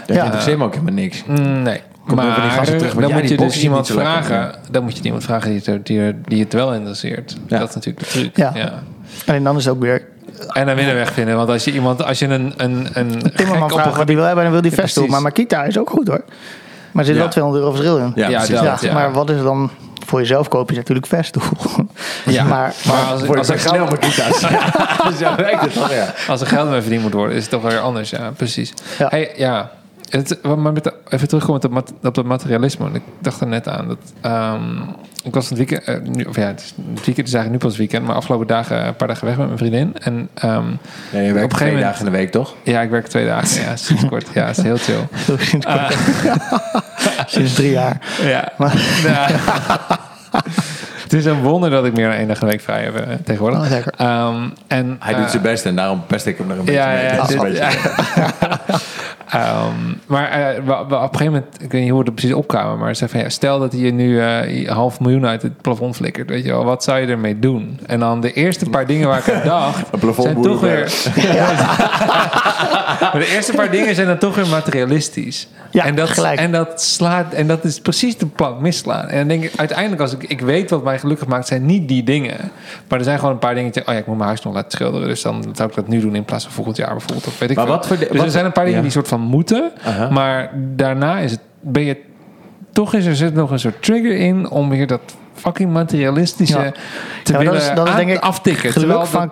Dat Ja. interesseert me ook helemaal niks. Mm, nee. Die maar gasten terug dan ja, moet die je dus iemand vragen. Dan moet je iemand vragen die het, die, die het wel interesseert. Ja. Dat is natuurlijk de truc. Ja. Ja. En dan is het ook weer En dan middenweg vinden. Want als je iemand, als je een, een, een Timmerman op vraagt een wat hij wil hebben en dan wil hij Ja, vest doen. Maar Makita is ook goed hoor. Maar er zit Ja. wel 200 euro verschil in. Ja, Ja, precies. dat, Ja, ja. Maar wat is dan voor jezelf koop je natuurlijk vest. Ja. maar, Maar als, Voor als, je er snel geld, Makita's. ja, zo werkt het toch, ja. als er geld mee verdiend moet worden, is het toch weer anders. Ja, precies. Ja. Hey, ja. Het, maar met de- even terugkomen op, dat materialisme. Ik dacht er net aan. Dat, ehm, ik was het weekend, eh, nu, of ja, het, is, het weekend is eigenlijk nu pas het weekend, maar afgelopen dagen een paar dagen weg met mijn vriendin. En ehm, Ja, je Op werkt een twee moment- dagen in de week, toch? ja, ik werk twee dagen. Ja, sinds kort. Ja, is heel chill. sinds, sinds drie jaar. Ja. Maar- Ja. het is een wonder dat ik meer dan één dag in de week vrij heb eh, tegenwoordig. Oh, lekker. Ehm, en, Hij eh, doet zijn best en daarom pest ik hem nog een beetje Ja, mee. ja, is dit- een beetje- Ehm, maar eh, we, we- op een gegeven moment, ik weet niet hoe we er precies opkwamen, maar ze zei van ja, stel dat je nu eh, een half miljoen uit het plafond flikkert, weet je wel, wat zou je ermee doen? En dan de eerste paar dingen waar ik aan dacht, Een plafond zijn toch weer. maar de eerste paar dingen zijn dan toch weer materialistisch. Ja, en dat, gelijk. En dat slaat, en dat is precies de plank misslaan. En dan denk ik, uiteindelijk, als ik, ik weet wat mij gelukkig maakt, zijn niet die dingen. Maar er zijn gewoon een paar dingetjes. Oh ja, ik moet mijn huis nog laten schilderen. Dus dan zou ik dat nu doen in plaats van volgend jaar bijvoorbeeld. Of weet ik Maar veel. wat voor dus wat- er zijn een paar dingen ja. die soort van moeten. Maar daarna is het, ben je toch is er zit nog een soort trigger in om weer dat fucking materialistische Ja. te Ja, willen dat is, dat is aan- denk ik aftikken. geluk terwijl van,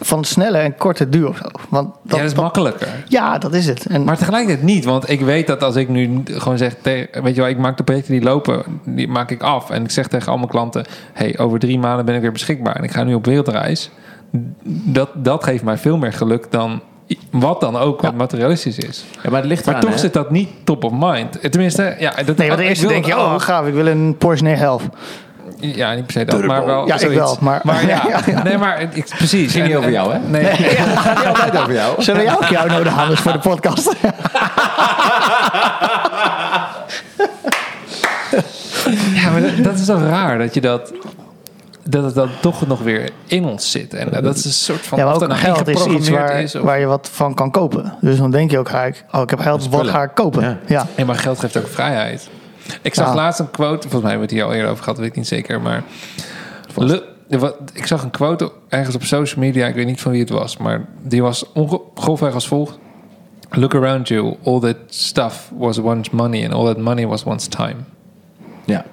van snelle en korte duur of zo. Want dat, ja, dat is makkelijker. ja, dat is het. En, Maar tegelijkertijd niet, want ik weet dat als ik nu gewoon zeg, weet je wel, ik maak de projecten die lopen, die maak ik af. En ik zeg tegen al mijn klanten, hey, over drie maanden ben ik weer beschikbaar en ik ga nu op wereldreis. Dat, dat geeft mij veel meer geluk dan wat dan ook wat materialistisch is. Ja, maar het ligt Maar eraan, toch hè? zit dat niet top of mind. Tenminste, ja, dat, nee, want ik eerst denk je, oh, ook. gaaf, ik wil een Porsche 911. Ja, niet per se dat, maar wel Ja, ik zoiets. wel, maar- ja, Ja, ja. nee, maar ik, precies. Ging niet over jou, hè? Nee, Het gaat altijd over jou. Zullen we jou ook jou nodig hebben voor de podcast? Ja, maar dat, dat is toch raar dat je dat. Dat het dan toch nog weer in ons zit. En dat is een soort van. Ja, maar ook nou geld is iets waar, is, of- waar je wat van kan kopen. Dus dan denk je ook gelijk, oh, ik heb geld, wat ga ik kopen? Ja. Ja. Nee, maar geld geeft ook vrijheid. Ik zag Ja. laatst een quote, volgens mij hebben we het hier al eerder over gehad, weet ik niet zeker, maar wat- ik zag een quote ergens op social media, ik weet niet van wie het was, maar die was grofweg als volgt. Look around you, all that stuff was once money and all that money was once time. Ja.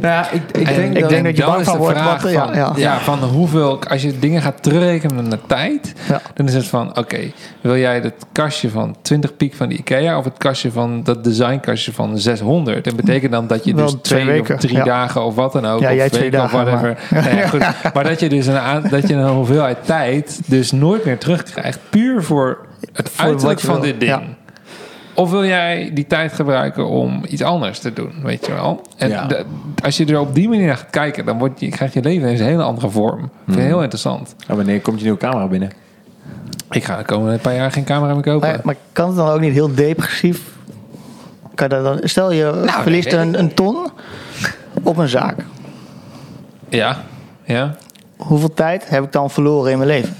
Nou ja, ik, ik En denk ik dat... denk dat je bang van wordt wat- ja, van, ja. ja, van hoeveel, als je dingen gaat terugrekenen naar tijd, Ja. dan is het van, oké, wil jij het kastje van 20 piek van de IKEA of het kastje van dat designkastje van 600? Dat betekent dan dat je dus twee twee, weken, of drie dagen of wat dan ook, Ja, of jij twee weken of dagen, whatever. Ja, goed. maar dat je dus een, dat je een hoeveelheid tijd dus nooit meer terugkrijgt, puur voor het uiterlijk van dit ding. Of wil jij die tijd gebruiken om iets anders te doen, weet je wel? En Ja. de- als je er op die manier naar gaat kijken, dan wordt je, krijgt je leven in een hele andere vorm. Vind Hmm. je heel interessant. Oh, wanneer komt je nieuwe camera binnen? Ik ga de komende paar jaar geen camera meer kopen. Maar, maar kan het dan ook niet heel depressief? Kan dat dan, stel je Nou, verliest een, een ton op een zaak. Ja, ja. Hoeveel tijd heb ik dan verloren in mijn leven?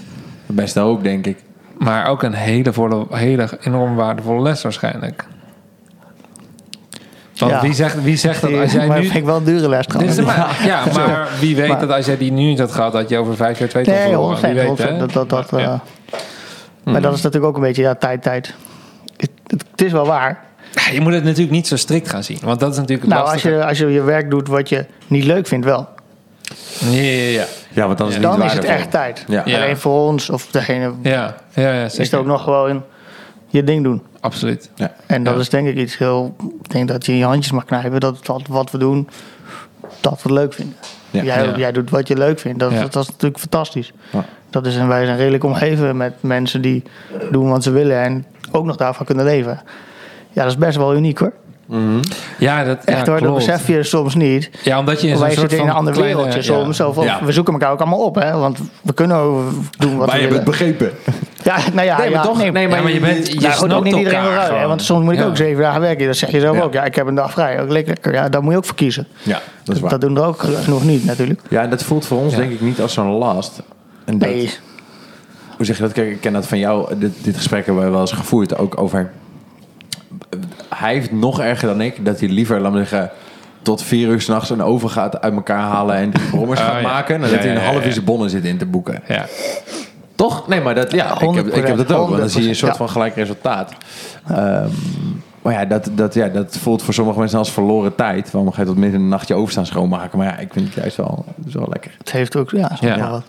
De beste hoop, denk ik. Maar ook een hele, volle, hele enorm waardevolle les waarschijnlijk. Want Ja. wie, zegt, wie zegt dat als jij maar nu... vind ik wel een dure les maar, ja, maar wie weet Maar- dat als jij die nu niet had gehad, dat je over vijf jaar twee ton Nee, verloren. Wie 100%. weet, hè? dat, dat, dat, Ja. eh, Maar dat is natuurlijk ook een beetje ja, tijd, tijd. Het, het, het is wel waar. Je moet het natuurlijk niet zo strikt gaan zien. Want dat is natuurlijk Nou, als je, als je je werk doet wat je niet leuk vindt, wel. Ja, ja, ja. Ja, want dan is het Dan is het echt tijd. Ja. Ja. Alleen voor ons of degene Ja, ja, ja is het ook nog gewoon je ding doen. Absoluut. Ja. En dat Ja. is denk ik iets heel... Ik denk dat je in je handjes mag knijpen. Dat wat, wat we doen, dat we leuk vinden. Ja. Jij, Ja. jij doet wat je leuk vindt. Dat, Ja. dat is natuurlijk fantastisch. Ja. Dat is, en wij zijn redelijk omgeven met mensen die doen wat ze willen. En ook nog daarvan kunnen leven. Ja, dat is best wel uniek hoor. Ja, dat, Echt ja, hoor, dat besef je soms niet. Ja, omdat je in zo'n Wij soort zitten in van een ander kleine- wereldje ja. soms. Zo van, Ja. We zoeken elkaar ook allemaal op, hè? Want we kunnen doen wat Maar we je hebt het willen. begrepen. Ja, nou ja, Nee, maar ja, toch? Nee, maar je bent... Je nou, goed, ook snapt niet iedereen wil ruilen. hè. Want soms moet ik Ja. ook zeven dagen werken. Dat zeg je zelf Ja. ook. Ja, ik heb een dag vrij. Ook lekker. Ja, daar moet je ook voor kiezen. Ja, dat is waar. Dat doen er ook genoeg niet natuurlijk. Ja, en dat voelt voor ons Ja. denk ik niet als zo'n last. En dat, Nee, Hoe zeg je dat? Kijk, ik ken dat van jou. Dit, dit gesprek hebben we wel eens gevoerd. Ook over... Hij heeft nog erger dan ik. Dat hij liever, laat me zeggen... Tot vier uur s'nachts een oven gaat uit elkaar halen... en drie brommers Ah, gaat ja. maken... dan Ja, dat hij een half uur ja. zijn bonnen zit in te boeken. Ja. Toch? Nee, maar dat, ja, ik heb, ik heb dat ook. Want dan zie je een soort van gelijk resultaat. Ehm, maar ja dat, dat, ja, dat voelt voor sommige mensen als verloren tijd. Want dan ga je tot midden in de nacht je oven staan schoonmaken. Maar ja, ik vind het juist wel, wel lekker. het heeft ook... Ja, soms Ja. wel wat.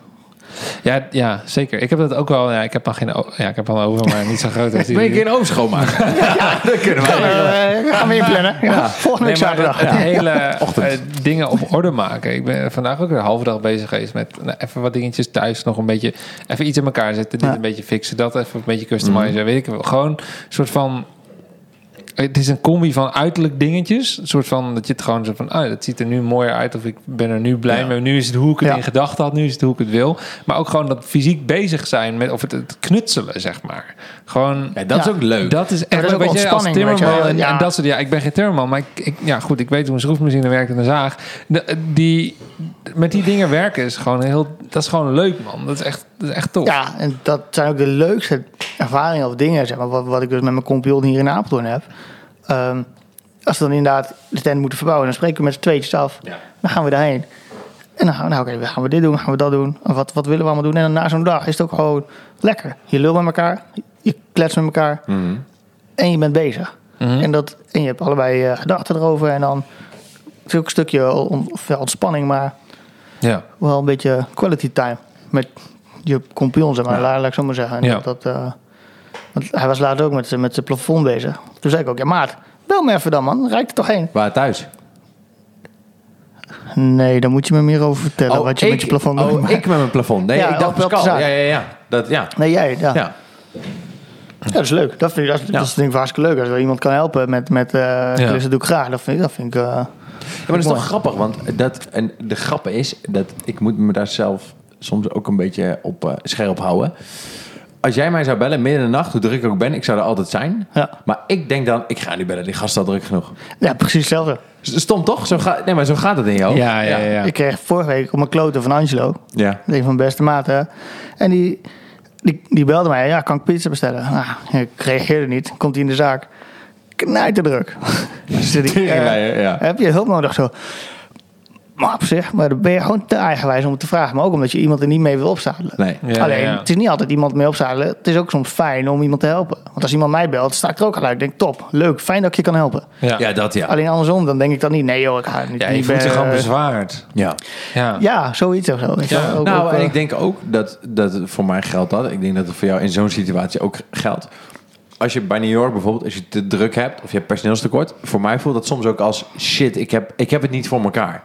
Ja, ja, zeker. Ik heb dat ook wel... Ja, ik heb dan geen... Ja, ik heb een oven, maar niet zo groot als die. Ben je een keer een schoonmaken? ja, dat kunnen wij. Eh, gaan we inplannen. Ja. Volgende week zaterdag. het hele eh, dingen op orde maken. Ik ben vandaag ook weer een halve dag bezig geweest met nou, even wat dingetjes thuis nog een beetje, even iets in elkaar zetten, dit een beetje fixen, dat even een beetje customizen, weet ik wel. Gewoon een soort van, het is een combi van uiterlijk dingetjes, een soort van dat je het gewoon zo van, ah, dat ziet er nu mooier uit of ik ben er nu blij Ja. mee. Nu is het hoe ik het Ja. in gedachten had, nu is het hoe ik het wil. Maar ook gewoon dat fysiek bezig zijn met of het, het knutselen, zeg maar. Gewoon. Ja, dat is ook leuk. Dat is echt leuk. Weet je, als timmerman wel. en, dat soort... Ja, ik ben geen timmerman, maar ik, ik, ja, goed, ik weet hoe een schroefmachine werkt en een zaag. De- die, met die dingen werken is gewoon heel... Dat is gewoon leuk, man. Dat is echt, dat is echt tof. Ja, en dat zijn ook de leukste ervaringen of dingen, zeg maar, wat, wat ik dus met mijn compagnon hier in Apeldoorn heb. Ehm, als we dan inderdaad de tent moeten verbouwen, dan spreken we met z'n tweetjes af. Ja. Dan gaan we daarheen. En dan gaan we, nou oké, gaan we dit doen, gaan we dat doen. Of wat, wat willen we allemaal doen? En dan na zo'n dag is het ook gewoon lekker. Je lult met elkaar, je kletst met elkaar en je bent bezig. Mhm. En, dat, en je hebt allebei eh, gedachten erover en dan is ook een stukje on- ontspanning, maar Ja. wel een beetje quality time met je compagnon, zeg maar. Ja. Laat, ik zo maar zeggen. En Ja. dat, eh, want hij was later ook met, zijn- met zijn plafond bezig. Toen zei ik ook, ja maat, bel me even dan man, rijdt er toch heen? Waar thuis? Nee, daar moet je me meer over vertellen, wat je ik, met je plafond oh. Maar- ik met mijn plafond. Nee, Ja, ik dacht Pascal. Ja, ja, ja. Dat, ja. Nee, jij, ja. ja. Ja, dat is leuk. Dat vind ik, dat, dat is denk ik hartstikke leuk. Als er iemand kan helpen met, met eh klussen, doe ik graag. Dat vind ik, dat vind ik eh, Ja, maar dat is toch grappig, want dat, en de grap is dat ik moet me daar zelf soms ook een beetje op eh, scherp houden. Als jij mij zou bellen midden in de nacht, hoe druk ik ook ben, ik zou er altijd zijn. Ja. Maar ik denk dan, ik ga nu bellen, die gast is al druk genoeg. ja, precies hetzelfde. Stom toch? Zo ga, nee, maar zo gaat het in jou. Ja, ja, ja. Ik kreeg vorige week op mijn kloten van Angelo, Ja. een van mijn beste maten. En die, die, die belde mij, ja, kan ik pizza bestellen? Nou, ik reageerde niet. Komt hij in de zaak. Dus ik, eh, Teringleier, ja. Heb je hulp nodig zo? Maar op zich, maar dan ben je gewoon te eigenwijs om het te vragen. Maar ook omdat je iemand er niet mee wil opzadelen. Nee. Ja, Alleen, ja. het is niet altijd iemand mee opzadelen. Het is ook soms fijn om iemand te helpen. Want als iemand mij belt, sta ik er ook gelijk. Ik denk, top, leuk, fijn dat ik je kan helpen. Ja. Ja, dat ja. Alleen andersom, dan denk ik dan niet, nee joh, ik ga niet. Ja, je niet voelt je bij- gewoon bezwaard. Ja. Ja. Ja, zoiets of zo. Ook- nou, ook, en eh, ik denk ook dat, dat voor mij geldt dat. Ik denk dat het voor jou in zo'n situatie ook geldt. Als je bij New York bijvoorbeeld, als je te druk hebt of je hebt personeelstekort, voor mij voelt dat soms ook als shit, ik heb, ik heb het niet voor elkaar.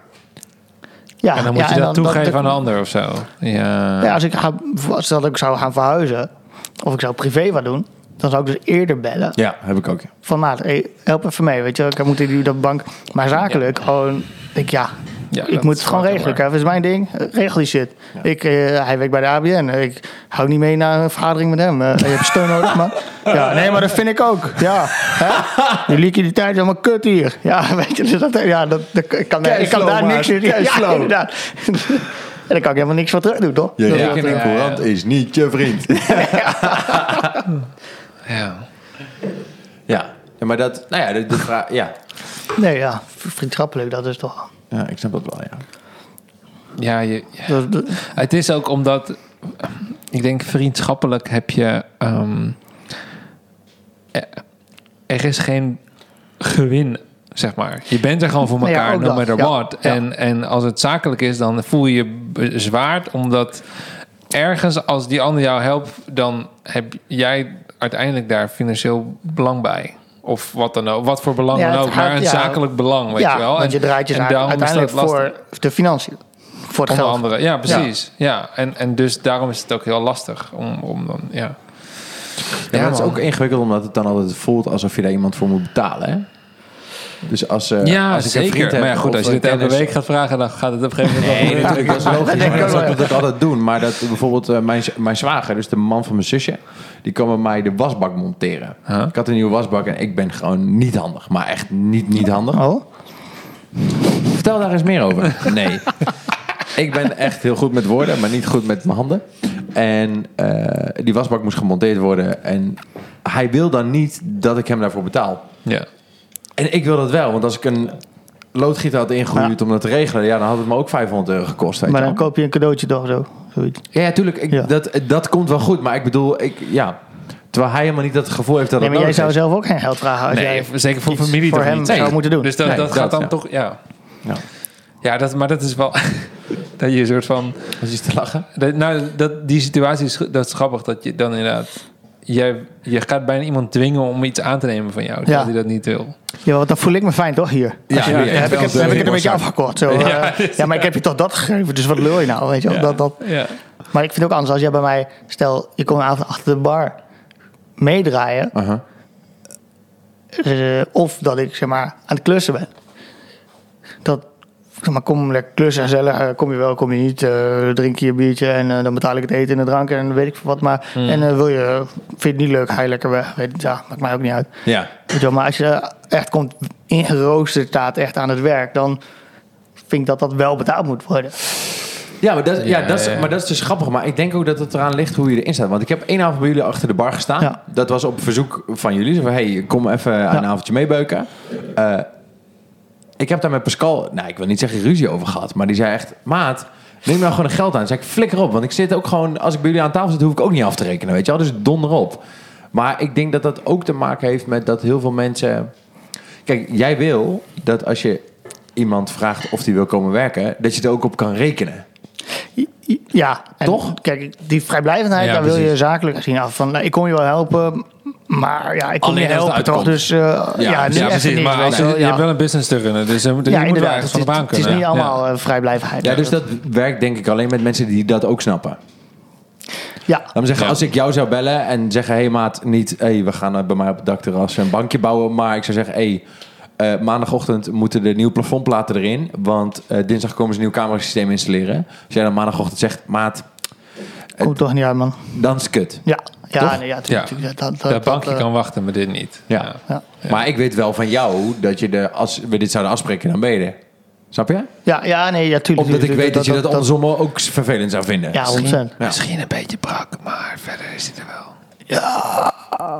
Ja, En dan moet ja, je dat toegeven dat- aan een ander of zo. Ja. Ja, als ik, ga, stel dat ik zou gaan verhuizen, of ik zou privé wat doen, dan zou ik dus eerder bellen. Ja, heb ik ook. Ja. Van maat, hey, help even mee, weet je. Ik moet die dat bank. Maar zakelijk, gewoon, denk ik, ja, Ja, ik moet het gewoon regelen. Dat is mijn ding. Regel die shit. Ik, eh, hij werkt bij de ABN. Ik hou niet mee naar een vergadering met hem. Eh, je hebt steun nodig, man. Ja, nee, maar dat vind ik ook. Ja, hè? Die liquiditeit is allemaal kut hier. Ja, weet je, dus dat, ja, dat, dat, ik kan, ik kan daar niks in. Ja, inderdaad. En daar kan ik helemaal niks van terug doen, toch? Je Dat- rekening ja, ja. courant is niet je vriend. Ja. ja. ja, maar dat, nou ja, de, de vraag, ja. Nee, ja, vriendschappelijk, dat is toch... Ja, ik snap dat wel, ja. Ja, je, ja. Het is ook omdat, ik denk vriendschappelijk heb je, ehm, er- er is geen gewin, zeg maar. Je bent er gewoon voor Nou ja, elkaar, ook no matter ja. what. Ja. En, en als het zakelijk is, dan voel je je bezwaard, omdat ergens als die ander jou helpt, dan heb jij uiteindelijk daar financieel belang bij. Of wat dan ook, wat voor belang Ja, dan ook, gaat- maar een ja. zakelijk belang, weet ja, je wel. want je draait je en uiteindelijk voor de financiën. Voor het Onder geld. andere, ja, precies. Ja. En, en dus daarom is het ook heel lastig om, om dan, ja. Ja, maar het is ook ingewikkeld omdat het dan altijd voelt alsof je daar iemand voor moet betalen, hè? Dus als, Ja, als ik een zeker. vriend heb maar ja, goed, als je een dit elke week gaat vragen, dan gaat het op een gegeven moment Nee, wel natuurlijk, dat is logisch. Dat zou ik dat altijd doen. Maar dat bijvoorbeeld eh, mijn, mijn zwager, dus de man van mijn zusje, die kwam bij mij de wasbak monteren. Huh? Ik had een nieuwe wasbak en ik ben gewoon niet handig. Maar echt niet, niet handig. Oh? Vertel daar eens meer over. Nee. ik ben echt heel goed met woorden, maar niet goed met mijn handen. En eh, die wasbak moest gemonteerd worden. En hij wil dan niet dat ik hem daarvoor betaal. Ja. En ik wil dat wel, want als ik een loodgieter had ingehuurd om dat te regelen, ja, dan had het me ook 500 euro gekost. Weet Maar dan koop je een cadeautje toch zo. Zoiets. Ja, ja, tuurlijk. Ik, Ja. Dat, dat komt wel goed. Maar ik bedoel, ik, ja, terwijl hij helemaal niet dat gevoel heeft dat Nee, maar jij zou is. zelf ook geen geld vragen als Nee, jij zeker voor iets familie voor hem niet? zou Nee. moeten doen. Dus dat, Nee, dat dat, gaat dan ja. toch, ja. Ja. Ja, dat, maar dat is wel, dat je een soort van, Was iets te lachen? dat, nou, dat, die situatie is, dat is grappig, dat je dan inderdaad, jij, je gaat bijna iemand dwingen om iets aan te nemen van jou, terwijl Ja. hij dat niet wil. Ja, want dan voel ik me fijn toch hier. Ja, heb, ik heb ik het een beetje afgekort. Zo, ja, ja, maar ik heb je toch dat gegeven, dus wat lul je nou? Weet je? Dat, dat, Ja. maar ik vind het ook anders als jij bij mij, stel je komt een avond achter de bar meedraaien, eh, of dat ik zeg maar aan het klussen ben. Dat, maar, kom lekker klussen en gezellig, eh, kom je wel, kom je niet, eh, drink je een biertje en eh, dan betaal ik het eten en de drank en weet ik veel wat. Maar, En eh, wil je, vind je het niet leuk, ga je lekker weg. Weet, ja, maakt mij ook niet uit. Ja. Weet je wel, maar als je echt komt ingeroosterd staat, echt aan het werk, dan vind ik dat dat wel betaald moet worden. Ja, maar dat, ja, Ja, dat is, ja. maar dat is dus grappig. Maar ik denk ook dat het eraan ligt hoe je erin staat. Want ik heb één avond bij jullie achter de bar gestaan. Ja. Dat was op verzoek van jullie. Zo van, hey, kom even aan een avondje meebeuken. Ik heb daar met Pascal, nou, ik wil niet zeggen ruzie over gehad. Maar die zei echt, maat, neem nou gewoon een geld aan. Dan zei ik, flikker op. Want ik zit ook gewoon, als ik bij jullie aan tafel zit, hoef ik ook niet af te rekenen. Weet je wel? Dus donder op. Maar ik denk dat dat ook te maken heeft met dat heel veel mensen... Kijk, jij wil dat als je iemand vraagt of die wil komen werken, dat je er ook op kan rekenen. Ja, en Toch? Kijk, die vrijblijvendheid, Ja, daar wil je zakelijk zien af. Van, nou, ik kom je wel helpen, maar ja, ik kom Alleen je helpen toch. Dus eh, ja, nu Ja, precies. niet, Maar als je ja. hebt wel een business te runnen, dus je moet, ja, je moet wel inderdaad. ergens Het van de baan het is kunnen. niet allemaal eh, vrijblijvendheid. Ja, dus dat werkt denk ik alleen met mensen die dat ook snappen. Ja, Laat me zeggen, Ja. als ik jou zou bellen en zeggen... hé hey, maat, niet hey, we gaan eh, bij mij op het dakterras een bankje bouwen... maar ik zou zeggen, hé, hey, eh, maandagochtend moeten de nieuwe plafondplaten erin... want dinsdag komen ze een nieuw camerasysteem installeren. Als jij dan maandagochtend zegt, maat, komt toch niet uit, man. dan is het kut. Ja, ja, nee, ja, Ja. tuurlijk, tuurlijk, dat, dat, Dat bankje eh, kan wachten, maar dit niet. Ja. Ja. Maar ik weet wel van jou dat je de, als we dit zouden afspreken, dan ben je er. Snap je? Ja, ja, nee, ja, tuurlijk. Omdat ik weet dat je dat andersom ook vervelend zou vinden. Ja, 100%. Ja. Misschien een beetje brak, maar verder is het er wel. Ja.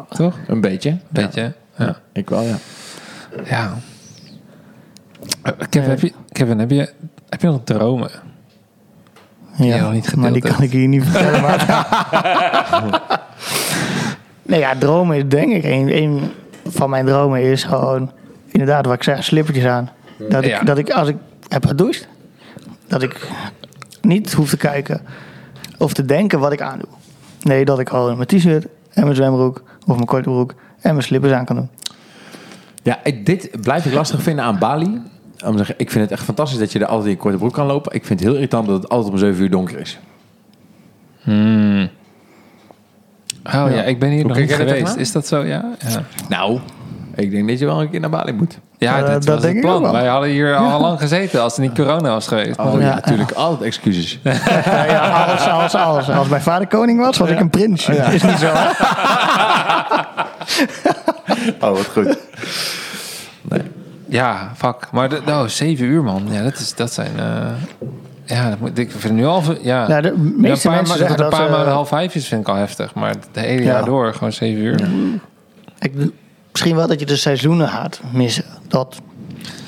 Toch? Een beetje. Beetje, ja. Ik wel, ja. Ja. Eh, Kevin, heb je, Kevin, heb je, heb je nog dromen? Die niet gedeeld maar die kan ik hier niet vertellen. Maar nee, ja, dromen is denk ik een, een van mijn dromen is gewoon inderdaad wat ik zeg, slippertjes aan. Dat ik, Ja. dat ik als ik heb gedoucht, dat ik niet hoef te kijken of te denken wat ik aandoe. Nee, dat ik gewoon mijn t-shirt en mijn zwembroek of mijn korte broek en mijn slippers aan kan doen. Ja, dit blijf ik lastig vinden aan Bali. Om te zeggen, ik vind het echt fantastisch dat je er altijd in je korte broek kan lopen. Ik vind het heel irritant dat het altijd om 7 uur donker is. Hmm. Oh ja, ik ben hier Hoe nog niet geweest. Is dat zo? Ja. Ja, Nou, ik denk dat je wel een keer naar Bali moet. ja Eh, dat was denk het ik ook plan. wel. Wij hadden hier al lang gezeten als er niet corona was geweest. Oh, ja, ja, natuurlijk. Altijd excuses. Ja, ja, als, als, als, als mijn vader koning was, was ik een prins. Is niet zo. Oh, wat goed. Ja, fuck. Maar de, oh, zeven uur man. Ja, dat, is, dat zijn... eh, ja, dat moet, ik vind nu al... Ja, Ja, de Ja, een meeste paar, mensen ma- zeggen dat een paar ze- maanden half vijf is, vind ik al heftig. Maar het hele Ja. jaar door, gewoon zeven uur. Ja, Ik, misschien wel dat je de seizoenen gaat missen. Dat,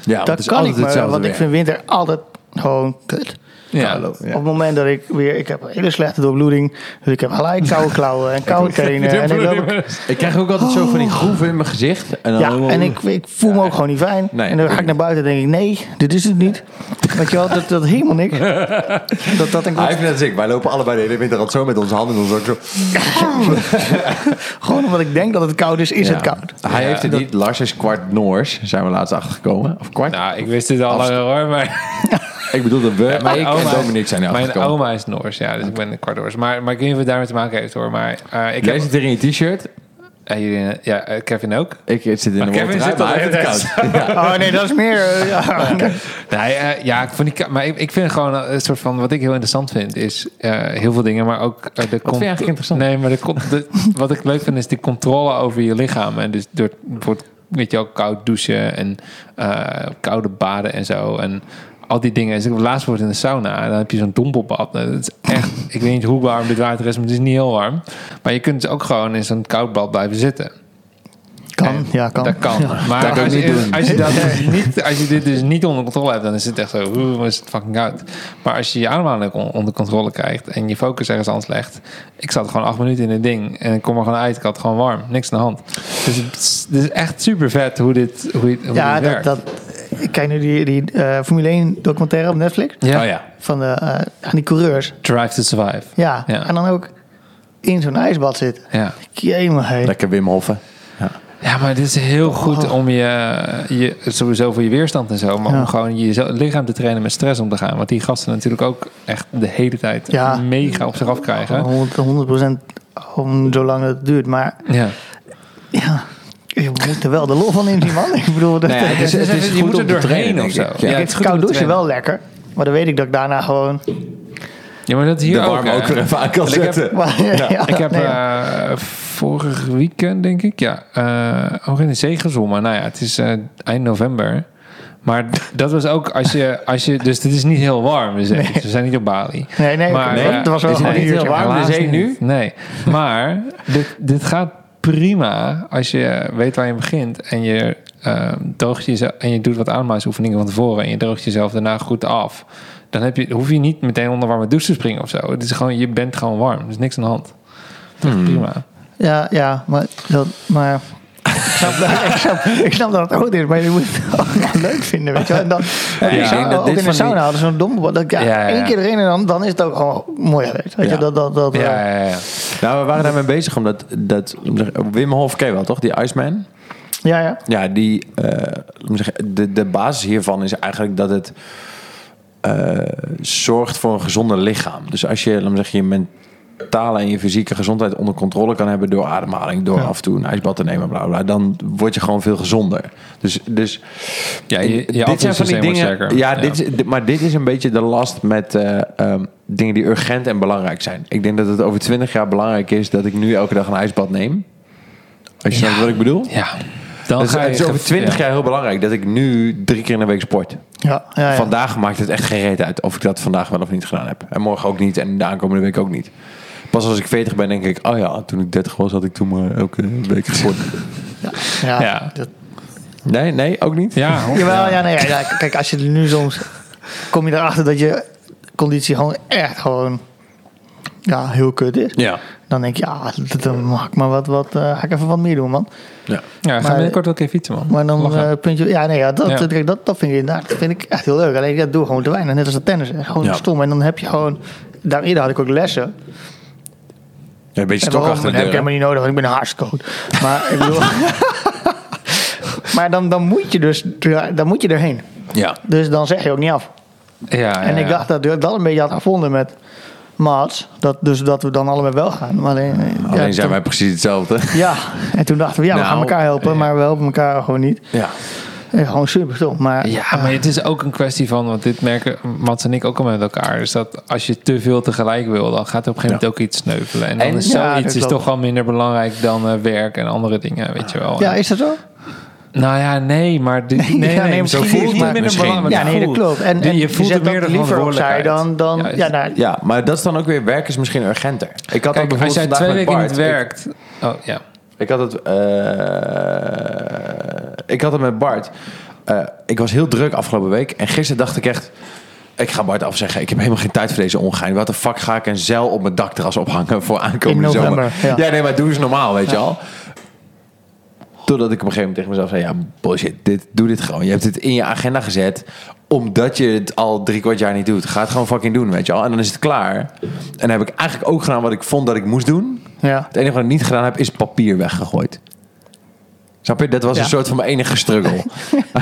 Ja, dat kan ik, maar, want ik vind winter altijd gewoon kut. Ja. Op het moment dat ik weer... Ik heb een hele slechte doorbloeding. Dus ik heb gelijk koude klauwen en koude tenen. En ik loop, Ik krijg ook altijd zo van die groeven in mijn gezicht. En dan ja, en ik, ik voel me ook gewoon niet fijn. Nee, en dan ga ik naar buiten en denk ik... Nee, dit is het niet. Weet je wel, dat, dat helemaal niks. Dat, dat ik Hij heeft net als ik. Wij lopen allebei de hele winter altijd zo met onze handen in onze zak. Zo. Gewoon omdat ik denk dat het koud is, is Ja. het koud. Hij Ja, heeft het dat- niet. Lars is kwart Noors. Zijn we laatst achtergekomen. Of kwart? Nou, ik wist dit al hoor, maar... ik bedoel dat we, ik oma en is- Dominique zijn er Mijn oma is Noors, ja, dus ik ben een kwart Noors. Maar, maar ik weet niet of het daarmee te maken heeft hoor. Maar eh, ik Jij heb... zit hier in je t-shirt. eh, jullie, eh, ja, Kevin ook. Ik zit in Maar de Kevin zit al koud. Ja. Oh nee, dat is meer... ja. Nee, eh, ja, ik vond die, maar ik, ik vind gewoon een soort van wat ik heel interessant vind is eh, heel veel dingen, maar ook de vind je eigenlijk interessant? Nee, maar de, wat ik leuk vind is die controle over je lichaam en dus door bijvoorbeeld weet je ook koud douchen en eh, koude baden en zo en al die dingen. Dus ik laatst wordt in de sauna en dan heb je zo'n dompelbad. Nou, Dat is echt, ik weet niet hoe warm dit water is, maar het is niet heel warm. Maar je kunt dus ook gewoon in zo'n koud bad blijven zitten. Kan, ja, kan. Dat kan. Ja. Maar Dat als, je, niet doen. als, je dat dus niet, als je dit dus niet onder controle hebt, dan is het echt zo, oeh, is het fucking koud. Maar als je je ademhaling on- onder controle krijgt en je focus ergens anders legt. Ik zat gewoon acht minuten in het ding en ik kom er gewoon uit. Ik had gewoon warm, niks aan de hand. Dus het is, echt super vet hoe dit, hoe, hoe Ja, dit dat, werkt. dat, ik kijk nu die, die eh, Formule 1 documentaire op Netflix. ja. Oh ja. Van de, eh, aan die coureurs. Drive to survive. Ja. Ja. En dan ook in zo'n ijsbad zitten. Ja. Jemig. Lekker Wim Hoffen. Ja. Ja, maar het is heel goed Oh. om je, je, sowieso voor je weerstand en zo, maar Ja. om gewoon je lichaam te trainen met stress om te gaan. Want die gasten natuurlijk ook echt de hele tijd Ja. mega op zich afkrijgen. 100, 100% om zolang het duurt. Maar Ja. ja, je moet er wel de lol van inzien, man. Ik bedoel, dat, Nou het is- Het is, het is je goed moet om er te doorheen trainen, of zo. Ja. Ja, ik het is koud douchen wel lekker. Maar dan weet ik dat ik daarna gewoon... Ja, maar dat hier de ook. ook weer even aan kan Ik heb- zetten. Maar, ja, Ik heb nee, eh, vorig weekend, denk ik, ja, eh ook in de zee gezwommen. Nou ja, het is eh, eind november. Maar dat was ook als je, als je, dus het is niet heel warm, de zee. We zijn niet op Bali. nee, nee, Maar, nee, het was wel is het gewoon niet heel warm? de zee nu? Nee, maar dit, dit gaat prima als je weet waar je begint en je eh, droogt jezelf en je doet wat ademhalingsoefeningen van tevoren en je droogt jezelf daarna goed af. Dan heb je, hoef je niet meteen onder warme douche te springen of zo. Het is gewoon, je bent gewoon warm. Er is niks aan de hand. Het is echt prima. Ja, ja, maar, dat, maar snap, dat, ik, snap, ik snap dat het goed is, maar je moet het ook leuk vinden, weet je wel. En dan, Ja, ik zou dat ook in de die- sauna hadden zo'n dom, dat ja, Ja, ja, ja. keer erin en dan, dan is het ook gewoon mooi. Weet Ja. je, dat, dat, dat, eh, Ja, ja, ja. Nou, we waren daarmee bezig omdat dat, Wim Hof ken je wel toch, die Iceman? ja, ja. Ja, die, zeggen, de, de basis hiervan is eigenlijk dat het eh, zorgt voor een gezonder lichaam. Dus als je, laat me zeggen, je mentale en je fysieke gezondheid onder controle kan hebben door ademhaling, door af en toe een ijsbad te nemen, bla bla, dan word je gewoon veel gezonder. Dus, dus Ja, je- je dit zijn van die dingen. Ja, Ja. Dit is, dit- maar dit is een beetje de last met eh, ehm, dingen die urgent en belangrijk zijn. Ik denk dat het over 20 jaar belangrijk is dat ik nu elke dag een ijsbad neem. Als je snapt wat ik bedoel? Ja. Dan Dus ga je het is over 20 ja. jaar heel belangrijk dat ik nu drie keer in de week sport. Ja, ja, ja. Vandaag maakt het echt geen reet uit of ik dat vandaag wel of niet gedaan heb. En morgen ook niet en de aankomende week ook niet. Pas als ik 40 ben, denk ik, oh ja, toen ik 30 was, had ik toen maar elke week gesport. ja. Ja. Dat- Nee, nee, ook niet. Ja, hoor. Jawel, ja, nee, ja, kijk, als je er nu soms... Kom je erachter dat je conditie gewoon echt gewoon... Ja, heel kut is. Ja. Dan denk je, ja, dat- dan mag ik maar wat, wat eh, ga ik even wat meer doen, man. ja. Ja, ga Maar- binnenkort wel een keer fietsen, man. Maar dan Lachen. eh, puntje, ja, nee, ja, dat, Ja. Dat, dat, dat vind ik inderdaad, dat vind ik echt heel leuk. Alleen dat doe ik gewoon te weinig, net als dat tennis. Gewoon Ja. stom. En dan heb je gewoon, daar eerder had ik ook lessen. Ja, een beetje stok achter de heb ik helemaal niet nodig, want ik ben een hartstikke Maar ik bedoel, maar dan, dan moet je dus, dan moet je erheen. Ja. Dus dan zeg je ook niet af. Ja, ja, En ik dacht dat ik dat een beetje had gevonden met Maats. Dat, dus dat we dan allebei wel gaan. Maar alleen, ja, Alleen zijn wij precies hetzelfde. Ja, en toen dachten we, ja, we Nou, gaan elkaar helpen, maar we helpen elkaar gewoon niet. Ja. Eh, gewoon super stom. Maar Ja, maar het is ook een kwestie van, want dit merken Mats en ik ook al met elkaar, is dat als je te veel tegelijk wil, dan gaat er op een gegeven moment ook iets sneuvelen. En dan En- is Ja, zoiets is toch wel minder belangrijk dan eh, werk en andere dingen, weet je wel. ja, is dat zo? Nou ja, nee, maar dit, nee, nee, Ja, nee, zo misschien voelt niet, het maar minder belangrijk. Ja, nee, dat klopt. En, je voelt zet er meer de liever opzij dan... dan Ja, ja, nou, ja, maar dat is dan ook weer werk is misschien urgenter. Ik had ook Kijk, als jij bijvoorbeeld twee weken niet werkt... Oh, ja. Ik had het. eh, ik had het met Bart. Eh, ik was heel druk afgelopen week. En gisteren dacht ik echt. Ik ga Bart afzeggen. Ik heb helemaal geen tijd voor deze ongein. Wat de fuck ga ik een zeil op mijn dakterras ophangen voor aankomende november, zomer? ja. nee, maar doe eens normaal, weet je al. Totdat ik op een gegeven moment tegen mezelf zei: Ja, bullshit, dit, doe dit gewoon. Je hebt het in je agenda gezet, omdat je het al drie kwart jaar niet doet. Ga het gewoon fucking doen, weet je al. En dan is het klaar. En dan heb ik eigenlijk ook gedaan wat ik vond dat ik moest doen. Ja. Het enige wat ik niet gedaan heb, is papier weggegooid. Snap je? Dat was Ja. een soort van mijn enige struggle.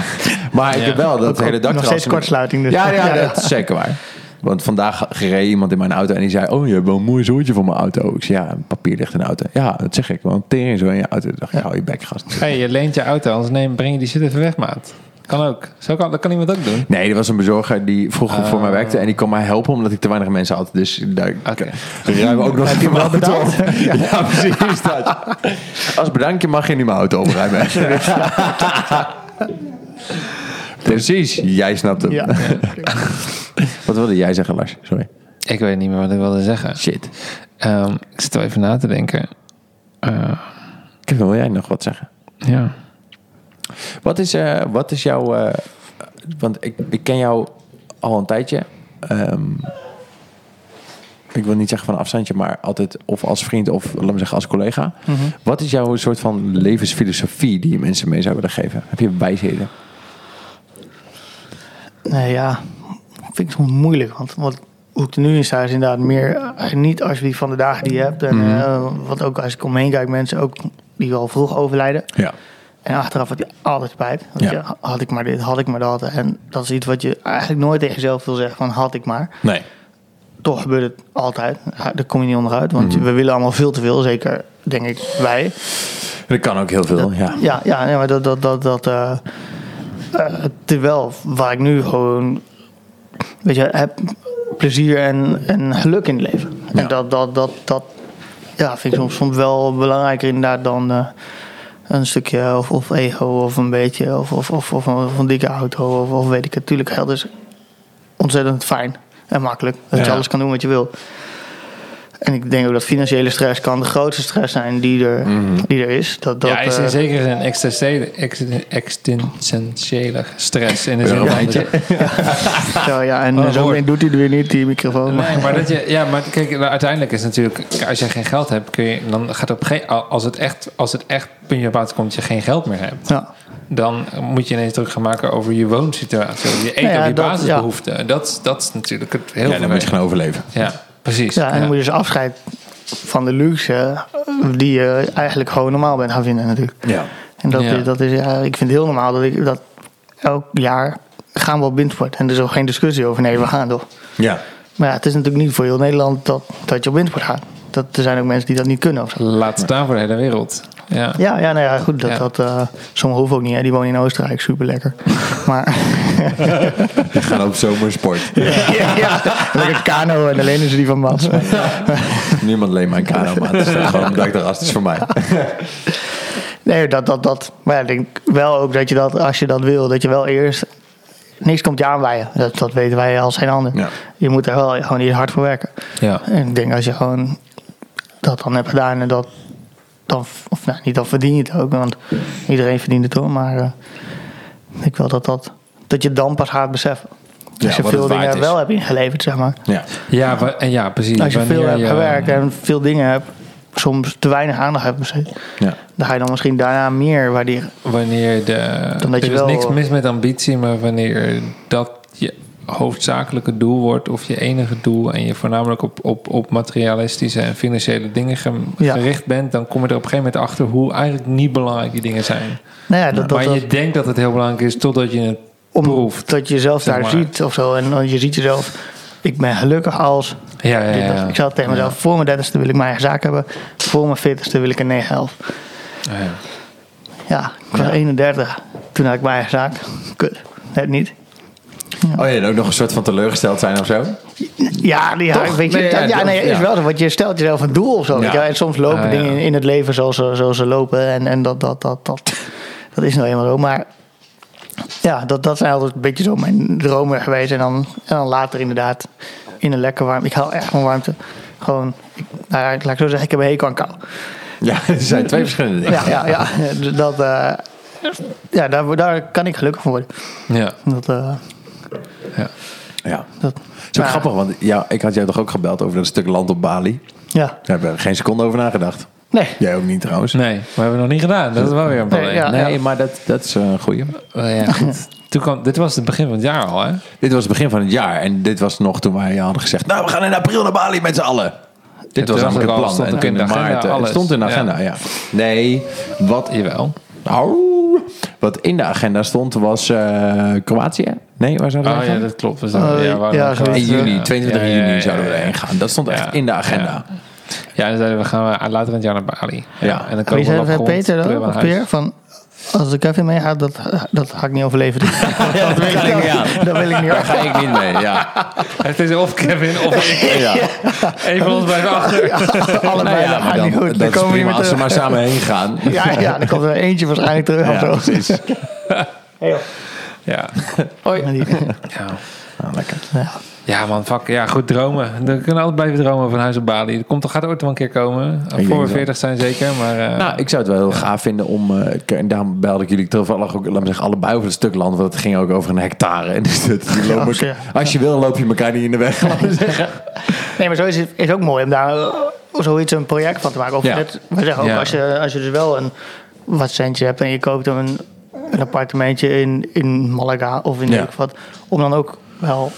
maar ik heb wel dat Ook- hele dak nog steeds kortsluiting. Dus. Ja, ja, dat is zeker waar. Want vandaag gereed iemand in mijn auto en die zei... Oh, je hebt wel een mooi zoortje voor mijn auto. Ik zei, ja, papier ligt in de auto. Ja, dat zeg ik. Want tering zo in je auto. Toen dacht ik, hou je bek, gast. Hey, je leent je auto, anders neem, breng je die shit even weg, maat. Kan ook. Zo kan, dat kan iemand ook doen. Nee, er was een bezorger die vroeger voor mij Oh. werkte. En die kon mij helpen omdat ik te weinig mensen had. Dus daar Oké. ruim ook nog je hem wel betaald? Ja, precies dat. Als bedankje mag je nu mijn auto opruimen. precies, jij snapt het. Ja. Wat wilde jij zeggen, Lars? Sorry. Ik weet niet meer wat ik wilde zeggen. Shit. Ehm, ik zit wel even na te denken. Eh, wil jij nog wat zeggen? ja. Wat is, eh, wat is jouw... eh, want ik, ik ken jou al een tijdje. Ehm, ik wil niet zeggen van afstandje, maar altijd of als vriend of laat me zeggen als collega. Wat is jouw soort van levensfilosofie die je mensen mee zou willen geven? Heb je wijsheden? Nee, ja. Vind ik soms moeilijk. Want wat, hoe ik er nu in sta is inderdaad meer eh, niet alsjeblieft van de dagen die je hebt. En Mhm. wat ook als ik omheen kijk, mensen ook die al vroeg overlijden. Ja. En achteraf heb je altijd spijt. Want Ja. je, had ik maar dit, had ik maar dat. En dat is iets wat je eigenlijk nooit tegen jezelf wil zeggen van had ik maar. Nee. Toch gebeurt het altijd. Daar kom je niet onderuit. Want Mhm. we willen allemaal veel te veel. Zeker, denk ik, wij. Dat kan ook heel veel, ja. Ja, ja, ja maar dat, dat, dat, dat eh, eh, terwijl waar ik nu gewoon, weet je, heb plezier en, en geluk in het leven. Ja. En dat, dat, dat, dat ja, vind ik soms, soms wel belangrijker inderdaad dan eh, een stukje of, of ego of een beetje of, of, of, of, een, of een dikke auto of, of weet ik het. Natuurlijk, geld is ontzettend fijn en makkelijk. Dat Ja. je alles kan doen wat je wil. En ik denk ook dat financiële stress kan de grootste stress zijn die er, die er is. Dat, dat, ja, is in eh, zekere zin existentiële, ex- existentiële stress. In de zin een van dat je- zo, ja, en Oh, zo doet hij er weer niet, die microfoon. Nee, maar dat je, ja, maar kijk, nou, uiteindelijk is natuurlijk, als je geen geld hebt, kun je, dan gaat op geen, als het echt, als het echt puntje op komt, dat je geen geld meer hebt, Ja. dan moet je ineens druk gaan maken over je woonsituatie, je eten, Nou ja, je dat- basisbehoeften. Dat, dat is natuurlijk het heel Ja, dan moet je gaan overleven. Ja, precies. ja, en dan moet je dus afscheid van de luxe die je eigenlijk gewoon normaal bent gaan vinden natuurlijk. Ja. En dat, Ja. is, dat is, ja, ik vind het heel normaal dat ik dat elk jaar gaan we op windsport. En er is ook geen discussie over, nee, we gaan toch. Ja. Maar ja, het is natuurlijk niet voor heel Nederland dat, dat je op windsport gaat. Dat, er zijn ook mensen die dat niet kunnen of zo. Laat staan voor de hele wereld. Ja. Ja, ja, nou ja, goed. Dat, Ja. dat, eh, sommigen hoeven ook niet, hè. die wonen in Oostenrijk, super lekker. Maar We gaan op zomersport. ja, ja, lekker kano en alleen is die van Mats. Niemand leent mijn kano, maar het is gewoon ik de rast is voor mij. Nee, dat, dat, dat. Maar ja, ik denk wel ook dat je dat, als je dat wil, dat je wel eerst. Niks komt je aanwaaien. Dat, dat weten wij als geen ander. Ja. Je moet er wel gewoon eerst hard voor werken. Ja. En ik denk als je gewoon dat dan hebt gedaan en dat. Dan, of nou, niet dan verdien je het ook, want iedereen verdient het hoor. Maar eh, ik wel dat, dat, dat je dan pas gaat beseffen. Ja, Als je veel dingen is. wel hebt ingeleverd, zeg maar. Ja. Ja, en ja, precies. Als je veel hebt gewerkt en veel dingen hebt, soms te weinig aandacht hebt besteed. Ja. Dan ga je dan misschien daarna meer waarderen. wanneer de. Dan dat er je is wel- niks mis met ambitie, maar wanneer dat je hoofdzakelijke doel wordt of je enige doel en je voornamelijk op, op, op materialistische en financiële dingen ge- Ja. gericht bent, dan kom je er op een gegeven moment achter hoe eigenlijk niet belangrijk die dingen zijn. Nou ja, dat, dat, maar dat, je denkt dat het heel belangrijk is totdat je het proeft. omdat je jezelf zeg daar ziet of zo. En dan je ziet jezelf, ik ben gelukkig als... Ja, ja, ja. dat. Ik zou tegen mezelf, voor mijn dertigste wil ik mijn eigen zaak hebben. Voor mijn veertigste wil ik een 9 11. Ja, ja. Ja, ik was 31. Toen had ik mijn eigen zaak. Kut, net niet. Oh ja, en ook nog een soort van teleurgesteld zijn of zo? Ja, ja Toch? weet je, Nee, ja, nee, is wel zo. Want je stelt jezelf een doel of zo. weet je. En soms lopen Ah, ja. dingen in, het leven zoals ze, zoals ze lopen. En, en dat, dat, dat, dat, dat is nou eenmaal zo. Maar ja, dat, dat zijn altijd een beetje zo mijn dromen geweest. En dan, en dan later inderdaad in een lekker warm. Ik hou echt van warmte. Gewoon, ik, nou ja, laat ik zo zeggen, ik heb een hekel aan kou. Ja, er zijn twee verschillende dingen. Ja, ja, ja. Dus Dat, eh, ja daar, daar kan ik gelukkig van worden. Ja, Dat, eh, ja. Ja. dat, Het is ook maar- grappig, want ja, ik had jou toch ook gebeld over dat stuk land op Bali. Ja, Daar hebben we geen seconde over nagedacht. nee. Jij ook niet trouwens. Nee, maar we hebben het nog niet gedaan. Dat is wel weer een probleem. Nee, ja. Nee, maar dat, dat is een goeie. Oh, ja, goed. Toen kwam, dit was het begin van het jaar al, hè? Dit was het begin van het jaar. En dit was nog toen wij hadden gezegd... Nou, we gaan in april naar Bali met z'n allen. Dit was namelijk het plan. stond En in de agenda, maart, eh, alles. Het stond in de agenda, ja. Nee, wat, Jawel. Au. wat in de agenda stond was eh, Kroatië. Nee, waar zouden we Oh heen ja, gaan? dat klopt. We zouden, Oh, ja, ja, nog In juni, Ja. 22 Ja, ja, juni ja, zouden we erheen gaan. Dat stond echt in de agenda. Ja, Ja, dan zeiden we gaan we later in het jaar naar Bali. Ja. En dan komen we grond, Peter terug dan. Peer? Van, als de Kevin meegaat, dat, dat ga ik niet overleven. dat, wil ik, ik niet aan. dat wil ik niet Daar ga ik niet mee, ja. Het is of Kevin of ik. ja. Een van ons blijft achter. Allebei, Nou ja, dat maar dan, niet goed. dat Dan is komen prima als ze maar samen heen gaan. Ja, ja, dan komt er eentje waarschijnlijk terug Ja, of zo. precies. Ja. Hoi. Ja. Nou, lekker. Ja. ja, man, fuck. Ja, goed dromen. We kunnen altijd blijven dromen van Huis op Bali. Er komt, toch gaat ooit wel een keer komen. Voor we het wel. 40 zijn zeker, maar... eh, Nou, ik zou het wel heel gaaf vinden om... eh, ik- en daarom belde ik jullie toevallig ook, laat me zeggen, allebei over het stuk land. Want het ging ook over een hectare. En dus dat, die lopen Ja, als je wil, loop je elkaar niet in de weg. Laat me zeggen. Nee, maar zo is het is ook mooi om daar eh, zoiets een project van te maken. Of net, we zeggen ook, Ja. als, je, als je dus wel een wat centje hebt en je koopt dan een, een appartementje in, in Malaga of in Ja. wat. Om dan ook wel,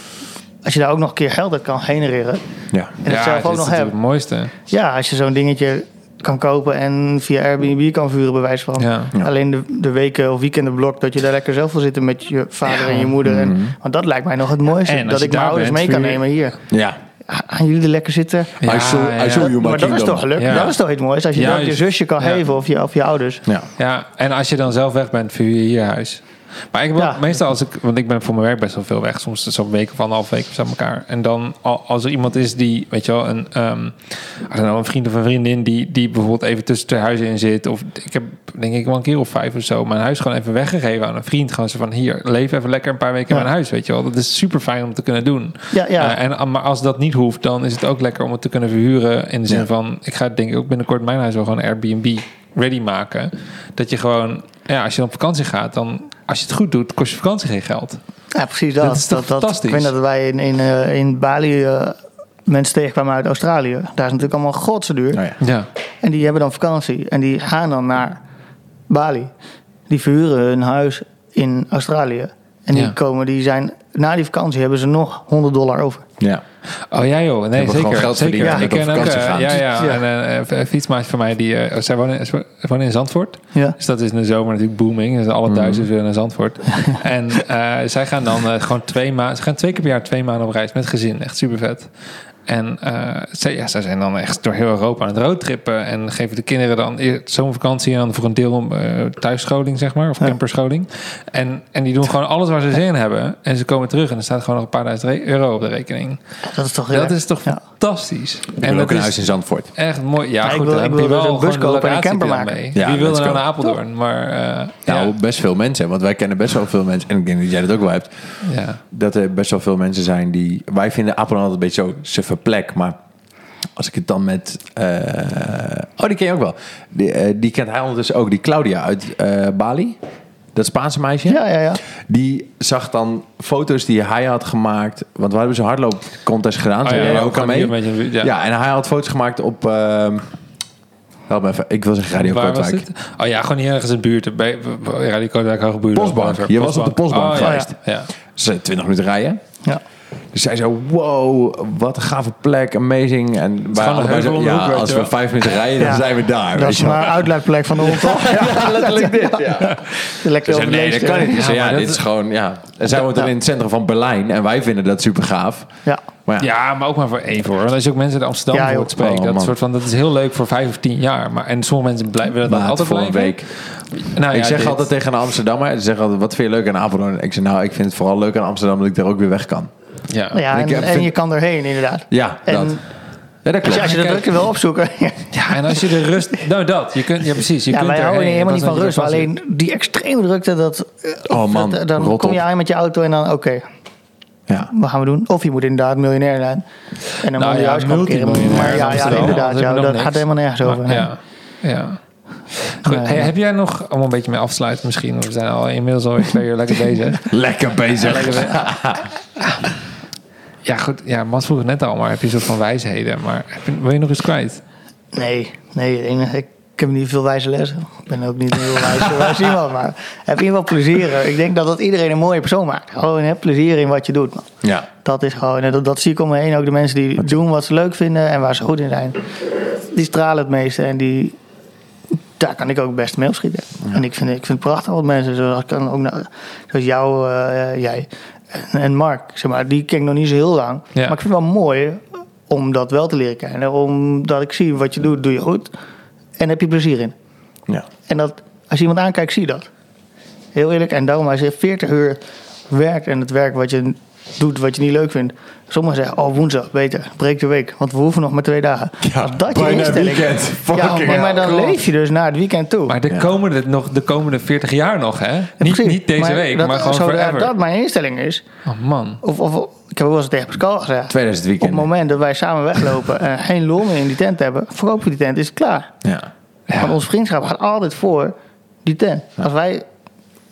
als je daar ook nog een keer geld uit kan genereren. Ja. En het ja, zelf het ook is nog hebt. het mooiste. Ja, als je zo'n dingetje kan kopen en via Airbnb kan vuren, bij wijze van. Ja. Ja. Alleen de, de weken of weekendenblok dat je daar lekker zelf wil zitten met je vader en je moeder. En, want dat lijkt mij nog het mooiste. Dat je ik mijn ouders mee kan je- nemen hier. Ja. Gaan jullie er lekker zitten? Ja, I show, ja. I show you my maar dat is toch geluk? Ja. Dat is toch iets moois? Als je dat Juist. je zusje kan Ja. geven of je, of je ouders. Ja. Ja, en als je dan zelf weg bent, vuur je hier huis. Maar ik wil Ja. meestal als ik, want ik ben voor mijn werk best wel veel weg, soms zo'n week of anderhalf week of zo aan elkaar. En dan al- als er iemand is die, weet je wel, een, know, een vriend of een vriendin die, die bijvoorbeeld even tussen twee huizen in zit. Of ik heb denk ik wel een keer of vijf of zo mijn huis gewoon even weggegeven aan een vriend. Gewoon zo van hier, leef even lekker een paar weken in mijn huis, weet je wel. Dat is super fijn om te kunnen doen. Ja, ja. Eh, en, maar als dat niet hoeft, dan is het ook lekker om het te kunnen verhuren. In de zin Ja. van, ik ga denk ik ook binnenkort mijn huis wel gewoon Airbnb ready maken. Dat je gewoon, ja, als je op vakantie gaat, dan als je het goed doet, kost je vakantie geen geld. Ja, precies dat. Dat is toch fantastisch? Ik weet dat wij in, in, eh, in Bali eh, mensen tegenkwamen uit Australië. Daar is het natuurlijk allemaal godse duur. Nou ja. Ja, En die hebben dan vakantie. En die gaan dan naar Bali. Die verhuren hun huis in Australië. En die Ja. komen, die zijn, na die vakantie hebben ze nog 100 dollar over. ja. Oh ja joh, nee zeker. geld zeker. verdiend ik ken ook, vakantie gaan. ja, ja, Ja. En eh, een fietsmaatje van mij, die, eh, zij wonen, ze wonen in Zandvoort. Ja. Dus dat is in de zomer natuurlijk booming. Dus alle Duitsers willen naar Zandvoort. en eh, zij gaan dan eh, gewoon twee maanden, ze gaan twee keer per jaar twee maanden op reis met gezin. Echt super vet. En eh zij, ja, zij zijn dan echt door heel Europa aan het roadtrippen. En geven de kinderen dan zomervakantie en dan voor een deel eh thuisscholing, zeg maar. Of Ja. camperscholing. En, en die doen gewoon alles waar ze zin in hebben. En ze komen terug en er staat gewoon nog een paar duizend euro op de rekening. Dat is toch heel Dat is toch Ja. fantastisch. Ik en ook dat een is huis in Zandvoort. echt mooi. Ja, Ja, ik goed, wil- dan ik wil je dus wel een bus kopen en een camper maken. mee. Ja, Wie wil er nou naar Apeldoorn? Maar eh, Nou, ja. best veel mensen. Want wij kennen best wel veel mensen. En ik denk dat jij dat ook wel hebt. ja. Dat er best wel veel mensen zijn die... Wij vinden Apeldoorn altijd een beetje zo plek. Maar als ik het dan met... eh, oh, die ken je ook wel. Die, eh, die kent hij ondertussen ook. Die Claudia uit eh, Bali. Dat Spaanse meisje. Ja, ja, ja. Die zag dan foto's die hij had gemaakt. Want we hebben zo'n hardloopcontest gedaan. Oh ja, ook aan mee. beetje- ja. ja. en hij had foto's gemaakt op... ehm help me even. Ik wil zeggen Radio Waar was? Oh ja, gewoon hier ergens in de buurt. Bij, Kootwijk Hoge Buurt. Postbank. Je was op de postbank Oh, ja, geweest. Ja, ja. Dus, eh, 20 minuten rijden. ja. Dus zij zo, wow, wat een gave plek, amazing. En een zo, om de ja, als we vijf minuten rijden, dan Ja. zijn we daar. Dat is maar een uitlaatplek van de hond, toch? Ja, letterlijk dit, ja. Lekker Dus nee, dat kan niet. Dus Ja, dat dit is- gewoon, ja. En zij woont in het centrum van Berlijn en wij vinden dat super gaaf. Ja. Maar ja, Ja, maar ook maar voor even hoor. Want als je ook mensen uit Amsterdam Ja, hoort spreken, Oh, dat, man. soort van, dat is heel leuk voor vijf of tien jaar. Maar, en sommige mensen blijven, willen dat altijd voor een blijven. week. Nou, ik ja, zeg dit. altijd tegen een Amsterdammer, ze zeggen altijd, wat vind je leuk aan Apeldoorn? Ik zeg, nou, ik vind het vooral leuk aan Amsterdam dat ik daar ook weer weg kan. Ja. Ja, En je kan erheen, inderdaad. Ja, En dat. Ja, dat Als je, klopt. als je de drukte wil opzoeken. ja, en als je de rust... Nou, dat. Je kunt, ja, precies. Je ja, kunt wij houden helemaal niet van rust. Maar alleen die extreme drukte, dat, eh, Oh man, dat- dan kom je op. aan met je auto en dan, oké, Ja. wat gaan we doen? Of je moet inderdaad miljonair zijn. En dan Nou moet je ja, huis Maar ja, ja, inderdaad, ja, dat gaat helemaal nergens over. Ja, ja. Goed, Nee. hey, heb jij nog, om een beetje mee af te sluiten misschien, we zijn al inmiddels alweer twee uur lekker bezig. Lekker bezig. Ja, goed. Ja, Mats vroeg het net al, maar heb je soort van wijsheden? Maar heb je, wil je nog eens kwijt? Nee, nee, enige- ik heb niet veel wijze lessen. Ik ben ook niet een heel wijs, wijs iemand, maar heb in ieder geval plezier. Ik denk dat dat iedereen een mooie persoon maakt. Gewoon heb plezier in wat je doet. Man. Ja. Dat is gewoon, en dat, dat zie ik om me heen. Ook de mensen die doen wat ze leuk vinden en waar ze goed in zijn. Die stralen het meeste en die, daar kan ik ook best mee opschieten. En ik vind, ik vind het prachtig wat mensen, zoals, ik kan ook, nou- zoals jou, eh, jij en, en Mark, zeg maar, die ken ik nog niet zo heel lang. Ja. Maar ik vind het wel mooi om dat wel te leren kennen. Omdat ik zie wat je doet, doe je goed. En heb je plezier in. Ja. En dat, als je iemand aankijkt, zie je dat. Heel eerlijk. En daarom, als je 40 uur werkt en het werk wat je doet, wat je niet leuk vindt. Sommigen zeggen, oh woensdag, beter, breek de week. Want we hoeven nog maar twee dagen. Ja, als dat je bijna instelling weekend. Ja, maar, maar dan leef je dus naar het weekend toe. Maar de, Ja. komende, nog, de komende 40 jaar nog, hè? Ja, Niet, niet deze week, dat- maar gewoon forever. dat mijn instelling is. Oh man. Of, of ik heb ook wel eens tegen Pascal gezegd. 2000 Op het weekend. moment dat wij samen weglopen en geen lol meer in die tent hebben, verkopen we die tent, is het klaar. Ja. Want onze vriendschap gaat altijd voor die tent. Als wij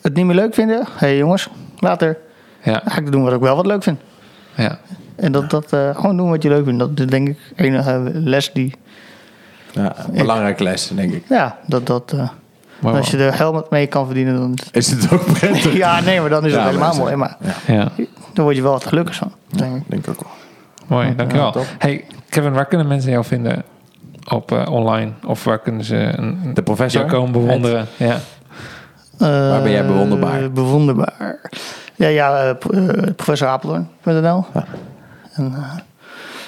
het niet meer leuk vinden, hé hey jongens, later. Ja, Dan ga ik doen wat ik wel wat leuk vind. ja. En dat, dat eh, gewoon doen wat je leuk vindt. Dat is denk ik de enige les die. ja. Belangrijke les, denk ik. Ja, dat. dat eh, als je er helmet mee kan verdienen, dan. Is het ook prettig? Ja, nee, maar dan is het helemaal mooi. Maar Ja, dan word je wel wat gelukkig van. Denk ik. Denk ik ook wel. mooi. Dankjewel. Hey, Kevin, waar kunnen mensen jou vinden op eh, online? Of waar kunnen ze een, een De professor? jou komen bewonderen? Ja. Waar ben jij bewonderbaar? Bewonderbaar. Ja, ja, eh, eh, professor Apeldoorn.nl. Ja. En, eh,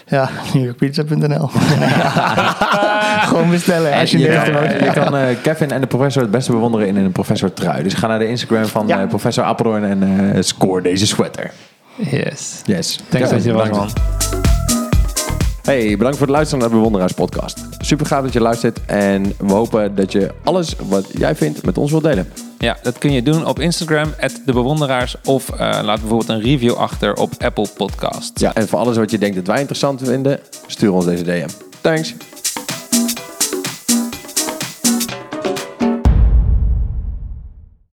Ja, newyorkpizza.nl. Gewoon bestellen. Als je, je, kan, je kan eh, Kevin en de professor het beste bewonderen in een professor trui. Dus ga naar de Instagram van Ja. eh, professor Apeldoorn en eh, score deze sweater. Yes. Yes. Thanks dat je was, man. Hey, bedankt voor het luisteren naar de Bewonderaars podcast. Super gaaf dat je luistert en we hopen dat je alles wat jij vindt met ons wilt delen. Ja, dat kun je doen op Instagram, de bewonderaars. Of eh, laat bijvoorbeeld een review achter op Apple Podcasts. Ja, en voor alles wat je denkt dat wij interessant vinden, stuur ons deze DM. Thanks.